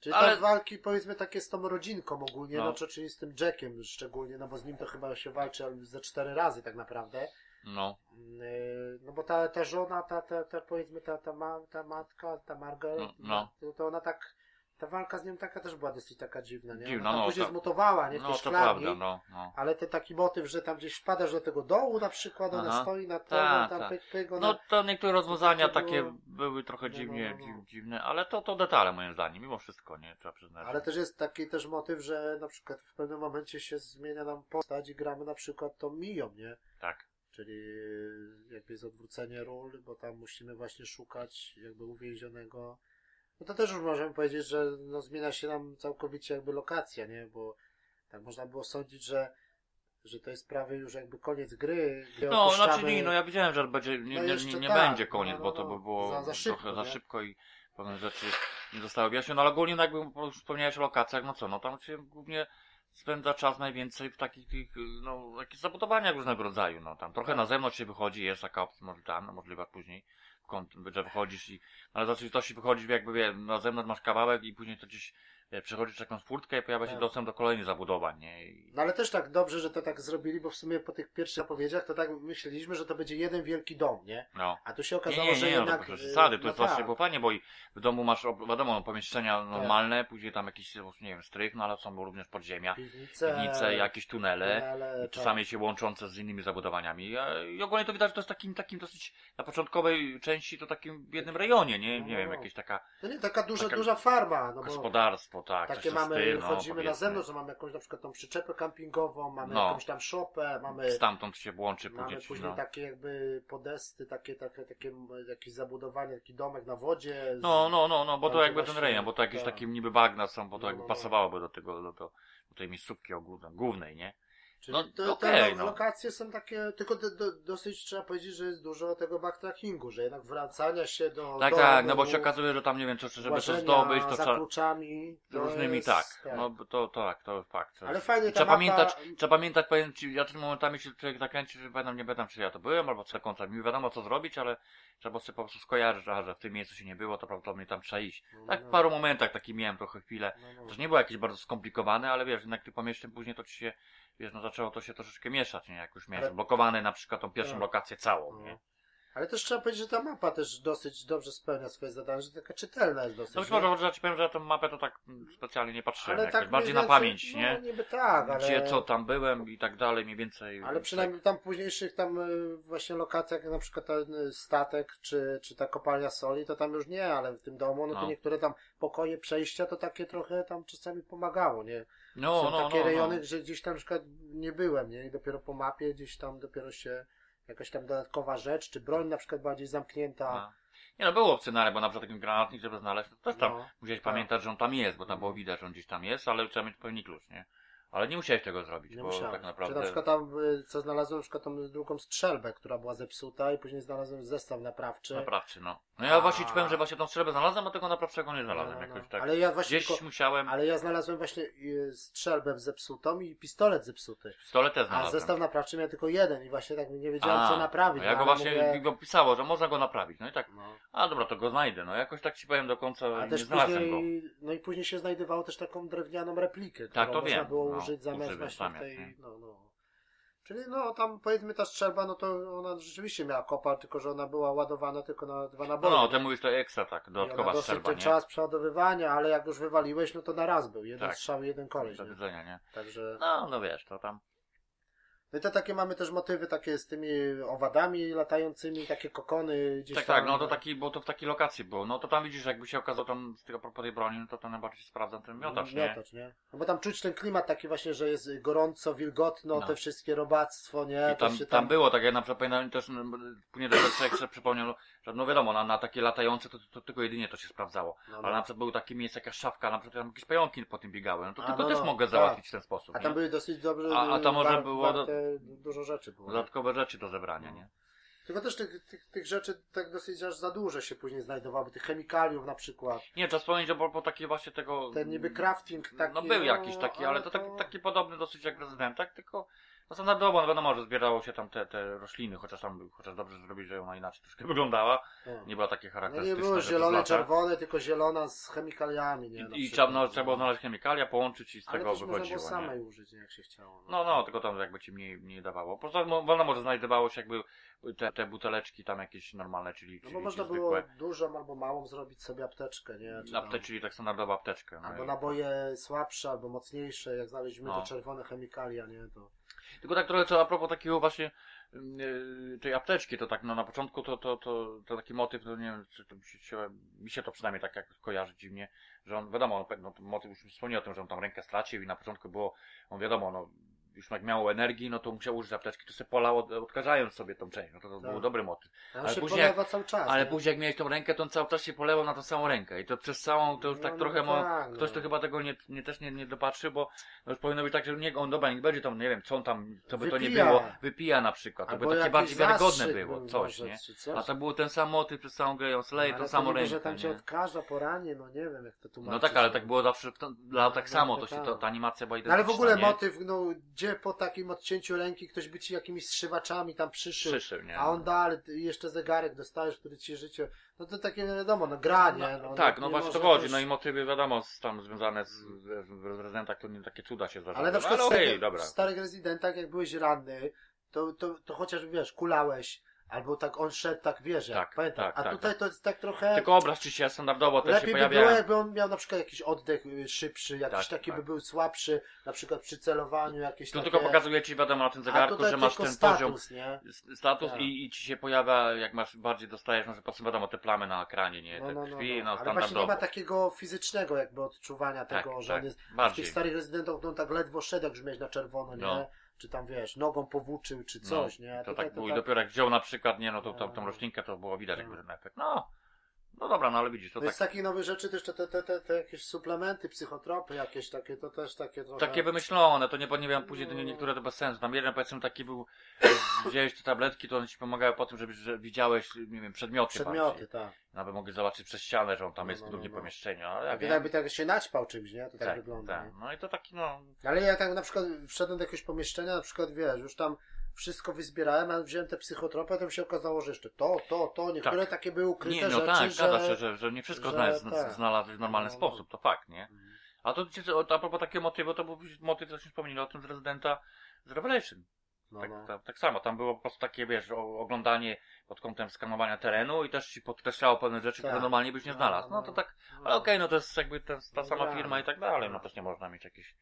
Czyli Ale- te walki powiedzmy takie z tą rodzinką ogólnie, No. no, czy- czyli z tym Jackiem szczególnie, no bo z nim to chyba się walczy ze cztery razy tak naprawdę. No, Yy, No bo ta, ta żona, ta, ta, ta powiedzmy ta, ta, ma, ta matka, ta Margaret, No, no. To ona tak, ta walka z nią taka też była dosyć taka dziwna, nie? Dziwna, ona no, później to- zmutowała, nie? W no to szklarni, prawda, no, no. ale ten taki motyw, że tam gdzieś wpadasz do tego dołu na przykład, ona Aha. stoi na to, Tak, tam tak. pyk, pyk, ona... No to niektóre rozwiązania takie takie było- były trochę No, dziwnie, no, no, no. dziw- dziwne, ale to, to detale moim zdaniem, mimo wszystko, nie? Trzeba przyznać. Ale też jest taki też motyw, że na przykład w pewnym momencie się zmienia nam postać i gramy na przykład tą Miją, nie? Tak. Czyli jakby jest odwrócenie ról, bo tam musimy właśnie szukać jakby uwięzionego. No to też już możemy powiedzieć, że no zmienia się nam całkowicie jakby lokacja, nie? Bo tak można było sądzić, że, że to jest prawie już jakby koniec gry. No, opuszczamy- znaczy nie, no ja wiedziałem, że będzie, nie, No nie, nie, tak, będzie koniec, no, bo no, to no. by było Za- za szybko, trochę za nie? szybko i pewne rzeczy nie zostały wyjaśnione, ale ogólnie no jakby wspomniałeś o lokacjach, no co, no tam się głównie spędza czas najwięcej w takich tych, no, jakichś zabudowaniach różnego rodzaju, no tam trochę na zewnątrz się wychodzi, jest taka opcja, no, możliwa później, kąt, że wychodzisz i, ale to, to się wychodzisz jakby, wie, na zewnątrz masz kawałek i później to gdzieś, przechodzisz jakąś furtkę i pojawia się Tak. dostęp do kolejnych zabudowań, nie? I, No ale też tak dobrze, że to tak zrobili, bo w sumie po tych pierwszych zapowiedziach to tak myśleliśmy, że to będzie jeden wielki dom, nie? no. A tu się Nie, okazało, nie, że nie, no jednak... to y, przesady, to no jest właśnie tak. było fajnie, bo i w domu masz, wiadomo, no, pomieszczenia normalne, później tam jakiś, nie wiem, strych, no ale są również podziemia, Piwnice, piwnice, jakieś tunele, tunele, czasami się łączące z innymi zabudowaniami. A- I ogólnie to widać, że to jest takim, takim dosyć, na początkowej części to takim w jednym rejonie, nie? Nie No. wiem, jakieś taka tak. To nie, taka duża, taka duża farma, no bo gospodarstwo, tak. takie mamy, stylu, no, chodzimy na powiedzmy. zewnątrz, że mamy jakąś na przykład tą przyczepę kampingową, mamy No. jakąś tam szopę, mamy, Stamtąd się łączy mamy później, później no. takie jakby podesty, takie, takie, takie jakieś zabudowanie, taki domek na wodzie. z- No, no, no, no, bo to jakby to ten właśnie- rejon, bo to jakieś tak. takie niby bagna są, bo to No, jakby no, no. pasowałoby do tego, do, do, do tej miejscówki ogólnej, głównej, nie? Czyli no, to, okej, te no. lokacje są takie, tylko do, do, dosyć trzeba powiedzieć, że jest dużo tego backtrackingu, że jednak wracania się do Tak, tak, no bo się okazuje, że tam nie wiem, co, żeby to zdobyć, to trzeba kluczami. różnymi jest- tak. No bo to, to tak, to fakt. Ale fajnie Trzeba mapa- pamiętać, trzeba pamiętać, powiem ci, ja też momentami się człowiek zakręci, że pamiętam, nie pamiętam, czy ja to byłem, albo co końca. Mi wiadomo, co zrobić, ale trzeba sobie po prostu skojarzyć, że w tym miejscu się nie było, to prawdopodobnie tam trzeba iść. No, Tak w no. paru momentach taki miałem trochę chwilę. No, no. To nie było jakieś bardzo skomplikowane, ale wiesz, jednak ty pomieszczeń później to ci się, wiesz, no zaczęło to się troszeczkę mieszać, nie? Jak już miałeś Ale- zablokowane na przykład tą pierwszą Tak. lokację całą, nie? Ale też trzeba powiedzieć, że ta mapa też dosyć dobrze spełnia swoje zadanie, że taka czytelna jest dosyć. No być może, że ja ci powiem, że ja tę mapę to tak mm, specjalnie nie patrzyłem, ale tak bardziej mniej na więcej- pamięć, no, nie? niby tak, ale... Gdzie, co tam byłem i tak dalej, mniej więcej. Ale przynajmniej tam późniejszych tam y, właśnie lokacjach, jak na przykład ten y, statek, czy, czy ta kopalnia soli, to tam już nie, ale w tym domu, no to No. niektóre tam pokoje, przejścia, to takie trochę tam czasami pomagało, nie? No, Są no, takie no, rejony, no. że gdzieś tam na przykład nie byłem, nie? I dopiero po mapie gdzieś tam dopiero się jakaś tam dodatkowa rzecz, czy broń na przykład bardziej zamknięta. No. Nie no, było opcjonalne, bo na przykład takim granatnik, żeby znaleźć, to też tam No. musiałeś Tak. pamiętać, że on tam jest, bo tam było widać, że on gdzieś tam jest, ale trzeba mieć pewnie klucz, nie? Ale nie musiałeś tego zrobić, Nie bo musiałem. tak naprawdę... Czy na przykład tam, y, co znalazłem, na przykład tą drugą strzelbę, która była zepsuta i później znalazłem zestaw naprawczy. Naprawczy, no. No ja A. właśnie ci powiem, że właśnie tą strzelbę znalazłem, a tego naprawczego nie znalazłem No, no, jakoś tak. Ale ja właśnie Gdzieś tylko, musiałem, ale ja znalazłem właśnie y, strzelbę zepsutą i pistolet zepsuty. pistolet też A znalazłem. zestaw naprawczy miał tylko jeden i właśnie tak nie wiedziałem A, co naprawić. no ja no, go właśnie mówię, mi go pisało, że można go naprawić. No i tak, no. a dobra, to go znajdę. No jakoś tak ci powiem do końca, A nie znalazłem go. później, no i później się znajdowało też taką drewnianą replikę, Tak, to można wiem. było No, użyć zamiast właśnie tej, nie? no, no. Czyli no tam powiedzmy ta strzelba, no to ona rzeczywiście miała kopa, tylko że ona była ładowana tylko na dwa No, naboje. no, nie? ty mówisz to ekstra, tak, I dodatkowa dosyć strzelba, ten nie? czas przeładowywania, ale jak już wywaliłeś, no to na raz był. Jeden Tak. strzał i jeden koleś. Do Nie? widzenia, nie? Także... No, no wiesz, to tam. No i te takie mamy też motywy takie z tymi owadami latającymi, takie kokony gdzieś Tak, tam. tak, no to taki, bo to w takiej lokacji było. No to tam widzisz, jakby się okazał tam z tego propos tej broni, no to tam najbardziej się sprawdza ten miotacz, nie? Miotacz, nie? No bo tam czuć ten klimat taki właśnie, że jest gorąco, wilgotno, No. te wszystkie robactwo, nie? I To tam, się tam było, tak ja na przykład pamiętam też, no, później do sobie przypomniał, że no wiadomo, na, na takie latające to, to, tylko jedynie to się sprawdzało. No, Ale no. na przykład były takie miejsca, jakaś szafka, na przykład tam jakieś pająki po tym biegały, no to tylko no, też no, mogę tak. załatwić w ten sposób, A tam nie? były dosyć dobrze. A- a tam może war- było warte, dużo rzeczy było. Dodatkowe rzeczy do zebrania, No. nie? Tylko też tych, tych, tych rzeczy tak dosyć aż za dużo się później znajdowało, tych chemikaliów na przykład. Nie, trzeba wspomnieć, że po, po takie właśnie tego... Ten niby crafting taki. no był jakiś taki, ale to taki, taki podobny dosyć jak Resident, tak? Tylko no standardowo, no wiadomo, że zbierało się tam te, te rośliny, chociaż tam, chociaż dobrze zrobić, że ona inaczej troszkę wyglądała. No. Nie była takie No charakterystyczne. nie było zielone, czerwone, tylko zielona z chemikaliami, nie? Na I, i trzeba, no, trzeba było znaleźć chemikalia, połączyć i z Ale tego można wychodziło. było nie? samej użyć, nie, jak się chciało. No, no, tylko tam jakby ci mniej, mniej dawało. Poza tym, no, wiadomo, że znajdowało się jakby te, te buteleczki tam jakieś normalne, czyli, No czyli bo można czyli było zwykłe. dużą albo małą zrobić sobie apteczkę, nie? Czy Apte, czyli tak standardowa apteczka. No, Albo naboje słabsze, albo mocniejsze, jak znaleźliśmy No. te czerwone chemikalia, nie? To... Tylko tak trochę co a propos takiego właśnie yy, tej apteczki, to tak no na początku to, to, to, to taki motyw, no nie wiem, czy to mi się, mi się to przynajmniej tak jak kojarzy dziwnie, że on wiadomo, no, no, ten motyw już wspomniał o tym, że on tam rękę stracił i na początku było, on wiadomo, no już jak miało energii, no to musiał użyć apteczki, to sobie polał od, odkażając sobie tą część, no to, to Tak. był dobry motyw. Ale się później polewa cały czas. Ale nie? później jak miałeś tą rękę, to on cały czas się polewał na tą samą rękę i to przez całą, to już No, tak no trochę, tak, no. ktoś to chyba tego nie, nie też nie, nie dopatrzy, bo no już powinno być tak, że nie, on dobra, nie będzie tam, nie wiem, co on tam, co by to nie Wypija. było, wypija na przykład, to Albo by takie bardziej wiarygodne było, był coś, nie? coś. A to było ten sam motyw przez całą grę, on sleje Ale tą to samą rękę, że tam cię odkaża poranie, no nie wiem jak to tłumaczyć. No tak, ale tak było zawsze, to, dla tak No, samo, no to się, tak. to, ta animacja była No identyczna, ale w ogóle motyw, no gdzie po takim odcięciu ręki ktoś by ci jakimiś strzywaczami tam przyszył, Przyszył, nie? a on dalej, jeszcze zegarek dostajesz, który ci życie, no to takie nie wiadomo, no granie. No, tak, nie- no nie właśnie to chodzi, też- no i motywy wiadomo, tam związane z, z, rezydentach, to nie takie cuda się zdarzają. Ale na przykład ale w okej, starych, dobra. w starych rezydentach, jak byłeś ranny, to, to, to chociaż wiesz, kulałeś, albo tak on szedł, tak wiesz, jak Tak, pamiętam. tak, a tak, tutaj tak. to jest tak trochę. Tylko obraz czy się standardowo też się Lepiej by pojawia. było, jakby on miał na przykład jakiś oddech y, szybszy, jakiś Tak, taki tak. by był słabszy, na przykład przy celowaniu jakieś Tu takie... tylko pokazuje ci wiadomo na tym a zegarku, tutaj że masz tylko ten status, poziom, nie? s- status Tak. i, i ci się pojawia, jak masz bardziej dostajesz, no że po prostu wiadomo te plamy na ekranie, nie? No, Te no, no, krwi, no. no, Ale właśnie nie standardowo. ma takiego fizycznego jakby odczuwania Tak, tego, że tak, on jest w bardziej. tych starych rezydentach, no on tak ledwo szedł, jak już miałeś na czerwono, nie? No. Czy tam wiesz, nogą powłóczył, czy No, coś, nie? A To tak było i dopiero jak wziął na przykład, nie, no to tą, tą No. roślinkę to było widać No. jakby ten efekt. No, no dobra, no ale widzisz, to No i tak, z takich nowych rzeczy też te, te, te, te, te jakieś suplementy, psychotropy jakieś takie, to też takie trochę... takie wymyślone, to nie, bo nie wiem, później to nie, No. niektóre to bez sensu. Tam jeden powiedzmy taki był, wziąłeś te tabletki, to one ci pomagały po tym, żebyś że widziałeś, nie wiem, przedmioty Przedmioty, bardziej. tak. Nawet mogli zobaczyć przez ścianę, że on tam No, jest no, w drugim no, no. pomieszczeniu, ale ja wiem. jakby tak się naćpał czymś, nie? To tak, Tak, wygląda. tak. Nie? No i to taki, no, Ale ja tak na przykład wszedłem do jakiegoś pomieszczenia, na przykład wiesz, już tam wszystko wyzbierałem, a wziąłem te psychotropy, a tam się okazało, że jeszcze to, to, to, niektóre Tak. takie były ukryte Nie, no rzeczy, tak, że... że, że nie wszystko że tak. znalazł w normalny No, no. sposób, to fakt, nie? Mhm. A to a propos takiego motywu, to był motyw, co się wspomnieli o tym z rezydenta z Revelation. No, Tak, no. tak, tak samo, tam było po prostu takie, wiesz, oglądanie pod kątem skanowania terenu i też ci podkreślało pewne rzeczy, Tak. które normalnie byś nie No, znalazł. no, No to tak, ale okej, no to jest jakby ta, ta sama tak. firma i tak dalej, no Tak. też nie można mieć jakichś...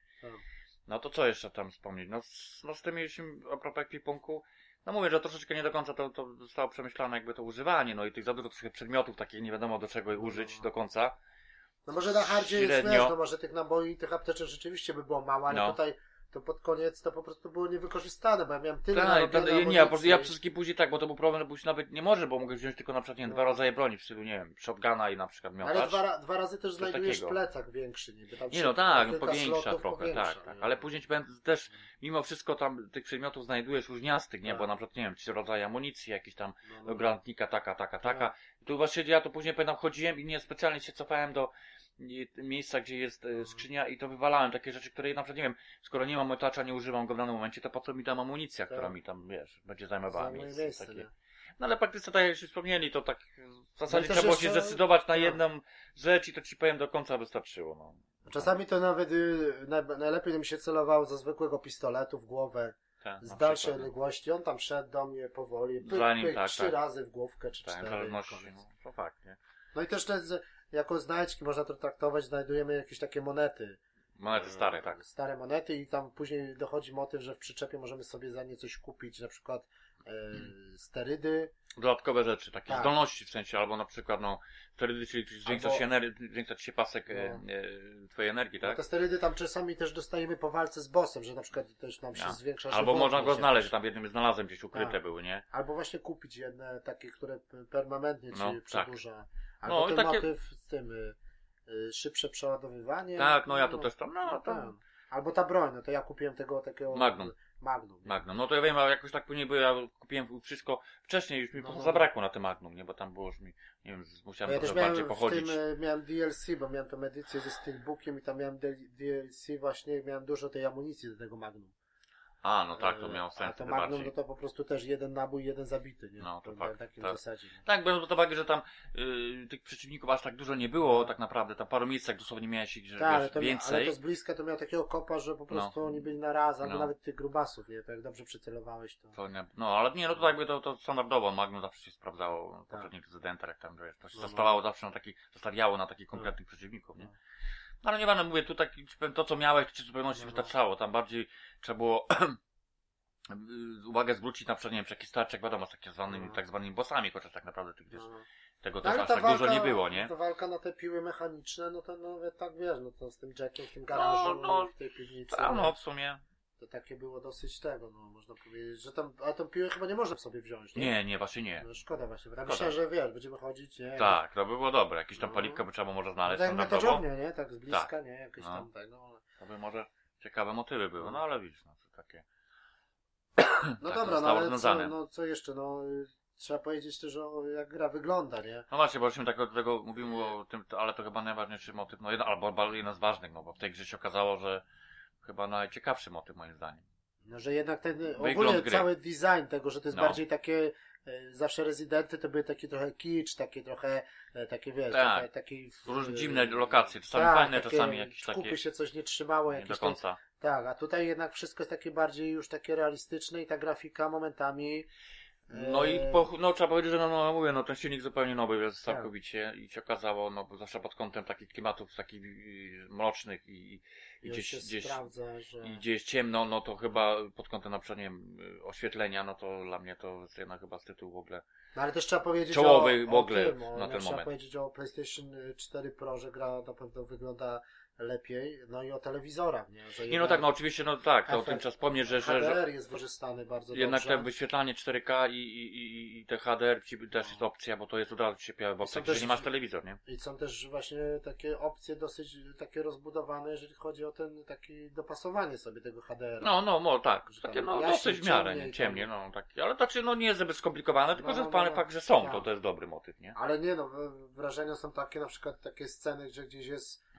No to co jeszcze tam wspomnieć? No z, no z tym mieliśmy a propos ekwipunku, no mówię, że troszeczkę nie do końca to, to zostało przemyślane jakby to używanie, no i tych za dużo trochę przedmiotów takich nie wiadomo do czego użyć do końca. No może na hardzie jest, Średnio. wiesz, no może tych naboi, tych apteczek rzeczywiście by było mało, ale No. tutaj to pod koniec to po prostu było niewykorzystane, bo ja miałem tyle Tak, nie, ja, ja wszystkie później tak, bo to był problem, bo już nawet nie może, bo mogę wziąć tylko na przykład nie, No. dwa rodzaje broni w stylu, nie wiem, shotguna i na przykład Ale miotacz. dwa, ra- dwa razy też znajdujesz takiego. plecak większy, niby tam Nie no tak, no powiększa trochę, powiększa, tak, tak. Ale później też mimo wszystko tam tych przedmiotów znajdujesz różniastych, nie? Tak. Bo na przykład, nie wiem, trzy rodzaje amunicji, jakiś tam No, no. do granatnika, taka, taka, taka. Tak. I tu właśnie ja to później pamiętam chodziłem i nie specjalnie się cofałem do miejsca, gdzie jest e, skrzynia i to wywalałem takie rzeczy, które na przykład, nie wiem, skoro nie mam miotacza, nie używam go w danym momencie, to po co mi tam amunicja, Tak. która mi tam, wiesz, będzie zajmowała miejsce. miejsce, takie. nie? No ale praktycznie, tak jak już wspomnieli, to tak w zasadzie też trzeba było się jeszcze- zdecydować na tak. jedną rzecz i to ci powiem do końca wystarczyło, no. Czasami to nawet y, naj, najlepiej mi się celowało ze zwykłego pistoletu w głowę, Tak, z dalszej no. odległości. On tam szedł do mnie powoli, pyk, Zanim, pyk, tak, trzy tak. razy w główkę, czy Tak, cztery. no, to fakt, nie? No i też te, jako znajdźki można to traktować, znajdujemy jakieś takie monety. Monety stare, tak. Stare monety i tam później dochodzi motyw, że w przyczepie możemy sobie za nie coś kupić, na przykład e, sterydy. Dodatkowe rzeczy, takie Tak. zdolności w sensie, albo na przykład, no, wtedy czyli zwiększa Albo- się ener- zwiększa się pasek e, No. e, twojej energii, No tak? te sterydy tam czasami też dostajemy po walce z bossem, że na przykład też nam się Ja. zwiększa Albo można go znaleźć, tam w jednym znalazłem gdzieś ukryte Tak. były, nie? Albo właśnie kupić jedne takie, które permanentnie ci No, tak. Albo No, ten takie- motyw z tym y, y, szybsze przeładowywanie. Tak, no ja to też tam, no, to tak. Albo ta broń, no to ja kupiłem tego takiego Magnum. Magnum. Magnum. No to ja wiem, ale jakoś tak później, bo ja kupiłem wszystko wcześniej, już mi No, no. zabrakło na tym Magnum, nie? Bo tam było już mi, nie wiem, musiałem ja też miałem bardziej pochodzić. tym, y, miałem DLC, bo miałem tą edycję ze Steelbookiem i tam miałem DLC właśnie, miałem dużo tej amunicji do tego Magnum. A, no tak, to E, miało A sens to wtedy Magnum no to po prostu też jeden nabój, jeden zabity, nie? No, to na fakt, takim tak. zasadzie. nie? Tak, biorąc pod uwagę, że tam y, tych przeciwników aż tak dużo nie było, No. tak naprawdę, tam paru miejscach dosłownie miałeś ich, że Tak, wiesz, to, ale więcej. to z bliska to miał takiego kopa, że po prostu No. oni byli na raz, albo No. nawet tych grubasów, nie? To jak dobrze przycelowałeś, to... To nie, no, ale nie, no to jakby to, to standardowo Magnum zawsze się sprawdzało Tak. poprzednich rezydentach, jak tam wiesz, to się No, no. zostawało zawsze na takich, zostawiało na takich konkretnych przeciwników, nie? No. No ale nie będę mówię, tu tak, to co miałeś, w zupełności No, no. wystarczało, tam bardziej trzeba było [CLEARS THROAT] uwagę zwrócić na przykład, nie wiem, czy jakiś starczek, wiadomo, z tak zwanymi, No. tak zwanymi bossami, chociaż tak naprawdę tych, wiesz, No. tego No, też aż ta tak walka, dużo nie było, nie? Ta walka na te piły mechaniczne, no to nawet tak wiesz, no to z tym Jackiem w tym garażu, No, no, w tej piwnicy. A no, w sumie, to takie było dosyć tego, no można powiedzieć, że tam, a tą piłę chyba nie można sobie wziąć, nie? Nie, nie, właśnie nie. No szkoda właśnie, bo myślałem, że wiesz, będziemy chodzić, nie? Tak, to by było dobre. Jakieś tam No. paliwka by trzeba było może No, znaleźć tak na standardowo. dżownie, nie? Tak z bliska, Tak. nie? Jakieś No. tam tego. ale- To by może ciekawe motywy były, no ale widzisz, no to takie. No Tak, dobra, no ale co, no co jeszcze, no y, trzeba powiedzieć też o jak gra wygląda, nie? No właśnie, bo żeśmy tak od tego mówimy o tym, ale to chyba najważniejszy motyw, no jeden, albo albo jeden z ważnych, no bo w tej grze się okazało, że chyba najciekawszy motyw moim zdaniem. No, że jednak ten Wygląd ogólnie gry. cały design tego, że to jest No. bardziej takie y, zawsze rezydenty to były takie trochę kicz, takie trochę takie, takie wiesz, Tak. takie, taki Różne dziwne lokacje, czasami tak, fajne, takie czasami jakieś kupy takie się coś nie trzymało, nie jakieś do te- końca. Tak, a tutaj jednak wszystko jest takie bardziej już takie realistyczne i ta grafika momentami. No i po, no, trzeba powiedzieć, że no, no mówię, no ten silnik zupełnie nowy jest Tak. całkowicie i się okazało, no bo zawsze pod kątem takich klimatów takich y, mrocznych i, i gdzieś, gdzieś, sprawdza, że... i gdzie jest ciemno, no to chyba pod kątem na przykład, nie wiem, y, oświetlenia, no to dla mnie to jest jedna chyba z tytułu w ogóle. No ale też trzeba powiedzieć Czołowy o, w ogóle tym, o, na ten trzeba moment. powiedzieć o PlayStation 4 Pro, że gra na pewno wygląda lepiej, no i o telewizorach, nie? Że Nie no tak, no oczywiście, no tak, to o tym trzeba wspomnieć, że, że, że HDR jest wykorzystany bardzo jednak dobrze. te wyświetlanie 4K i, i, i, i te HDR ci też jest opcja, bo to jest od razu się pojawia w opcjach, że nie masz telewizor, nie? I są też właśnie takie opcje dosyć takie rozbudowane, jeżeli chodzi o ten taki dopasowanie sobie tego HDR. No, no, tak. Że Takie tam no jaśniej, dosyć w miarę, ciemniej nie? tam. Ciemnie, no takie. Ale znaczy no nie jest zbyt skomplikowane, tylko No, że no, pan no. fakt, że są, Tak. to to jest dobry motyw, nie? Ale nie no, wrażenia są takie, na przykład takie sceny, gdzie gdzieś jest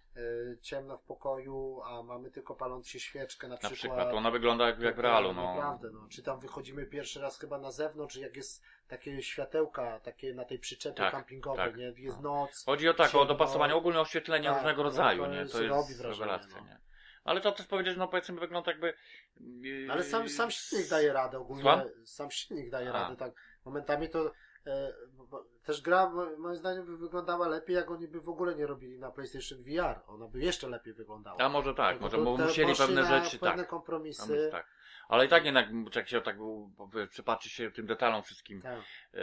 ciemno w pokoju, a mamy tylko palącą się świeczkę na Na przykład. przykład, to ona wygląda jak, jak w realu, no. Naprawdę, no. Czy tam wychodzimy pierwszy raz chyba na zewnątrz, jak jest takie światełka, takie na tej przyczepie Tak, kampingowej, tak. nie? Jest No. noc. Chodzi o tak, o ciemno. dopasowanie ogólnie oświetlenia Tak, różnego no, rodzaju, to nie? To robi jest wrażenie, rewelacja, no. nie? Ale to też powiedzieć, no powiedzmy wygląda jakby... yy, Ale sam, sam silnik daje radę ogólnie. Słucham? Sam silnik daje A. radę, tak. Momentami to e, bo- też gra mo- moim zdaniem by wyglądała lepiej, jak oni by w ogóle nie robili na PlayStation VR. Ona by jeszcze lepiej wygląała. A może tak, może te musieli pewne rzeczy, pewne tak. kompromisy. Jest tak. Ale i tak jednak, jak się tak przypatrzy się tym detalom wszystkim, Tak. yy,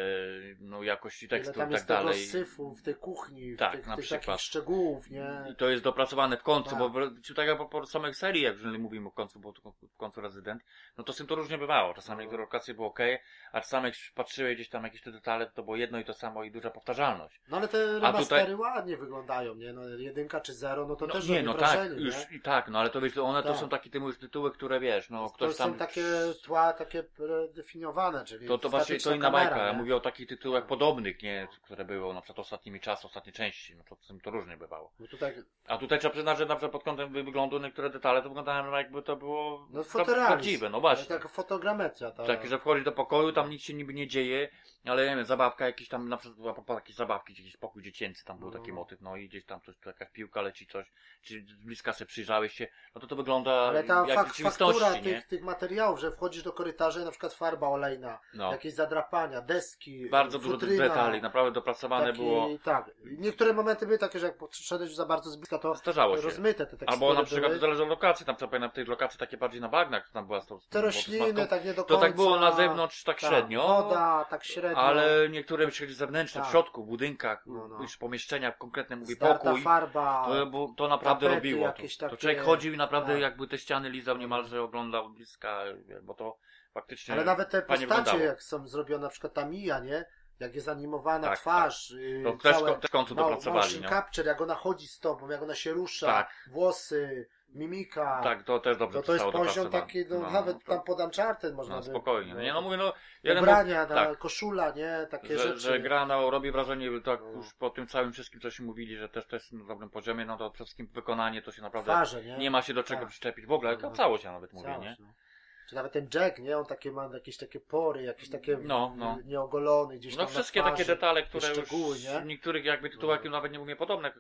no jakości Ile tekstu tam i jest tak tego dalej. syfu w tej kuchni, Tak, w tych, na tych przykład. takich szczegółów, nie? I to jest dopracowane w końcu, Tak. bo czy tak jak po, po samej serii, jak jeżeli mówimy o końcu, bo to w końcu rezydent, no to z tym to różnie bywało. Czasami No. niektóre lokacje były ok, a czasami jak patrzyły gdzieś tam jakieś te detale, to było jedno i to samo i duża powtarzalność. No ale te remastery tutaj- ładnie wyglądają, nie? No jedynka czy zero, no to no, też nie, no wrażenie, tak, nie? już i tak, no ale to wiesz, one to Tak. są takie ty mówisz tytuły, które wiesz, no to ktoś tam. są takie tła, takie predefiniowane, czyli To, to właśnie to inna kamera, bajka. Ja mówię o takich tytułach podobnych, nie, które były na przykład ostatnimi czasy, ostatnie części, no to z tym to różnie bywało. Bo tutaj A tutaj trzeba przyznać, że na przykład pod kątem wyglądu niektóre detale to wyglądają jakby to było No prawdziwe, no właśnie. Tak fotogrametria. Ta... Tak, że wchodzisz do pokoju, tam nic się niby nie dzieje, ale nie wiem, zabawka jakiś tam, na przykład była po jakieś zabawki, jakiś pokój dziecięcy, tam był No. taki motyw, no i gdzieś tam coś, tu jakaś piłka leci, coś, czy z bliska sobie przyjrzałeś się, no to to wygląda Ale ta jak fak rzeczywistości, faktura nie? tych, tych materiałów, że wchodzisz do korytarza i na przykład farba olejna, No. jakieś zadrapania, deski, Bardzo dużo futryna, detali, naprawdę dopracowane taki, było. Tak. Niektóre momenty były takie, że jak podszedłeś za bardzo z bliska, to Zdarzało się. rozmyte te tekstury Albo na przykład to były. zależy od lokacji, tam trzeba pamiętam, w tej lokacji takie bardziej na bagnach, tam była to, Te było rośliny, tak nie do To końca. tak było na zewnątrz tak Tak, średnio, Woda, tak średnio. ale niektóre myśleli zewnętrzne, w Tak. środku, w budynkach, No, no. już pomieszczenia, konkretnie mówię Zdarta pokój, farba. to, bo, to naprawdę tapety robiło to. jakieś To takie- człowiek chodził i naprawdę tak. jakby te ściany lizał niemalże, oglądał z bo to faktycznie... Ale nawet te postacie, wyglądało. jak są zrobione, na przykład ta Mija, nie? Jak jest animowana Tak, twarz, yy, To też, całe też końcu mo- dopracowali, no. capture, jak ona chodzi z tobą, jak ona się rusza, Tak. włosy, mimika. Tak, to też dobrze to, to jest poziom taki, no, No, nawet to- tam pod Uncharted można No by- spokojnie. no, Nie no mówię, no... Ubrania, ta tak. koszula, nie? Takie że, rzeczy. że gra no, robi wrażenie, tak No. już po tym całym wszystkim, co się mówili, że też to jest na dobrym poziomie, no to przede wszystkim wykonanie to się naprawdę Twarze, nie? nie ma się do czego Tak. przyczepić. W ogóle, No. no. całość ja nawet mówię, Całość, nie? No. Czy nawet ten Jack, nie? On takie ma jakieś takie pory, jakieś takie No, no. nieogolone gdzieś No tam na wszystkie twarzy. takie detale, które szczegóły, już nie? w niektórych jakby tytułach No. nawet nie mówię podobne,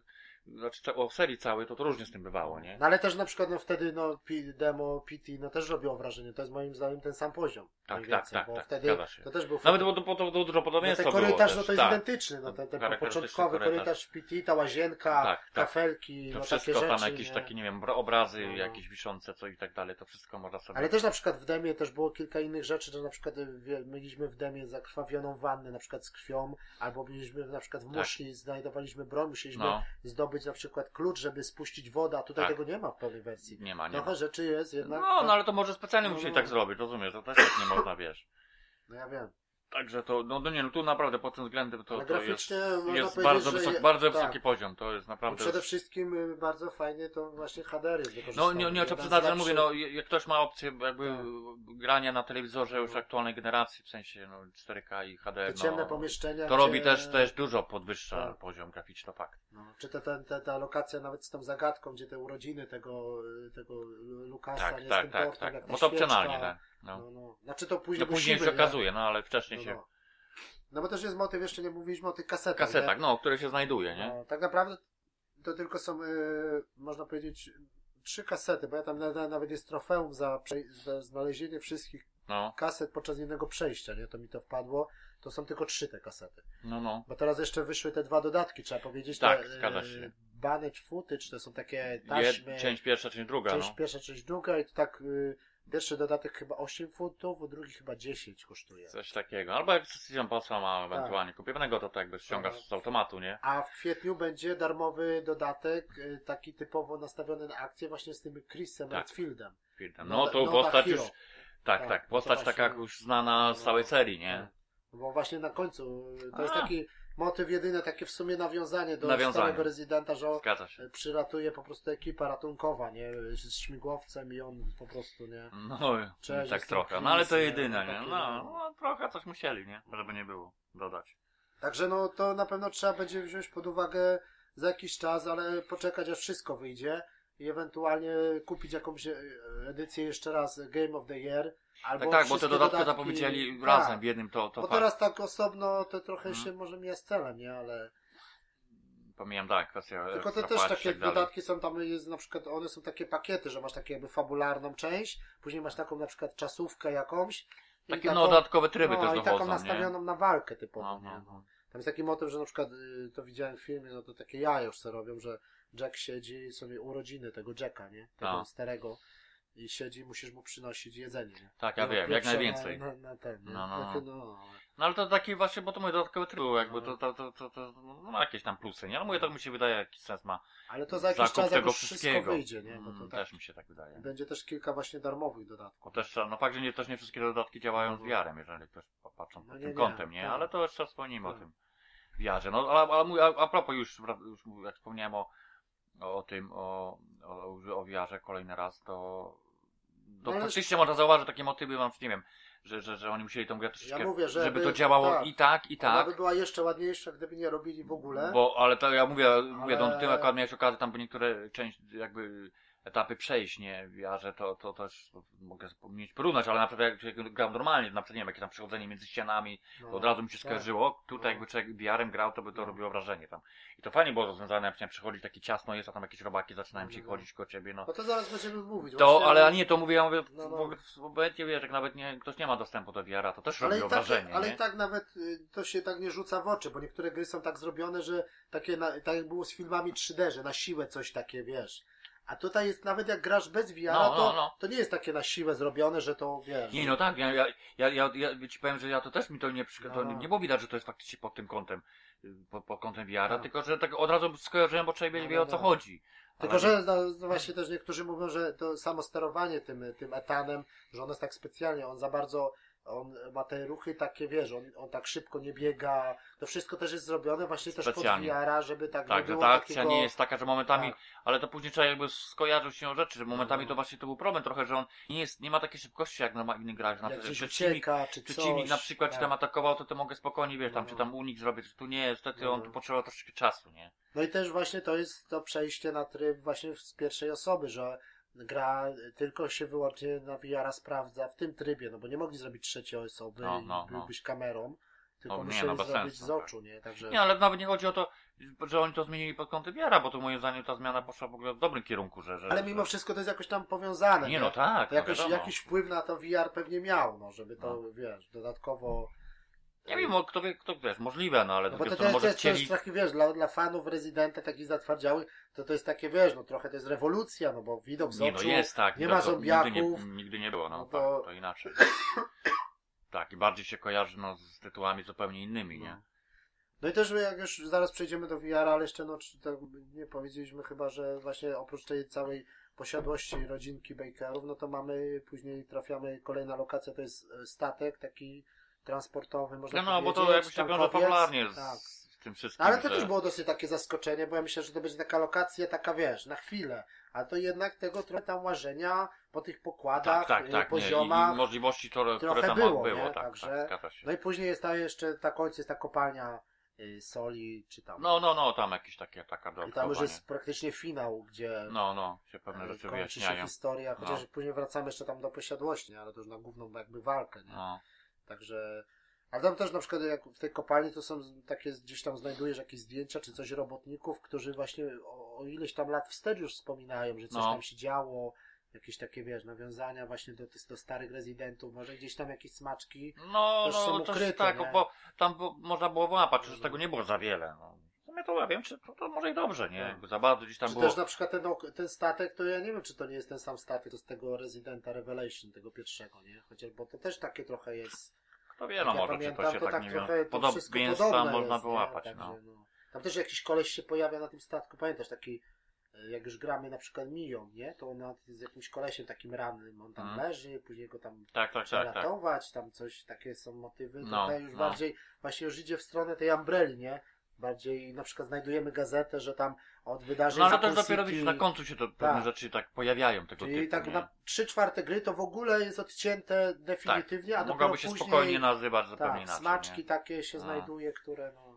znaczy o serii całej, to to różnie z tym bywało, nie? No ale też na przykład no wtedy no P- demo PT no też robiło wrażenie. To jest moim zdaniem ten sam poziom. Tak, tak, tak, bo tak, wtedy się. to też był Nawet było to, to, to dużo no podobieństwa ten było korytarz też, no to jest tak. identyczny, no ten, ten początkowy korytarz. korytarz w PT, ta łazienka, Tak, tak. kafelki, To no wszystko takie tam rzeczy. jakieś nie? takie, nie wiem, bra- obrazy No, no. jakieś wiszące, co i tak dalej, to wszystko można sobie... Ale też na przykład w demie też było kilka innych rzeczy, że na przykład y, mieliśmy w demie zakrwawioną wannę na przykład z krwią, albo byliśmy na przykład w Tak. muszli, znajdowaliśmy broń, musieliśmy No, zdobyć być na przykład klucz, żeby spuścić wodę, a tutaj Tak. tego nie ma w pełnej wersji. Nie ma, nie Trochę ma. rzeczy jest jednak. No, no ale to może specjalnie No, musieli no. tak zrobić, rozumiesz, to też tak nie można, wiesz. no ja wiem. Także to, no, no nie, no tu naprawdę pod tym względem to, to jest, jest bardzo, że wysoki, je- bardzo tak. wysoki poziom, to jest No naprawdę... przede wszystkim y, bardzo fajnie to właśnie HDR jest No nie, nie trzeba z przyznać, że mówię, no jak ktoś ma opcję jakby Tak. grania na telewizorze już No. aktualnej generacji, w sensie no 4K i HD, Te ciemne no, pomieszczenia. to gdzie- robi też, też dużo podwyższa Tak. poziom graficzny, fakt. No, czy te, te, ta lokacja nawet z tą zagadką, gdzie te urodziny tego, tego Lukasa, Tak, nie z tak, tym tak, portem, tak. ta Bo to opcjonalnie, tak. No, No, no. Znaczy to no później później się okazuje, no ale wcześniej No, się... no. no bo też jest motyw, jeszcze nie mówiliśmy o tych kasetach. Kasetach, nie? no, które się znajduje, nie? No, tak naprawdę to tylko są, y, można powiedzieć, trzy kasety, bo ja tam na, na, nawet jest trofeum za, za znalezienie wszystkich No, kaset podczas jednego przejścia, nie? To mi to wpadło. To są tylko trzy te kasety. no, no. Bo teraz jeszcze wyszły te dwa dodatki, trzeba powiedzieć. Tak, te, zgadza y, się. Banet footage, to są takie taśmy. Jed, część pierwsza, część druga, część no. pierwsza, część druga i to tak y, pierwszy dodatek chyba 8 funtów, a drugi chyba 10 kosztuje. Coś takiego. Albo jak Season Passa ma ewentualnie kupionego, to tak jakby ściągasz Tak. z automatu, nie? A w kwietniu będzie darmowy dodatek, y, taki typowo nastawiony na akcję właśnie z tym Chrisem Tak. Redfieldem. No, no to postać Hero. już... Tak, Tak, tak. Postać taka już znana z całej serii, nie? Tak. Bo właśnie na końcu y, to jest A. taki motyw jedyny, takie w sumie nawiązanie do Nawiązanie. starego rezydenta, że y, przyratuje po prostu ekipa ratunkowa, nie? Z śmigłowcem i on po prostu, nie? No, Cześć, tak trochę. No ale to jedyne, nie? Takie, No, no. no, trochę coś musieli, nie? Żeby nie było dodać. Także no to na pewno trzeba będzie wziąć pod uwagę za jakiś czas, ale poczekać aż wszystko wyjdzie i ewentualnie kupić jakąś e, edycję jeszcze raz Game of the Year. Albo Tak, tak, bo te dodatki zapowiedzieli tak. razem w jednym, to, to Bo fakt. teraz tak osobno to trochę Mhm. się może mija z celem, nie? Ale Pomijam, tak, kwestia tylko te ekstra też i takie tak dodatki są tam, jest na przykład, one są takie pakiety, że masz takie jakby fabularną część, później masz taką na przykład czasówkę jakąś. i Takie taką- no, dodatkowe tryby no, też i dochodzą, taką nie? nastawioną na walkę typowo, No, nie? no, no. Tam jest taki motyw, że na przykład y, to widziałem w filmie, no to takie jaja już co robią, że Jack siedzi, sobie urodziny tego Jacka, nie? Tego No. starego. I siedzi, musisz mu przynosić jedzenie, nie? Tak, ja No, wiem, jak najwięcej. Na, na, ten? No, no, no. no. No ale to taki właśnie, bo to mówię, dodatkowe tryby, jakby No. to, to, to, to, to no, ma jakieś tam plusy, nie? Ale mówię, to mi się wydaje, jaki sens ma Ale to za jakiś czas tego wszystkiego. wyjdzie, nie? Bo to Mm, tak, Też mi się tak wydaje. będzie też kilka właśnie darmowych dodatków. Bo też, no fakt, że nie, też nie wszystkie dodatki działają z VR-em, jeżeli ktoś patrzą No pod tym kątem, nie? tak. Ale to jeszcze wspomnimy o Tak. tym VR-ze. No ale, ale a, a propos już, już jak wspomniałem o, o tym, o, o, o VR-ze kolejny raz, to, to No faktycznie można zauważyć takie motywy, mam, nie wiem, że, że, że oni musieli tą grę troszeczkę, mówię, żeby- żeby to działało tak. i tak, i Ona tak. by była jeszcze ładniejsza, gdyby nie robili w ogóle. Bo, ale to ja mówię, mówię, Ale- no, ty akurat miałeś okazję tam by niektóre część, jakby etapy przejść, nie, ja, że to, to też mogę mieć porównać, ale na przykład jak się grał normalnie, na przykład nie wiem, jakieś tam przechodzenie między ścianami, No. to od razu mi się tak. skojarzyło, tutaj No. jakby człowiek VR-em grał, to by to No. robiło wrażenie tam. I to fajnie było rozwiązane, jak się przechodzi taki ciasno jest, a tam jakieś robaki zaczynają No, ci no, no. chodzić koło ciebie, no. No to zaraz będziemy mówić. To, ale nie, to mówię, ja mówię, No, no. w ogóle- obecnie wiesz, jak nawet nie, ktoś nie ma dostępu do VR-a, to też Ale robiło tak, wrażenie, ale nie? i tak nawet y, to się tak nie rzuca w oczy, bo niektóre gry są tak zrobione, że takie, na, tak jak było z filmami 3D, że na siłę coś takie, wiesz. A tutaj jest nawet jak grasz bez VR, No, no, to, no. to nie jest takie na siłę zrobione, że to wiesz. Nie, no tak, ja, ja, ja, ja, ja ci powiem, że ja to też mi to nie przy- to No. nie było widać, że to jest faktycznie pod tym kątem, y, pod, pod kątem VR-a, No. tylko że tak od razu skojarzyłem, bo człowiek No, wie no, o co no. chodzi. Tylko, Ale- że no, no właśnie też niektórzy mówią, że to samo sterowanie tym, tym etanem, że on jest tak specjalnie, on za bardzo, on ma te ruchy takie, wiesz, on, on tak szybko nie biega, to wszystko też jest zrobione właśnie też pod Specjalnie. VR-a, żeby tak, nie Tak, że było ta akcja takiego... nie jest taka, że momentami, Tak. ale to później trzeba jakby skojarzył się rzeczy, że momentami No. to właśnie to był problem trochę, że on nie jest, nie ma takiej szybkości jak na innych grach, na jak że przeciwnik, ucieka, czy coś. przeciwnik na przykład tak. tam atakował, to ty mogę spokojnie, wiesz, tam, No. czy tam unik zrobić, tu nie, niestety No. on tu potrzebował troszeczkę czasu, nie? No i też właśnie to jest to przejście na tryb właśnie z pierwszej osoby, że gra tylko się wyłącznie na VR sprawdza w tym trybie, no bo nie mogli zrobić trzeciej osoby No, i no, no. byłbyś kamerą, tylko No, nie, musieli no, zrobić sensu, z tak. oczu, nie? Także Nie, ale nawet nie chodzi o to, że oni to zmienili pod kątem VR-a, bo to moim zdaniem ta zmiana poszła w ogóle w dobrym kierunku, że... że ale mimo że... wszystko to jest jakoś tam powiązane. Nie no tak, To no jakoś, wiadomo. jakiś wpływ na to VR pewnie miał, no, żeby to, wiesz, dodatkowo... Nie wiem, kto kto wiesz, możliwe, no ale No bo to, jest, może jest, to chcieli... jest taki, wiesz, dla, dla fanów Rezydenta, takich zatwardziałych, to to jest takie, wiesz, no trochę to jest rewolucja, no bo widok z Nie no oczu, jest tak, nie widok ma z- Nigdy nie, zombiaków. nigdy nie było, no, No to... tak, to inaczej. [COUGHS] tak, i bardziej się kojarzy no, z tytułami zupełnie innymi, nie? No. No i też jak już zaraz przejdziemy do VR, ale jeszcze no, czy nie powiedzieliśmy chyba, że właśnie oprócz tej całej posiadłości rodzinki Bakerów, no to mamy, później trafiamy, kolejna lokacja to jest e, statek taki transportowy, można No, no bo to jakby się wiąże fabularnie z, Tak. z tym wszystkim. Ale to że... też było dosyć takie zaskoczenie, bo ja myślę, że to będzie taka lokacja, taka wiesz, na chwilę. A to jednak tego trochę tam łażenia po tych pokładach, Tak, tak, y, tak. Nie, i, poziomach. I możliwości, które, trochę które tam było, było, nie? tak, Także- tak. No i później jest ta jeszcze, ta końcu jest ta kopalnia y, soli, czy tam. No, no, no, tam jakieś takie, taka I tam już jest praktycznie finał, gdzie No, no, się pewne y, rzeczy kończy się wyjaśniają. historia, chociaż No. później wracamy jeszcze tam do posiadłości, ale to już na główną jakby walkę, nie? No, Także. Ale tam też na przykład jak w tej kopalni to są takie, gdzieś tam znajdujesz jakieś zdjęcia czy coś robotników, którzy właśnie o, o ileś tam lat wstecz już wspominają, że coś No. tam się działo, jakieś takie wiesz, nawiązania właśnie do, do starych rezydentów, może gdzieś tam jakieś smaczki. no, Też są no to ukryte, tak, nie? bo tam było, można było łapać, że z tego nie było za wiele. No. Sumie to ja wiem, czy to, to może i dobrze, nie? Tak. Jakby za bardzo gdzieś tam czy było. też na przykład ten, ten statek, to ja nie wiem, czy to nie jest ten sam statek, to z tego rezydenta Revelation, tego pierwszego, nie? Chociaż, bo to też takie trochę jest. Kto wie, no ja może, pamiętam, czy to się to tak nie trochę wiąże. to wszystko Podobieństwa podobne można jest, nie? wyłapać, Także, no. no. Tam też jakiś koleś się pojawia na tym statku, pamiętasz, taki, e, jak już gramy na przykład Miją, nie? To on nawet z jakimś kolesiem takim rannym, on tam Mhm. leży, później go tam Tak, tak, tak, tak. ratować, tam coś, takie są motywy, No, trochę już no. bardziej, właśnie już idzie w stronę tej umbreli, nie? Bardziej na przykład znajdujemy gazetę, że tam od wydarzeń No ale to dopiero widzisz, na końcu się to pewne Tak. rzeczy tak pojawiają tego Czyli typu, tak nie? na trzy czwarte gry to w ogóle jest odcięte definitywnie, a dopiero Mogłoby się później... spokojnie nazywać zupełnie Tak, inaczej. smaczki nie? takie się No. znajduje, które no...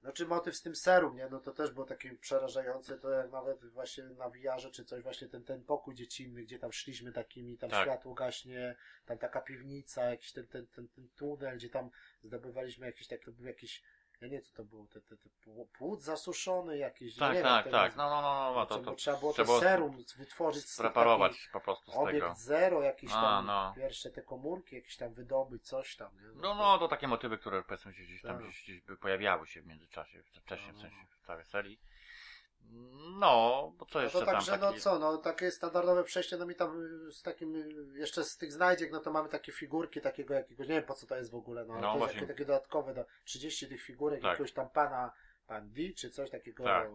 Znaczy motyw z tym serum, nie? No to też było takie przerażające, to jak nawet właśnie na VR czy coś, właśnie ten, ten pokój dziecinny, gdzie tam szliśmy takimi, tam Tak. światło gaśnie, tam taka piwnica, jakiś ten, ten, ten, ten tunel, gdzie tam zdobywaliśmy jakiś taki, to był jakiś, ja nie wiem co to było, te, te, te pł- płód zasuszony jakiś, ja Tak, nie tak, wiem, tak. ten- No, no, no, no to, trzeba, to trzeba było trzeba to serum wytworzyć preparować po prostu z Obiekt tego. zero, jakieś A, tam no. pierwsze te komórki, jakieś tam wydobyć, coś tam, nie? No, no, to takie motywy, które powiedzmy się gdzieś tam Tak. gdzieś, gdzieś by pojawiały się w międzyczasie, wcześniej No, w no, sensie w całej serii. No, bo co No jeszcze to także, tam no taki... co, no takie standardowe przejście, no mi tam y, z takim, y, jeszcze z tych znajdziek, no to mamy takie figurki takiego jakiegoś, nie wiem po co to jest w ogóle, no, ale No to jest takie, takie dodatkowe, do 30 tych figurek, Tak. jakiegoś tam pana, pan D, czy coś takiego Tak.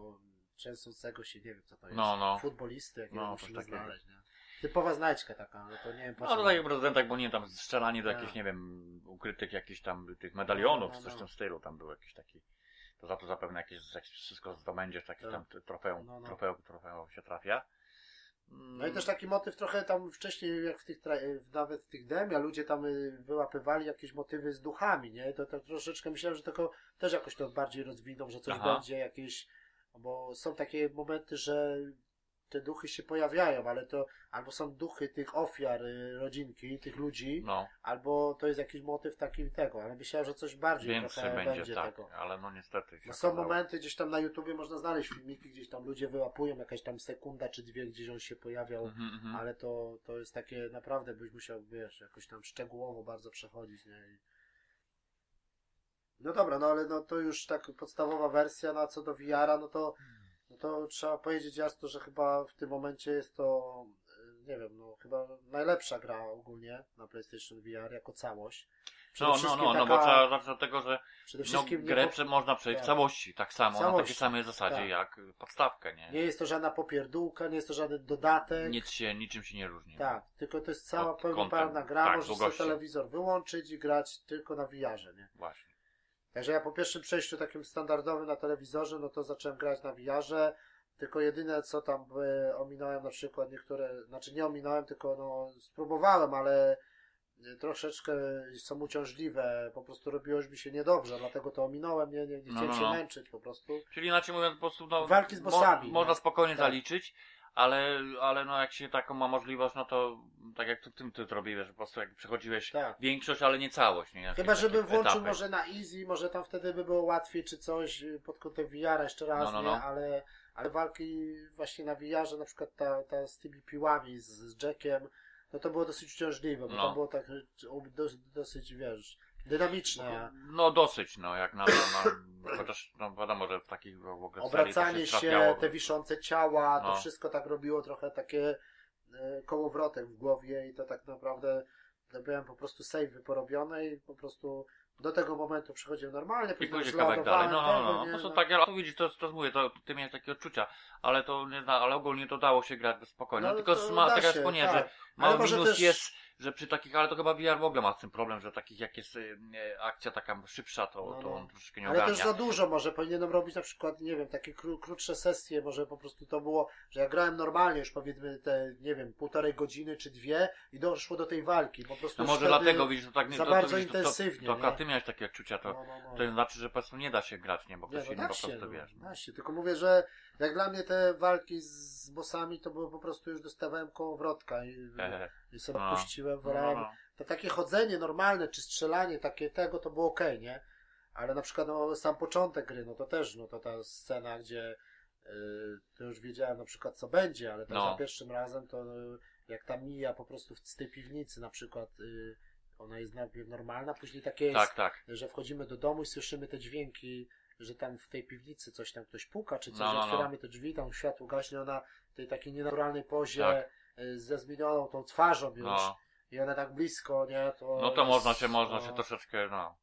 częstującego się, nie wiem co to jest, No, no. futbolisty, jakiego No, musimy znaleźć, nie? Typowa znajdźka taka, no to nie wiem po No co. tak jak w prezydentach, bo nie wiem, tam strzelanie do Tak. jakichś, nie wiem, ukrytych jakichś tam tych medalionów, No, no, coś w no. tym stylu, tam był jakiś taki, to za to zapewne jakieś, jakieś wszystko zdobędziesz, takie Tak. tam trofeum, No, no. trofeum, trofeum się trafia. No i też taki motyw trochę tam wcześniej, jak w tych, nawet w tych demia, ludzie tam y, wyłapywali jakieś motywy z duchami, nie? To, to troszeczkę myślałem, że tylko też jakoś to bardziej rozwiną, że coś Aha. będzie jakieś, bo są takie momenty, że te duchy się pojawiają, ale to albo są duchy tych ofiar y, rodzinki, tych ludzi, No, albo to jest jakiś motyw taki tego, ale myślałem, że coś bardziej więcej będzie, będzie tak, tego. ale no niestety No są okazało. momenty gdzieś tam na YouTubie można znaleźć filmiki, gdzieś tam ludzie wyłapują jakaś tam sekunda czy dwie, gdzieś on się pojawiał, Mhm, mhm. ale to, to jest takie naprawdę byś musiał, wiesz, jakoś tam szczegółowo bardzo przechodzić, nie? I... No dobra, no ale no to już tak podstawowa wersja, no a co do VR-a, no to, no to trzeba powiedzieć jasno, że chyba w tym momencie jest to, y, nie wiem, no chyba najlepsza gra ogólnie na PlayStation VR jako całość. Przede No, no, no, no, taka- bo trzeba zacząć od tego, że no, grę po- można przejść w tak. całości, tak samo, W na całości, takiej samej zasadzie tak. jak podstawkę, nie? nie jest to żadna popierdółka, nie jest to żaden dodatek. Nic się, niczym się nie różni. Tak, tylko to jest cała pełnoprawna gra, tak, możesz sobie telewizor wyłączyć i grać tylko na VR-ze, nie? Właśnie. Także ja po pierwszym przejściu takim standardowym na telewizorze, no to zacząłem grać na VR-ze, tylko jedyne co tam e, ominąłem na przykład niektóre, znaczy nie ominąłem, tylko no spróbowałem, ale e, troszeczkę są uciążliwe, po prostu robiło już mi się niedobrze, dlatego to ominąłem, nie, nie, nie No, chciałem no, się no. męczyć po prostu. Czyli inaczej mówiąc, po prostu no, Walki z bossami, można no. spokojnie Tak. zaliczyć, ale, ale no jak się taką ma możliwość, no to tak jak ty, tym ty robiłeś, że po prostu jak przechodziłeś Tak. większość, ale nie całość. Nie? Jakieś Chyba, żebym włączył etapy. może na easy, może tam wtedy by było łatwiej czy coś y, pod kątem VR jeszcze raz, No, no, nie? no. Ale, ale walki właśnie na VR-ze, na przykład ta, ta z tymi piłami, z, z Jackiem, no to było dosyć uciążliwe, bo No. to było tak dosyć, dosyć wiesz, dynamiczne. No dosyć, no jak na to, no, chociaż no wiadomo, że w takich w ogóle to Obracanie się, trafiało. te wiszące ciała, to No. wszystko tak robiło trochę takie e, kołowrotek w głowie i to tak naprawdę robiłem po prostu savey porobione i po prostu do tego momentu przychodziłem normalnie, I później kawałek dalej. No, no, tego, no. nie, No to no. tak, ale to widzisz, to, to mówię, to ty miałeś takie odczucia, ale to nie ale ogólnie to dało się grać spokojnie. No, No, tylko to ma, da tak że mały minus też- jest, że przy takich, ale to chyba VR w ogóle ma z tym problem, że takich jak jest y, e, akcja taka szybsza, to, No, to no. on troszeczkę nie Ale ogarnia. też za dużo może powinienem robić na przykład, nie wiem, takie kró, krótsze sesje, może po prostu to było, że ja grałem normalnie już powiedzmy te, nie wiem, półtorej godziny czy dwie i doszło do tej walki. Po prostu No może dlatego widzisz, to tak nie za to, bardzo to, widzisz, to, intensywnie, To, to, to nie? ty miałeś takie odczucia, to, No, no, no. to znaczy, że po prostu nie da się grać, nie, bo Nie, ktoś no inny po się, prostu no, wiesz. da się. Tylko mówię, że jak dla mnie te walki z bossami to były po prostu już dostawałem kołowrotka i, Ehe. i sobie No. puściłem, No, wolałem. no. To takie chodzenie normalne, czy strzelanie takie tego, to było okej, nie? Ale na przykład no, sam początek gry, no to też, no to ta scena, gdzie yy, to już wiedziałem na przykład co będzie, ale tak No. za pierwszym razem to yy, jak ta mija po prostu w, z tej piwnicy na przykład, yy, ona jest najpierw normalna, później takie jest, Tak, tak. że wchodzimy do domu i słyszymy te dźwięki, że tam w tej piwnicy coś tam ktoś puka, czy coś, No, no, no. otwieramy te drzwi, tam światło gaśnie, ona w tej takiej nienaturalnej pozie, Tak. yy, ze zmienioną tą twarzą już, No, i ona tak blisko, nie? To no to jest, można się, można no, się troszeczkę, no.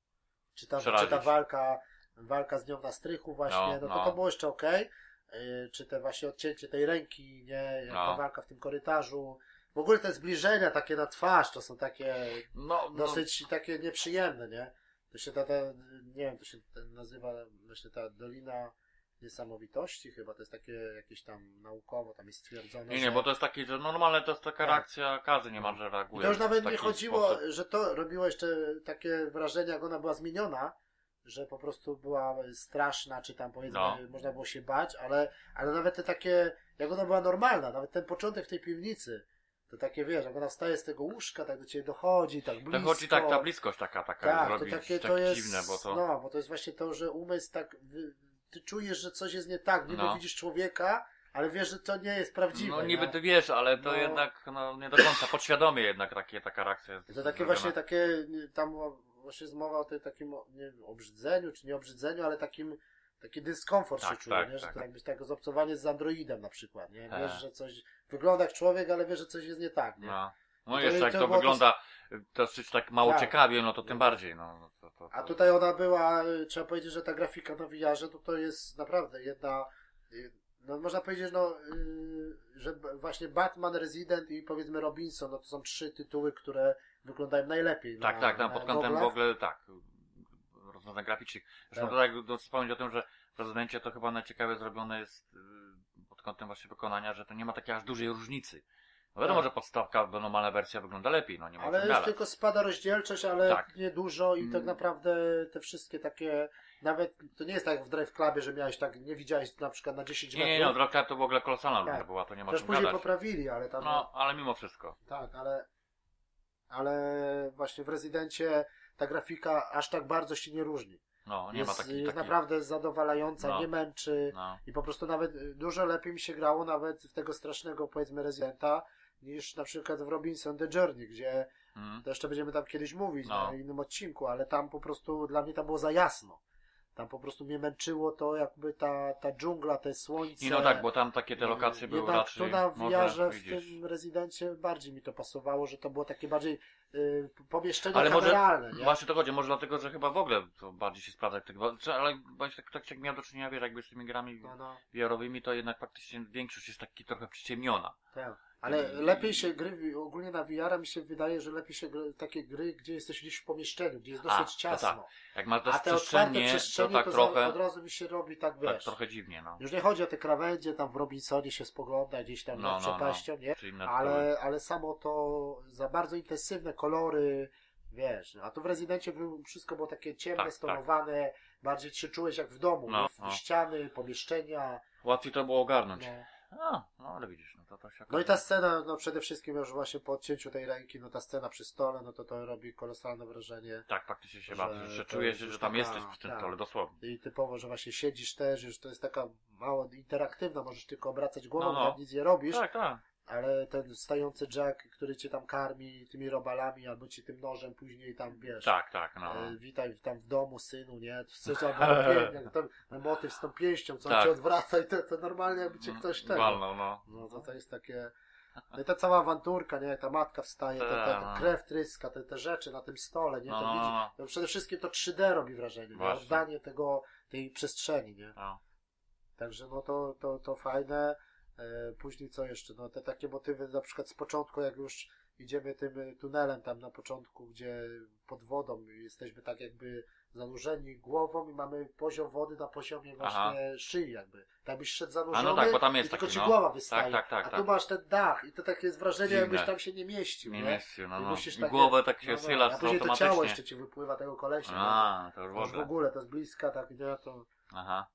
Czy ta, czy ta walka, walka z nią na strychu właśnie, No, no, to no. to było jeszcze okej. Yy, Czy te właśnie odcięcie tej ręki, nie? Jak No. ta walka w tym korytarzu. W ogóle te zbliżenia takie na twarz, to są takie No, no, dosyć takie nieprzyjemne, nie? To się ta, ta nie wiem, to się nazywa właśnie ta Dolina Niesamowitości chyba, to jest takie jakieś tam naukowo, tam jest stwierdzone, nie, że... nie, bo to jest takie, że normalne to jest taka Tak. reakcja, każdy niemalże reaguje. to już w nawet nie taki chodziło, sposób. że to robiło jeszcze takie wrażenie, jak ona była zmieniona, że po prostu była straszna, czy tam powiedzmy, No. można było się bać, ale, ale nawet te takie, jak ona była normalna, nawet ten początek w tej piwnicy, to takie wiesz, jak ona wstaje z tego łóżka, tak do ciebie dochodzi, tak blisko. To chodzi tak, ta bliskość taka, taka tak, robi to takie tak to jest, dziwne, bo to... no, bo to jest właśnie to, że umysł tak, ty czujesz, że coś jest nie tak, niby No. widzisz człowieka, ale wiesz, że to nie jest prawdziwe. No niby ty wiesz, ale to No. jednak no, nie do końca, podświadomie jednak takie, taka reakcja jest. To takie zrobiona. właśnie takie, tam właśnie jest mowa o tej takim, nie wiem, obrzydzeniu, czy nie obrzydzeniu, ale takim, taki dyskomfort Tak, się czuje, tak, nie? że tak. to jakbyś tak zobcowanie z androidem na przykład, nie? Tak. Wiesz, że coś wygląda jak człowiek, ale wiesz, że coś jest nie tak, nie? No, no To- jeszcze jak to to to- wygląda dosyć tak mało Tak. ciekawie, no to tym bardziej, no. no To, to, to, A tutaj ona była, y, trzeba powiedzieć, że ta grafika na VR-ze to, to jest naprawdę jedna, y, no można powiedzieć, no, y, że właśnie Batman, Resident i powiedzmy Robinson, no to są trzy tytuły, które wyglądają najlepiej. Tak, na, tak, tam na pod kątem w ogóle tak. Rozwiązań graficznych. Zresztą Tak. to tak do- wspomnieć o tym, że w prezydencie to chyba najciekawie zrobione jest yy, pod kątem właśnie wykonania, że to nie ma takiej aż dużej różnicy. No wiadomo, Tak. że podstawka, bo normalna wersja wygląda lepiej, no nie ma Ale już tylko spada rozdzielczość, ale Tak. nie dużo i tak Mm. naprawdę te wszystkie takie, nawet to nie jest tak jak w Drive Clubie, że miałeś tak, nie widziałeś na przykład na 10 Nie, metrów. nie, nie, Dropcap to w ogóle kolosalna Tak. różnica była, to nie ma Też czym później gadać. poprawili, ale tam, No, ale mimo wszystko. tak, ale, ale właśnie w Rezydencie ta grafika aż tak bardzo się nie różni. No, nie jest ma takiej... jest takiej... naprawdę zadowalająca, No. nie męczy No. i po prostu nawet dużo lepiej mi się grało nawet w tego strasznego powiedzmy Rezydenta niż na przykład w Robinson The Journey, gdzie Mm. To jeszcze będziemy tam kiedyś mówić No. na innym odcinku, ale tam po prostu dla mnie tam było za jasno. Tam po prostu mnie męczyło to jakby ta, ta dżungla, te słońce. I no tak, bo tam takie te lokacje były Jednak raczej... tu na może, VR-ze w tym rezydencie bardziej mi to pasowało, że to było takie bardziej y, pomieszczenie Ale może, kameralne, nie? właśnie to chodzi, może dlatego, że chyba w ogóle to bardziej się sprawdza jak tego, czy- ale właśnie tak, tak jak miałem do czynienia, wiesz, jakby z tymi grami No, no, VR-owymi, to jednak faktycznie większość jest taki trochę przyciemniona. tak. Ale lepiej się gry, ogólnie na VR mi się wydaje, że lepiej się gry, takie gry, gdzie jesteś gdzieś w pomieszczeniu, gdzie jest A, dosyć to ciasno. tak. Jak masz A te otwarte przestrzenie, to tak to trochę, od razu mi się robi tak, wiesz. tak trochę dziwnie, no. Już nie chodzi o te krawędzie, tam w Robinsonie się spogląda gdzieś tam No, nad no, no. przepaścią, nie? Ale, ale samo to za bardzo intensywne kolory, wiesz, a tu w Rezydencie wszystko było takie ciemne, Tak, stonowane, bardziej się czułeś jak w domu, No, no. ściany, pomieszczenia, Łatwiej to było ogarnąć. no. A, no ale widzisz, no to, to się No i ta scena, no przede wszystkim już właśnie po odcięciu tej ręki, no ta scena przy stole, no to to robi kolosalne wrażenie. Tak, faktycznie się że bawisz, że to czujesz, że już tam taka- jesteś przy tym tak. stole, dosłownie. I typowo, że właśnie siedzisz też, już to jest taka mało interaktywna, możesz tylko obracać głową, No, no. tam nic nie robisz. Tak, tak. Ale ten stający Jack, który cię tam karmi tymi robalami, albo ci tym nożem później tam, wiesz, Tak, tak, no. e, witaj tam w domu, synu, nie? Coś [LAUGHS] albo ten, motyw z tą pięścią, co Tak. cię odwraca i to, to normalnie jakby cię ktoś tego. Walną, no. No to to jest takie... No i ta cała awanturka, nie? Ta matka wstaje, ta, ta, ta Tak, no. krew tryska, te, te rzeczy na tym stole, nie? No, To no, widzi, no. no przede wszystkim to 3D robi wrażenie, nie? Oddanie tego, tej przestrzeni, nie? No. Także no to, to, to fajne. E, później co jeszcze? No te takie motywy na przykład z początku, jak już idziemy tym e, tunelem tam na początku, gdzie pod wodą jesteśmy tak jakby zanurzeni głową i mamy poziom wody na poziomie właśnie szyi jakby. Tak byś szedł zanurzony A no tak, bo tam jest i tylko taki, ci no. głowa wystaje. Tak, tak, tak, A tak. tu masz ten dach i to takie jest wrażenie, Dziwne. jakbyś tam się nie mieścił, Nie nie? mieścił, no I no. musisz I takie- głowę tak się no, no, schylasz A później to ciało jeszcze ci wypływa tego kolesia. A, to już w To już w ogóle. to z bliska, tak, nie? To... Aha.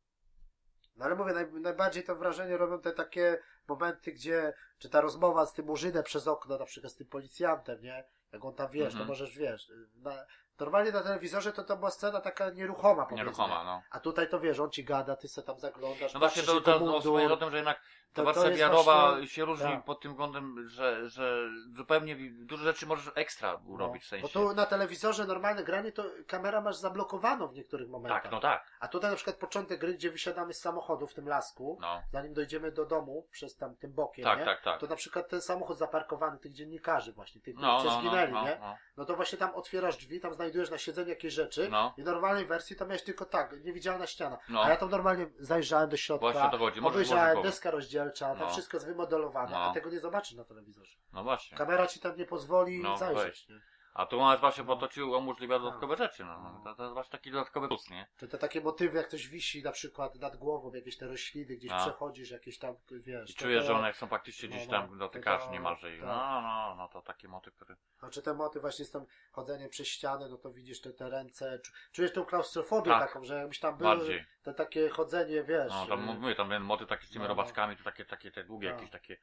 No ale mówię, naj, najbardziej to wrażenie robią te takie momenty, gdzie, czy ta rozmowa z tym murzynem przez okno, na przykład z tym policjantem, nie? Jak on tam wiesz, Mhm. to możesz, wiesz, na, normalnie na telewizorze to to była scena taka nieruchoma, powiedzmy. Nieruchoma, no. A tutaj to wiesz, on ci gada, ty se tam zaglądasz, No właśnie to, to, wspomnieć o tym, że jednak To- ta to wersja jest wiarowa właśnie- się różni tak. pod tym względem, że, że zupełnie dużo rzeczy możesz ekstra urobić w No, Bo sensie. tu na telewizorze normalne granie, to kamera masz zablokowaną w niektórych momentach. Tak, no tak. A tutaj na przykład początek gry, gdzie wysiadamy z samochodu w tym lasku, No. zanim dojdziemy do domu przez tam tym bokiem, Tak, nie? tak, tak. to na przykład ten samochód zaparkowany, tych dziennikarzy właśnie, tych, No, którzy no, no, zginęli, no, nie? no. No to właśnie tam otwierasz drzwi, tam znajdujesz na siedzeniu jakieś rzeczy No. i w normalnej wersji to miałeś tylko tak, niewidzialna ściana. No. A ja tam normalnie zajrzałem do środka, Właśnie to chodzi, obejrzałem rozdzielcza, tam No. wszystko jest wymodelowane, No. a tego nie zobaczysz na telewizorze. No właśnie. Kamera ci tam nie pozwoli No, zajrzeć. Nie? A tu masz właśnie po to ci umożliwia Tak. dodatkowe rzeczy, no. no. To, to jest właśnie taki dodatkowy plus, nie? Czy te takie motywy, jak ktoś wisi na przykład nad głową, jakieś te rośliny, gdzieś No. przechodzisz, jakieś tam, wiesz. I to czujesz, to- że one są faktycznie No, gdzieś no. tam dotykasz To- niemalże. I tak. no, no, no, to taki motyw, który... Znaczy te moty właśnie z tym chodzeniem przez ściany, no to widzisz te, te ręce, czu- czujesz tą klaustrofobię Tak. taką, że jakbyś tam był, Bardziej. te takie chodzenie, wiesz. No, tam y, mówię, tam ten motyw taki z tymi no, no. robaczkami, to takie, takie te długie No. jakieś takie...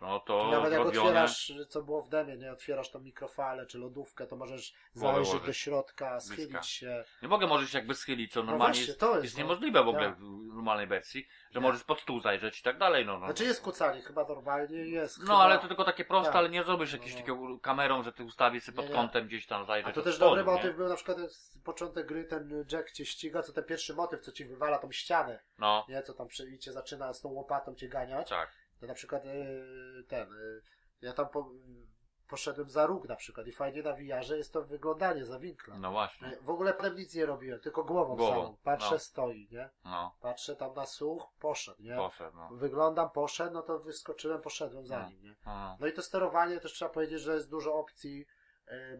No to Nawet jak zrobione... otwierasz, co było w demie, nie otwierasz tą mikrofalę czy lodówkę, to możesz zajrzeć do środka, Bliska. schylić się. Nie mogę możesz jakby schylić, co No normalnie właśnie, jest, to jest, jest no. niemożliwe w ogóle Tak. w normalnej wersji, że Nie. możesz pod stół zajrzeć i tak dalej, no. no. Znaczy jest kucanie, chyba normalnie jest. No chyba... ale to tylko takie proste, Tak. ale nie zrobisz No, jakieś no. takiego kamerą, że ty ustawisz sobie pod Nie, nie. kątem gdzieś tam A zajrzeć to od też spodu, dobry motyw był na przykład początek gry, ten Jack cię ściga, co ten pierwszy motyw, co ci wywala tą ścianę, No, nie, co tam przy, i cię zaczyna z tą łopatą cię ganiać. tak. To na przykład yy, ten, yy, ja tam po, poszedłem za róg na przykład i fajnie na wiarze jest to wyglądanie za winkla. No właśnie. Yy, W ogóle potem nic nie robiłem, tylko głową, Głową, samą. Patrzę, no. stoi, nie? No, Patrzę tam na słuch, poszedł, nie? poszedł, no. Wyglądam, poszedł, no to wyskoczyłem, poszedłem za No. nim, nie? no. No i to sterowanie też trzeba powiedzieć, że jest dużo opcji,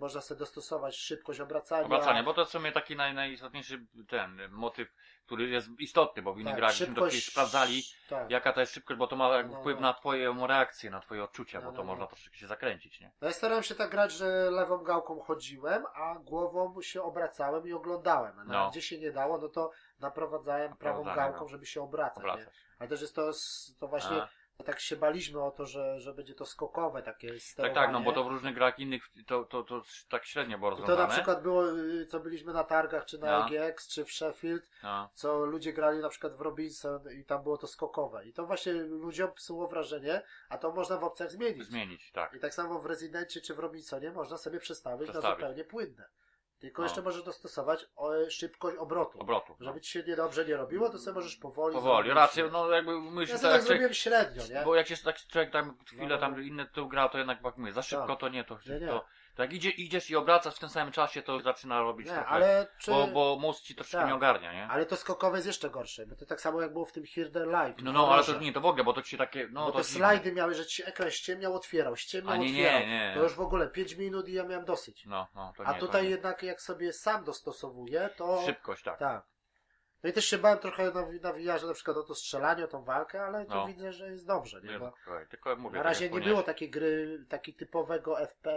można sobie dostosować szybkość obracania. Obracanie, bo to w sumie taki naj, najistotniejszy ten motyw, który jest istotny, bo w innych Tak, grach to kiedyś sprawdzali, tak. jaka to jest szybkość, bo to ma jakby No, wpływ no. na twoją reakcję, na twoje odczucia, No, bo no, to no. można troszeczkę się zakręcić, nie? No ja starałem się tak grać, że lewą gałką chodziłem, a głową się obracałem i oglądałem. No, No. Gdzie się nie dało, no to naprowadzałem prawą gałką, żeby się obracać. Ale też jest to, to właśnie, A. tak się baliśmy o to, że, że będzie to skokowe takie Tak, sterowanie. tak, no bo to w różnych grach innych to, to, to tak średnio było I to rozwiązane. na przykład było, y, co byliśmy na targach, czy na No. EGX, czy w Sheffield, No, co ludzie grali na przykład w Robinson i tam było to skokowe. I to właśnie ludziom psuło wrażenie, a to można w opcjach zmienić. zmienić, tak. I tak samo w Rezydencie czy w Robinsonie można sobie przestawić, na Przestawić. zupełnie płynne. Tylko No. jeszcze możesz dostosować o, szybkość obrotu. Obrotu. No. Żeby ci się niedobrze nie robiło, to sobie możesz powoli Powoli, rację, no jakby myślę, Ja tak, sobie tak zrobiłem średnio, nie? bo jak się tak człowiek tam chwilę No, no. tam inne tu grał, to jednak jak mówię, za szybko Tak. to nie, to, Nie, nie. to jak idzie, idziesz i obracasz w tym samym czasie, to zaczyna robić Nie, trochę, ale czy... bo, bo mózg ci troszkę Tak. nie ogarnia, nie? Ale to skokowe jest jeszcze gorsze, bo to tak samo jak było w tym Here the Light. No, no, ale to nie, to w ogóle, bo to ci takie, no bo to te dziwne. slajdy miały, że ci ekran ściemniał, otwierał, ściemniał, A nie, otwierał. nie, nie. To już w ogóle 5 minut i ja miałem dosyć. No, no, to A nie, tutaj to nie. jednak jak sobie sam dostosowuję, to... Szybkość, tak. Tak. No i też się bałem trochę na, na VR-ze na przykład o to strzelanie, o tą walkę, ale to No. widzę, że jest dobrze, nie? Nie, Bo słuchaj, tylko mówię, na razie nie było takiej gry, takiej typowego FP,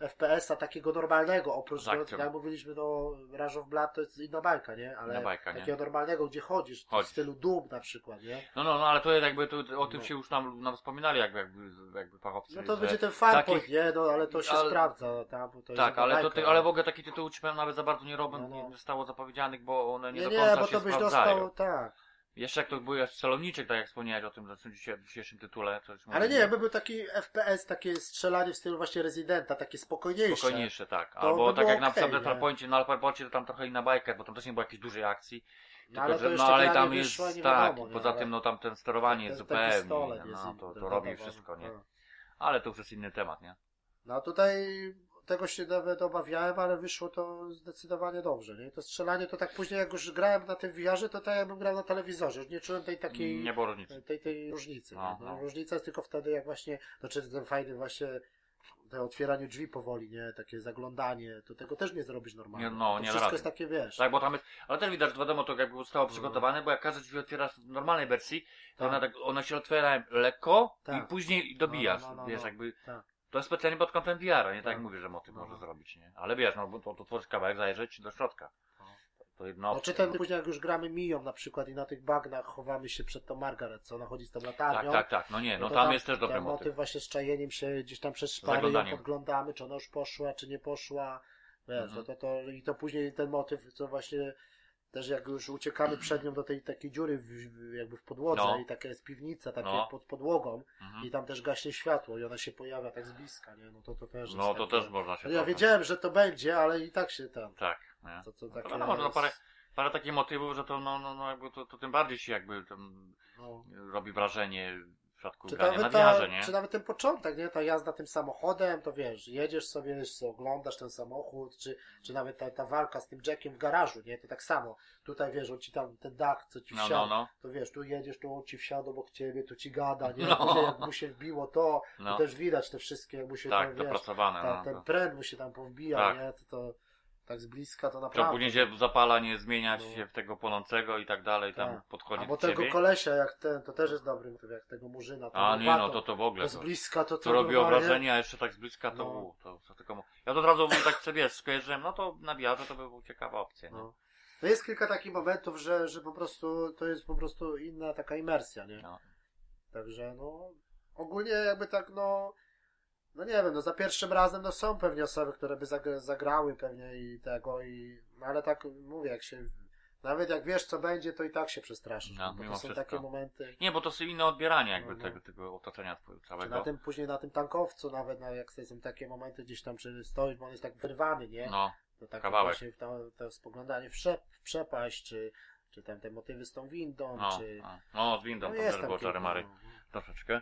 FPS-a, takiego normalnego, oprócz, Z no, akcją. jak mówiliśmy, no Rush of Blood to jest inna bajka, nie? Ale bajka, nie? takiego normalnego, gdzie chodzisz, w Chodzisz. stylu Doom na przykład, nie? No, no, no, ale to jest jakby, to, o tym No. się już nam, nam wspominali jakby, jakby, jakby fachowcy. No to będzie ten fanpoint, takich- nie? No ale to się ale- sprawdza, tam, bo to Tak, ale, to, bajka, ty, ale w ogóle takie tytuły ci powiem nawet za bardzo nie robią, No, no. nie zostało zapowiedzianych, bo one nie, Nie, do nie, końca bo się to byś sprawdzają. dostał, tak. Jeszcze jak to był celowniczek, tak jak wspomniałeś o tym w tym dzisiejszym tytule. Co już Ale nie, jakby był taki FPS, takie strzelanie w stylu właśnie Residenta, takie spokojniejsze. Spokojniejsze, tak. Albo by tak jak na okej, przykład nie? na na Alparpocie to tam trochę inna bajka, bo tam też nie było jakiejś dużej akcji. Tylko, ale że, no ale tam jest, wyszła, tak, nie? poza tym no tam ten sterowanie ten- jest zupełnie no, to, to robi wszystko, nie? no. Ale to już jest inny temat, nie? No tutaj tego się nawet obawiałem, ale wyszło to zdecydowanie dobrze, nie? To strzelanie to tak później jak już grałem na tym VR-ze, to tak jakbym grał na telewizorze, już nie czułem tej takiej... Nie było różnicy. tej, tej różnicy. No, no. No, różnica jest tylko wtedy, jak właśnie, to czy ten fajny właśnie to otwieranie drzwi powoli, nie? Takie zaglądanie, to tego też nie zrobisz normalnie. Nie, no, to nie wszystko rady. jest takie, wiesz. Tak, bo tam jest, ale też widać, że wiadomo, to jakby zostało No. przygotowane, bo jak każde drzwi otwierasz w normalnej wersji, to Tak. one, tak, one się otwierają lekko Tak. i później dobijasz, No, no, no, wiesz, jakby, Tak. To jest specjalnie pod kątem VR-a, nie tak Tak. jak mówisz, że motyw No. może zrobić, nie? Ale wiesz, no, to, to tworzysz kawałek, zajrzeć do środka. No. To, jedno. No, czy ten później jak już gramy miją na przykład i na tych bagnach chowamy się przed tą Margaret, co ona chodzi z tą tak, latarnią. tak, tak, no nie, no to tam jest też dobry ten motyw. właśnie z czajeniem się gdzieś tam przez szpary ją podglądamy, czy ona już poszła, czy nie poszła. Wiesz, Mhm. to, to, to, i to później ten motyw, co właśnie też jak już uciekamy [CLEARS THROAT] przed nią do tej takiej dziury w, jakby w podłodze No. i taka jest piwnica, takie No. pod podłogą Mhm. i tam też gaśnie światło i ona się pojawia tak z bliska, nie? No to, to też No to takie... też można się Ja wiedziałem, że to będzie, ale i tak się tam... Tak, nie? To, to No takie to wiadomo, że no jest- parę, parę takich motywów, że to, no, no, no jakby to, to tym bardziej się jakby tam no. robi wrażenie w przypadku Czy grania na nawet, ta, wiarze, nie? czy nawet ten początek, nie? Ta jazda tym samochodem, to wiesz, jedziesz sobie, oglądasz ten samochód, czy, czy nawet ta, ta walka z tym Jackiem w garażu, nie? To tak samo. Tutaj wiesz, on ci tam ten dach, co ci No, wsiadł, no, no, to wiesz, tu jedziesz, tu on ci wsiadł obok ciebie, tu ci gada, nie? No. Jak mu się wbiło to, no. to też widać te wszystkie, jak mu się tak, tam, wiesz, ta, no. ten to. pręd mu się tam powbija, Tak. nie? To, to tak z bliska to To naprawdę. później się zapala, nie zmieniać No. się w tego płonącego i tak dalej, tam Tak. podchodzi Albo do tego ciebie. kolesia, jak ten, to też jest dobry jak tego murzyna. A nie, no to to w ogóle. to z To, bliska to, to, to robi normalnie- wrażenie, a jeszcze tak z bliska to, No. to, to tylko... Ja to od razu tak sobie wiesz, skojarzyłem, no to na wiarze to by była ciekawa opcja? No. no jest kilka takich momentów, że, że po prostu to jest po prostu inna taka imersja, nie? No. Także no ogólnie jakby tak no no nie wiem, no za pierwszym razem no są pewnie osoby, które by zagra, zagrały pewnie i tego i no ale tak mówię, jak się nawet jak wiesz co będzie, to i tak się przestraszysz. No, bo to są wszystko. takie momenty. Nie, bo to są inne odbieranie jakby No, no. tego, tego otoczenia twojego Czy całego. na tym później na tym tankowcu nawet, no, jak są takie momenty gdzieś tam, czy stoisz, bo on jest tak wyrwany, nie? No, To tak Kawałek. właśnie to, to spoglądanie w, przep, w przepaść, czy, czy tam te motywy z tą windą, no, czy... no, no z windą no tam też było kilka, czary-mary. no. Troszeczkę.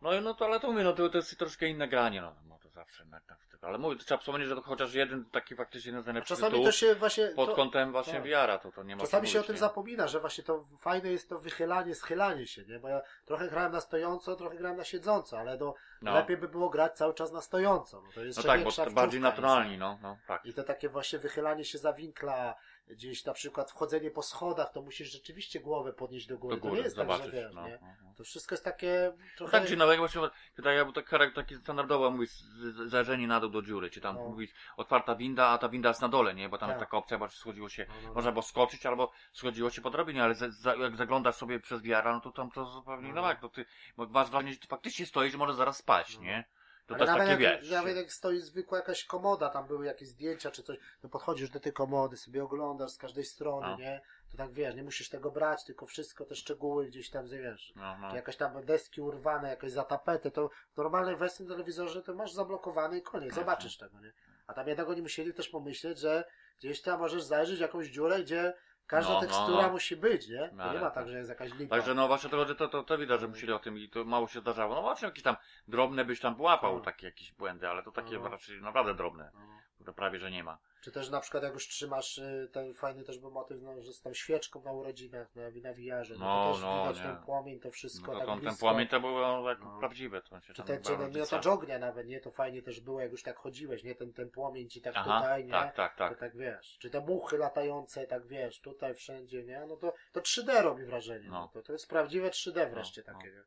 No no to, ale to mówię, no to, to jest troszkę inne granie, no, no to zawsze na, na, ale mówię, to trzeba wspomnieć, że to chociaż jeden taki faktycznie jeden z najlepszych czasami to się właśnie... pod to, kątem właśnie tak. wiara, to, to nie ma Czasami się o mówić, tym nie? zapomina, że właśnie to fajne jest to wychylanie, schylanie się, nie? Bo ja trochę grałem na stojąco, trochę grałem na siedząco, ale no, No, lepiej by było grać cały czas na stojąco. No, to jest no tak, bo to bardziej naturalni, no, no, tak. I to takie właśnie wychylanie się za winkla, gdzieś na przykład wchodzenie po schodach, to musisz rzeczywiście głowę podnieść do góry. Do to nie góry, jest zobaczysz, tak, że wiesz, no, nie? no, no. To wszystko jest takie trochę... tak czy inaczej, właśnie, tutaj jakby tak charakter taki z- z- zajrzenie na dół do dziury, czy tam No. mówi otwarta winda, a ta winda jest na dole, nie? Bo tam Tak. jest taka opcja, bo schodziło się, No, no, no. można było skoczyć, albo schodziło się po ale za, za, jak zaglądasz sobie przez wiara, no to tam to zupełnie No. no tak, to ty masz wrażenie, że ty faktycznie stoisz, że może zaraz spaść, No. nie? To Ale też nawet takie jak, wiesz. Nawet jak stoi zwykła jakaś komoda, tam były jakieś zdjęcia czy coś, to podchodzisz do tej komody, sobie oglądasz z każdej strony, No. nie? To tak wiesz, nie musisz tego brać, tylko wszystko, te szczegóły gdzieś tam, wiesz. No, no. Jakaś tam deski urwane, jakieś za tapetę, to w normalnej wersji na telewizorze to masz zablokowany i koniec, zobaczysz tego, nie? A tam jednak oni musieli też pomyśleć, że gdzieś tam możesz zajrzeć w jakąś dziurę, gdzie każda No, no, tekstura no. musi być, nie? To No, nie ma tak, że jest jakaś lipa. Także no właśnie to, to, to, to widać, że musieli o tym i to mało się zdarzało. No właśnie jakieś tam drobne byś tam łapał No. takie jakieś błędy, ale to takie No. raczej naprawdę drobne, No. które prawie, że nie ma. Czy też na przykład jak już trzymasz y, ten fajny też był motyw, no, że z tą świeczką na urodzinach, na, na wiarze, no, No, to też no, widać nie. ten płomień, to wszystko No to tak ten, płomień to było jak No. prawdziwe, to się Czy ten, czy ten miotacz ognia nawet, nie? To fajnie też było, jak już tak chodziłeś, nie? Ten, ten płomień ci tak Aha, tutaj, nie? tak, tak, tak. To tak wiesz. Czy te muchy latające, tak wiesz, tutaj wszędzie, nie? No to, to 3D robi wrażenie. No. No. To, to jest prawdziwe 3D wreszcie No, takie, nie?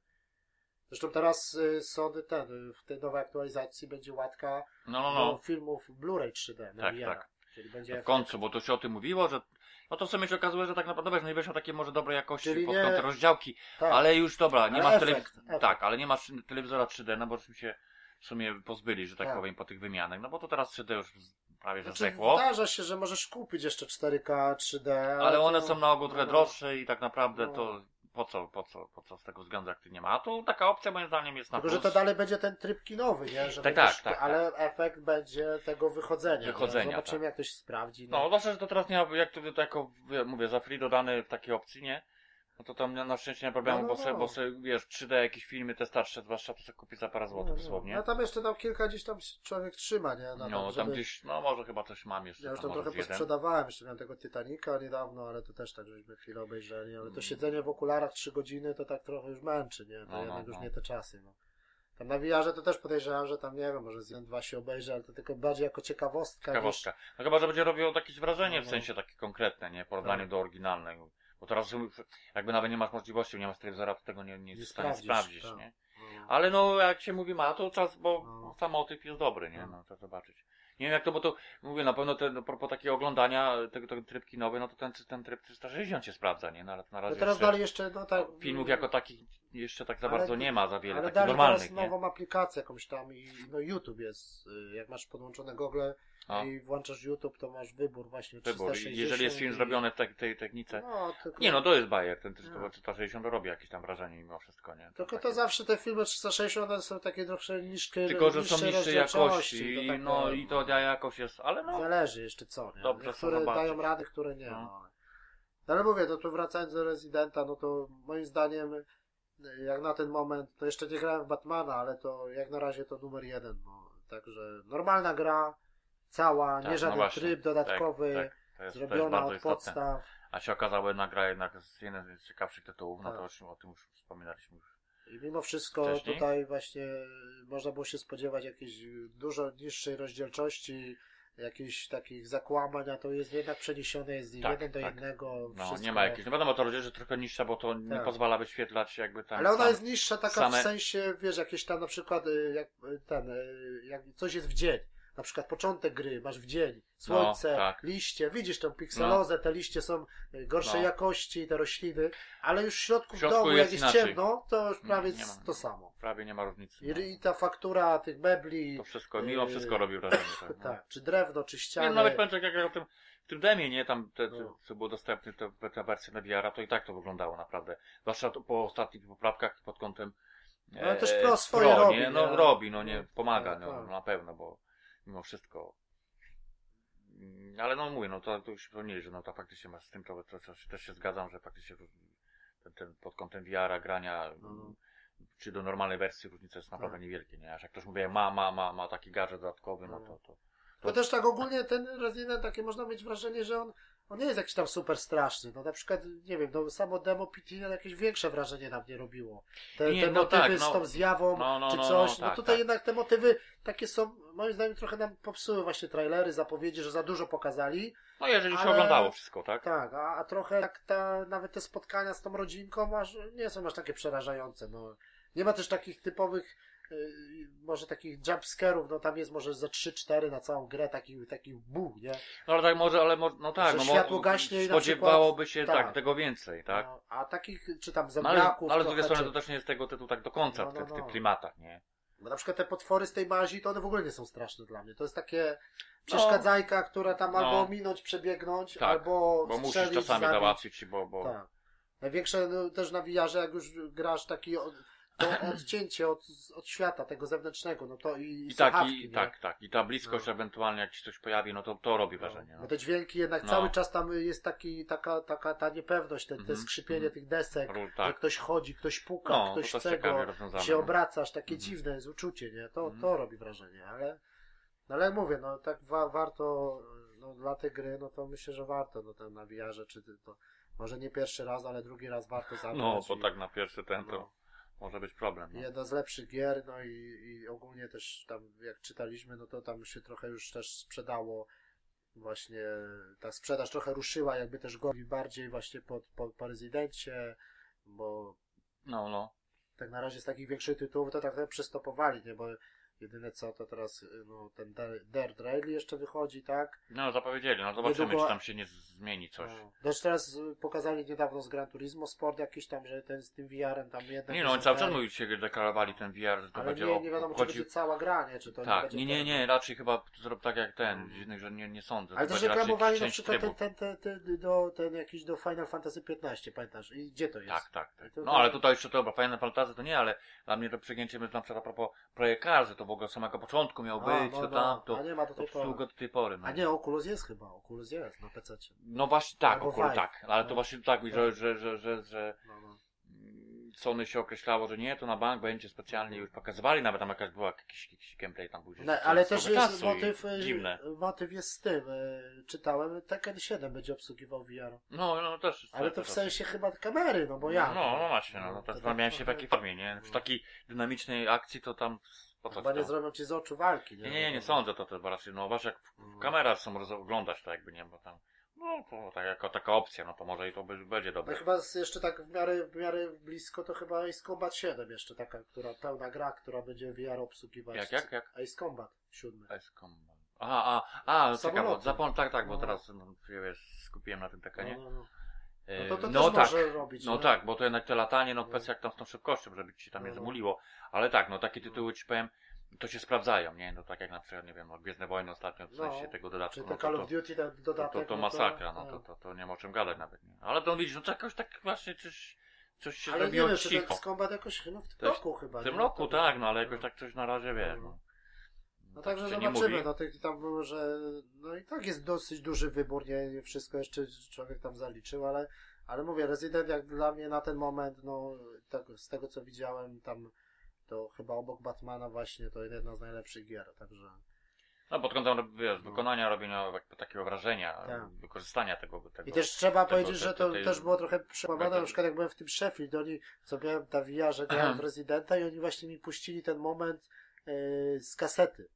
Zresztą teraz y, Sony ten, y, w tej nowej aktualizacji będzie łatka No, no, do no. filmów Blu-ray 3D na Tak, tak. Czyli będzie W końcu, bo to się o tym mówiło, że no to w sumie się okazuje, że tak naprawdę wiesz, no nie wyszło takie może dobrej jakości Czyli pod nie- kątem rozdziałki, tak. ale już dobra, nie Ale masz tak, ale nie masz telewizora 3D, no bo się w sumie pozbyli, że tak, Tak. powiem, po tych wymianach, no bo to teraz 3D już prawie, że Znaczy, zdechło, Zdarza się, że możesz kupić jeszcze 4K 3D. ale to- one są na ogół trochę no, droższe i tak naprawdę No. to po co, po co, po co z tego względu aktywnie ma. A tu taka opcja moim zdaniem jest na Tylko, że plus. to dalej będzie ten tryb kinowy, nie? Że Tak, tak, tak, Ale efekt będzie tego wychodzenia. Wychodzenia, nie? Zobaczymy, tak. jak to się sprawdzi. No, zwłaszcza, że to teraz nie ma, jak to, to jako, mówię, za free dodane w takiej opcji, nie? No to tam na szczęście nie ma problemu, No, no, bo, se, no. bo se, wiesz, 3D jakieś filmy, te starsze, zwłaszcza to sobie kupić za parę złotych dosłownie. No tam jeszcze tam kilka gdzieś tam człowiek trzyma, nie? Na No, tam, żeby- gdzieś, no może chyba coś mam jeszcze. Ja już tam trochę posprzedawałem, jeszcze miałem tego Titanica niedawno, ale to też tak żeśmy chwilę obejrzeli, ale to Mm. siedzenie w okularach 3 godziny to tak trochę już męczy, nie? To No, no, jednak już no. nie te czasy, no. Tam na VR-ze to też podejrzewam, że tam nie wiem, może z 1-2 się obejrzy, ale to tylko bardziej jako ciekawostka. Ciekawostka. No chyba, że będzie robiło jakieś wrażenie No, w no. sensie takie konkretne, nie? W porównaniu Tak. do oryginalnego. Bo teraz jakby nawet nie masz możliwości, nie masz telewizora, to tego nie, nie Nie jesteś w stanie sprawdzisz, sprawdzić, tak. nie? No. Ale no, jak się mówi ma, to czas, bo No. sam motyw jest dobry, nie? No. No, trzeba zobaczyć. Nie wiem jak to, bo to, mówię, na pewno ten, a propos takiego oglądania, tego, tego tryb kinowy, no to ten, ten tryb 360 się sprawdza, nie? No ale na No razie teraz jeszcze, dalej jeszcze, no tak. filmów jako takich jeszcze tak za Ale- bardzo nie ma za wiele, Ale takich normalnych, teraz nie? nową aplikację jakąś tam i no YouTube jest, y, jak masz podłączone gogle No. i włączasz YouTube, to masz wybór właśnie Wybór. I 360 Jeżeli jest film i- zrobiony w tej, tej technice. No, tylko... Nie no, to jest Bayer, ten No. 360 robi jakieś tam wrażenie mimo wszystko, nie? Tylko takie- to zawsze te filmy 360 one są takie trochę niżkie, Tylko, że są niższej jakości, to takie- no i to ta jakość jest, ale no, Zależy jeszcze co, nie? Dobrze, Niektóre dają rady, które nie. No. No. Ale mówię, no to wracając do Residenta, no to moim zdaniem jak na ten moment, to jeszcze nie grałem w Batmana, ale to jak na razie to numer jeden, no. Także normalna gra, cała, Tak, nie no żaden właśnie, tryb dodatkowy, tak, to jest, zrobiona od istotne. podstaw. A się okazało jednak gra jednak z jeden z ciekawszych tytułów, no Tak. to już o tym już wspominaliśmy już. I mimo wszystko Wcześniej? tutaj właśnie można było się spodziewać jakiejś dużo niższej rozdzielczości, jakichś takich zakłamań, a to jest jednak przeniesione jest z Tak, jeden do tak. jednego. No, wszystko. nie ma jakiejś, no wiadomo, to że trochę niższa, bo to nie Tak. pozwala wyświetlać jakby tam Ale ona jest niższa taka same- w sensie, wiesz, jakieś tam na przykład y, jak y, ten, y, jak coś jest w dzień. Na przykład początek gry masz w dzień, słońce, tak. liście, widzisz tą pikselozę, te liście są y, gorszej No. jakości, te rośliny, ale już w środku, W środku domu, jest jak jest inaczej. ciemno, to już Nie, prawie nie ma. to samo. prawie nie ma różnicy. No. I, I ta faktura tych mebli, To wszystko, mimo Yy, wszystko robi wrażenie. [LAUGHS] Tak, no. tak, czy drewno, czy Nie, ściany. no nawet powiem tak, jak ja o tym, w tym demie, nie, tam te, te, No. co było dostępne, te, te wersje na VR, to i tak to wyglądało naprawdę. Zwłaszcza po ostatnich poprawkach pod kątem No, ale też Pro swoje Pro, robi, nie? No nie? robi, no nie, No, pomaga, tak, no, tak. na pewno, bo wszystko. Mm, Ale no mówię, no to, to już wspomnieli, że no to faktycznie masz z tym, to, to, to, też się zgadzam, że faktycznie ten, ten pod kątem VR-a, grania, No. czy do normalnej wersji różnica jest naprawdę Tak. niewielkie, nie? Aż jak ktoś mówi, ma, ma, ma, ma taki gadżet dodatkowy, no to, to, To też tak ogólnie ten Resident takie można mieć wrażenie, że on, on nie jest jakiś tam super straszny. No na przykład, nie wiem, no samo demo PT jakieś większe wrażenie na mnie robiło. Te, Nie, te no motywy tak, z no. tą zjawą, No, no, czy no, coś. no, tak, tutaj tak. jednak te motywy takie są, moim zdaniem trochę nam popsuły właśnie trailery, zapowiedzi, że za dużo pokazali. No jeżeli się Ale- oglądało wszystko, tak? Tak, a, a trochę tak ta, nawet te spotkania z tą rodzinką masz, nie są aż takie przerażające. No. Nie ma też takich typowych, może takich jumpscarów, no tam jest może ze 3-4 na całą grę, takich, takich bu, nie? No ale tak może, ale mo- no tak, Że no światło gaśnie i na spodziewałoby się tak, tak. tego więcej, tak? No, a takich, czy tam No, ale, z drugiej strony to też nie jest tego tytułu tak do końca No, w, no, tych, w tych no. klimatach, nie? Bo na przykład te potwory z tej mazi, to one w ogóle nie są straszne dla mnie. To jest takie przeszkadzajka, która tam No. albo minąć, przebiegnąć, Tak, albo Bo musisz czasami zabić. załatwić, bo, bo Tak. Największe no, też na VR-ze, jak już grasz taki to odcięcie od, od świata, tego zewnętrznego, no to i, i tak, słuchawki, i, nie? tak, tak. I ta bliskość No. ewentualnie jak ci coś pojawi, no to to robi No, wrażenie. Bo No. te dźwięki jednak No. cały czas tam jest taki, taka, taka ta niepewność, te, te Mhm, skrzypienie mhm. tych desek, Ról, że tak. ktoś chodzi, ktoś puka, No, to ktoś też chce ciekawie go, rozwiązane. się no. obracasz, takie Mhm. dziwne jest uczucie, nie? To, Mhm. to robi wrażenie, ale, no ale jak mówię, no tak wa warto, no dla tej gry, no to myślę, że warto, no ten na VR-ze, czy ty- to, może nie pierwszy raz, ale drugi raz warto zagrać. No, bo i- tak na pierwszy ten to no. Może być problem. No. Jedna z lepszych gier, no i, i ogólnie też tam, jak czytaliśmy, no to tam się trochę już też sprzedało. Właśnie ta sprzedaż trochę ruszyła, jakby też gowi bardziej właśnie po, po, po rezydencie, bo No, no. tak na razie z takich większych tytułów to tak trochę przystopowali, nie? Bo Jedyne co, to teraz no, ten Der- Dirt Rally jeszcze wychodzi, tak? No, zapowiedzieli, no zobaczymy, Niedługo- czy tam się nie zmieni coś. No. Też teraz y, pokazali niedawno z Gran Turismo Sport jakiś tam, że ten z tym VR-em tam jednak... Nie no, oni cały czas mówili, się deklarowali ten VR, że to Ale będzie nie, nie wiadomo, czy obchodził... będzie cała gra, nie? Czy to nie Tak, nie, nie, ten- nie, raczej chyba zrobił tak jak ten, dziwnych, że nie, nie sądzę. Ale to też reklamowali na przykład ten, ten, ten, ten, do, ten jakiś do Final Fantasy 15, pamiętasz? I gdzie to jest? Tak, tak, tak. To- No to- ale tutaj jeszcze dobra, Final Fantasy to nie, ale dla mnie to przegięcie jest na przykład a propos Projekt że to w ogóle od samego początku miał być, no, to no, tam, to A nie ma do tej pory. do tej pory. No. A nie, Oculus jest chyba, Oculus jest na PC. No właśnie tak, akurat tak, ale to No. właśnie tak, Tak. że, że, że, że, No, no. Sony się określało, że nie, to na bank będzie specjalnie już pokazywali, nawet tam jakaś była jakiś, jakiś gameplay tam gdzieś No, ale też jest motyw, e, Dziwne. motyw jest z tym, e, czytałem, Tekken 7 będzie obsługiwał VR. No, no też. Ale to w sensie chyba kamery, no bo ja. No, no właśnie, no, no to tak zastanawiałem się w jakiej formie, nie? Przy takiej dynamicznej akcji to tam po co Chyba to? nie zrobią ci z oczu walki, nie? Nie, nie, nie sądzę to bo raczej, no właśnie jak w kamerach są roz- oglądać to jakby nie, bo tam, no to tak, jako taka opcja, no to może i to by, będzie No dobre. chyba z- jeszcze tak w miarę, w miarę blisko to chyba Ace Combat 7 jeszcze taka, która pełna gra, która będzie VR obsługiwać. Jak, jak, jak? Ace Combat 7. Ice Combat. Aha, a, a, ciekawe, zapom- tak, tak, bo No. teraz no, się, wiesz, skupiłem na tym tekenie. No, no, no. E, no to, to no też tak, może robić. no nie? tak, bo to jednak te latanie, no No. kwestia jak tam z tą szybkością, żeby ci tam nie No, no. zamuliło. Ale tak, no takie tytuły ci powiem, to się sprawdzają, nie? No tak jak na przykład, nie wiem, no Gwiezdne Wojny ostatnio, w No. sensie tego dodatku. Czy no te to- Call to- of Duty, ten To, dodatek. to, to no masakra, no tak. to, to, to nie ma o czym gadać nawet. Nie? Ale to widzisz, no to jakoś tak właśnie coś, coś się Ale nie zrobiło wiem, czy cicho. ten Combat jakoś no, w tym To roku chyba. W tym nie? roku To- tak, no ale jakoś tak coś na razie wiesz. No. No, No Tak także nie zobaczymy, no tych tam było, że no i tak jest dosyć duży wybór, nie, nie wszystko jeszcze człowiek tam zaliczył, ale, ale mówię, Resident jak dla mnie na ten moment, no tak, z tego co widziałem tam, to chyba obok Batmana właśnie to jedna z najlepszych gier, także No pod kątem wiesz, No. wykonania, robienia jakby takiego wrażenia, Tak. wykorzystania tego. tego i też trzeba tego- powiedzieć, że to tej- też było trochę przełamane, na przykład jak byłem w tym Sheffield, oni, co miałem ta VR, że grałem w [CLEARS THROAT] Residenta i oni właśnie mi puścili ten moment e, z kasety.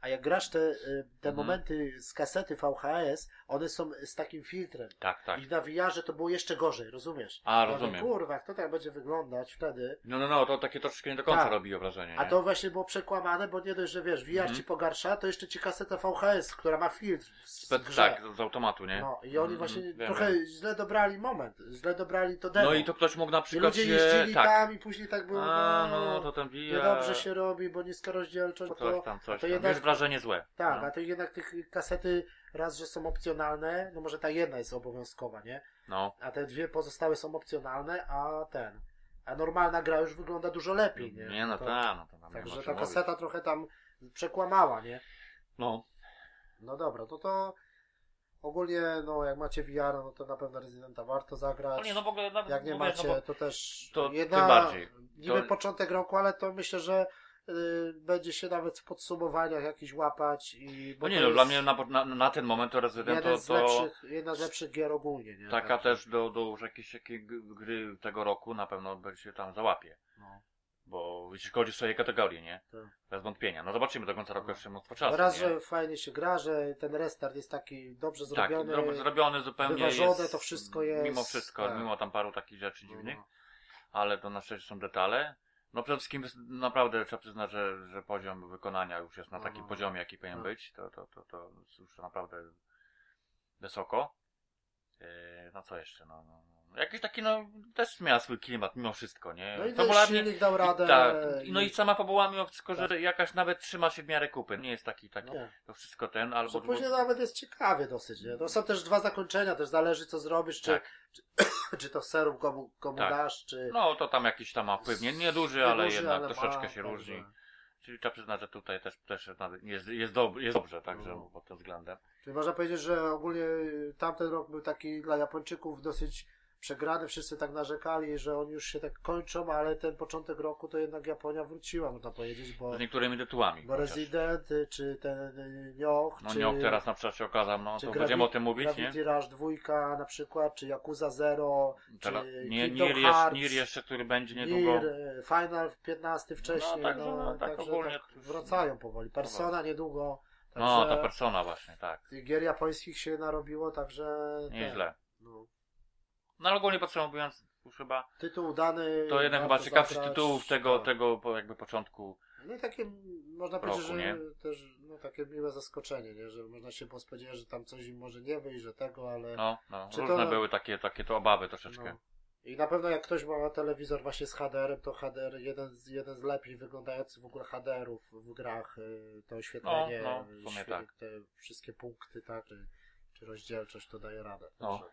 A jak grasz te, e, te Mhm. momenty z kasety VHS, one są z takim filtrem. Tak, tak. I na VR-ze to było jeszcze gorzej, rozumiesz? A, mówię, rozumiem. Kurwa, jak to tak będzie wyglądać wtedy? No, no, no, to takie troszeczkę nie do końca Tak. robiło wrażenie. A nie? to właśnie było przekłamane, bo nie dość, że wiesz, VR Mhm. ci pogarsza, to jeszcze ci kaseta VHS, która ma filtr w Spe- grze. tak, z automatu, nie? No i oni Mhm, właśnie trochę wiem. źle dobrali moment, źle dobrali to demo. No i to ktoś mógł na I przykład ludzie się... jeździli tak. tam i później tak było, A, no, no, to ten VR... niedobrze się robi, bo niska rozdzielczość, Coś to, tam, a coś to tam. jednak, Wiesz, wrażenie złe. tak, no. a to jednak tych kasety raz, że są opcjonalne, no może ta jedna jest obowiązkowa, nie? no. A te dwie pozostałe są opcjonalne, a ten, a normalna gra już wygląda dużo lepiej, nie? Nie, no To- tak, no to tam Także ta mówić. kaseta trochę tam przekłamała, nie? No, No dobra, to to ogólnie, no jak macie VR, no to na pewno Residenta warto zagrać. no nie, no w ogóle nawet Jak nie mówię, macie, no to też to jedna, tym bardziej. niby To- początek roku, ale to myślę, że będzie się nawet w podsumowaniach jakiś łapać i bo No nie, no dla mnie na, na, na ten moment to Resident to, to lepszych, jedna z lepszych gier ogólnie, nie? taka Także, też do, do już jakiejś takiej g- gry tego roku na pewno będzie się tam załapie. No. Bo jeśli chodzi o swoje kategorie, nie? Tak. Bez wątpienia. No zobaczymy do końca roku No. jeszcze mnóstwo czasu. Raz, nie? że fajnie się gra, że ten restart jest taki dobrze tak, zrobiony. zrobiony, zrobiony zupełnie wyważone jest, to wszystko jest, Mimo wszystko, tak. mimo tam paru takich rzeczy No, dziwnych, no. ale to na szczęście są detale. No przede wszystkim naprawdę trzeba przyznać, że, że poziom wykonania już jest na takim No. poziomie, jaki powinien Tak. być. To, to, to, to już naprawdę wysoko. Yy, no co jeszcze? No, no, no. Jakiś taki, no, też miała swój klimat mimo wszystko, nie? No i Fabularnie- silnik dał radę. i tak, no i i- sama fabuła mimo wszystko, że jakaś nawet trzyma się w miarę kupy. Nie jest taki, taki, Nie. to wszystko ten, albo... Że później nawet jest ciekawie dosyć, nie? To są też dwa zakończenia, też zależy co zrobisz, czy, Tak. czy, [COUGHS] czy to serum komu, komu Tak. dasz, czy... No to tam jakiś tam ma wpływ, nie, nie duży, ale Nieduży, jednak ale troszeczkę ma, się różni. Czyli trzeba przyznać, że tutaj też, też jest, jest, dob- jest dobrze, także No. pod tym względem. Czyli można powiedzieć, że ogólnie tamten rok był taki dla Japończyków dosyć przegrany, wszyscy tak narzekali, że oni już się tak kończą, ale ten początek roku to jednak Japonia wróciła, można powiedzieć, bo, Z niektórymi tytułami. bo chociaż. Resident, y, czy ten y, Nioh, No czy, nie, teraz na przykład się okazał, no to Gravi- będziemy o tym mówić, nie? Gravity Rush 2 na przykład, czy Yakuza Zero, Teraz, czy nie, Kingdom Hearts, Nier jeszcze, który będzie niedługo. Nier, y, Final 15 wcześniej, także, no, no, tak także ogólnie tak wracają powoli. Persona niedługo, No, także ta persona właśnie, tak. tych gier japońskich się narobiło, także... Nieźle. No. No ale ogólnie podsumowując, już chyba Tytuł udany. to jeden chyba zagrać. tytułów tego, Tak. tego jakby początku No i takie, można roku, powiedzieć, że nie? też no, takie miłe zaskoczenie, nie? że można się było spodziewać, że tam coś im może nie wyjść, że tego, ale... No, no. Czy Różne to- były takie, takie to obawy troszeczkę. No. I na pewno jak ktoś ma telewizor właśnie z HDR-em, to HDR jeden z, jeden z lepiej wyglądających w ogóle HDR-ów w grach, y, to oświetlenie, No, no, w sumie tak. te wszystkie punkty, tak, czy, czy rozdzielczość to daje radę. No. Także-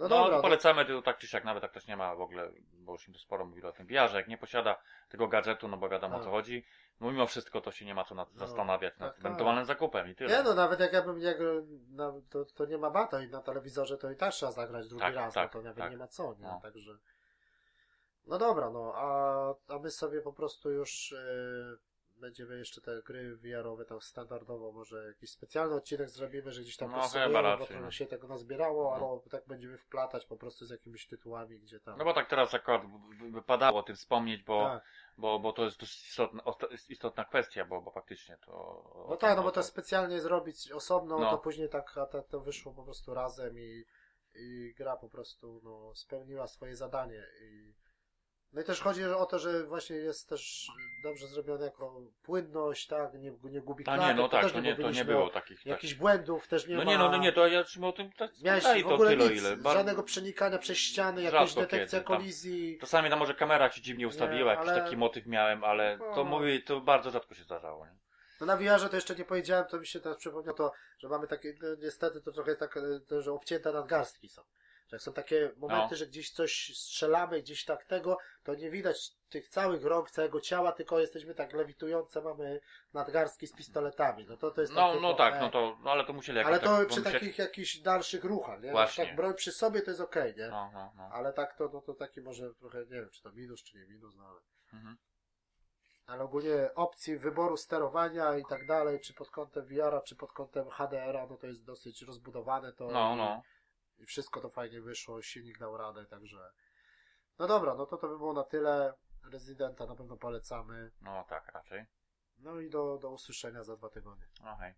No, No, dobra, no, polecamy to tak czy siak, nawet jak ktoś nie ma w ogóle, bo już im to sporo mówili o tym że jak nie posiada tego gadżetu, no bo wiadomo o Tak. co chodzi, no mimo wszystko to się nie ma co nad, No, zastanawiać nad tak, tak. ewentualnym zakupem i tyle. nie no, nawet jak ja bym grał, na, to, to nie ma bata i na telewizorze to i tak trzeba zagrać drugi Tak, raz, tak, no to nawet tak. nie ma co, nie? No. Także... No dobra, no, a, a my sobie po prostu już y, będziemy jeszcze te gry VR-owe tam standardowo, może jakiś specjalny odcinek zrobimy, że gdzieś tam No, chyba bo raczej, to no. się tego nazbierało, No. albo tak będziemy wplatać po prostu z jakimiś tytułami, gdzie tam... No bo tak teraz akurat wy- wypadało o tym wspomnieć, bo, tak. bo, bo to jest dość istotna, istotna kwestia, bo, bo faktycznie to... No tak, no bo to specjalnie zrobić osobno, No. to później tak, a tak to wyszło po prostu razem i, i gra po prostu no, spełniła swoje zadanie. I... No i też chodzi o to, że właśnie jest też dobrze zrobione jako płynność, tak, nie, nie gubi A nie, klatek, no tak, to nie, to nie było takich... Tak. Jakichś błędów też nie No ma. nie, no, no nie, to ja czym o tym tak Miałeś w to ogóle tyle, nic, ile. Bar- żadnego przenikania przez ściany, jakaś detekcja kiedy, tam. kolizji. Czasami tam może kamera ci dziwnie ustawiła, Nie, jakiś ale- taki motyw miałem, ale to No. mówię, to bardzo rzadko się zdarzało. Nie? No na VR-ze to jeszcze nie powiedziałem, to mi się teraz przypomniał to, że mamy takie, no, niestety to trochę tak, e, to, że obcięte nadgarstki są. Że są takie momenty, No. że gdzieś coś strzelamy, gdzieś tak tego, to nie widać tych całych rąk, całego ciała, tylko jesteśmy tak lewitujące, mamy nadgarstki z pistoletami. No to to jest No, no tak, no to, no ale to musieli jakoś Ale to tak przy pomyśleć. takich jakichś dalszych ruchach, nie? Właśnie. Tak broń przy sobie to jest okej, nie? No, no, no. Ale tak to, no to taki może trochę, nie wiem, czy to minus, czy nie minus, no ale... Mhm. Ale ogólnie opcji wyboru sterowania i tak dalej, czy pod kątem VR-a, czy pod kątem HDR-a, no to jest dosyć rozbudowane to No, no. i wszystko to fajnie wyszło, silnik dał radę, także no dobra, no to to by było na tyle. Rezydenta na pewno polecamy. No tak, raczej. No i do, do usłyszenia za dwa tygodnie. No hej.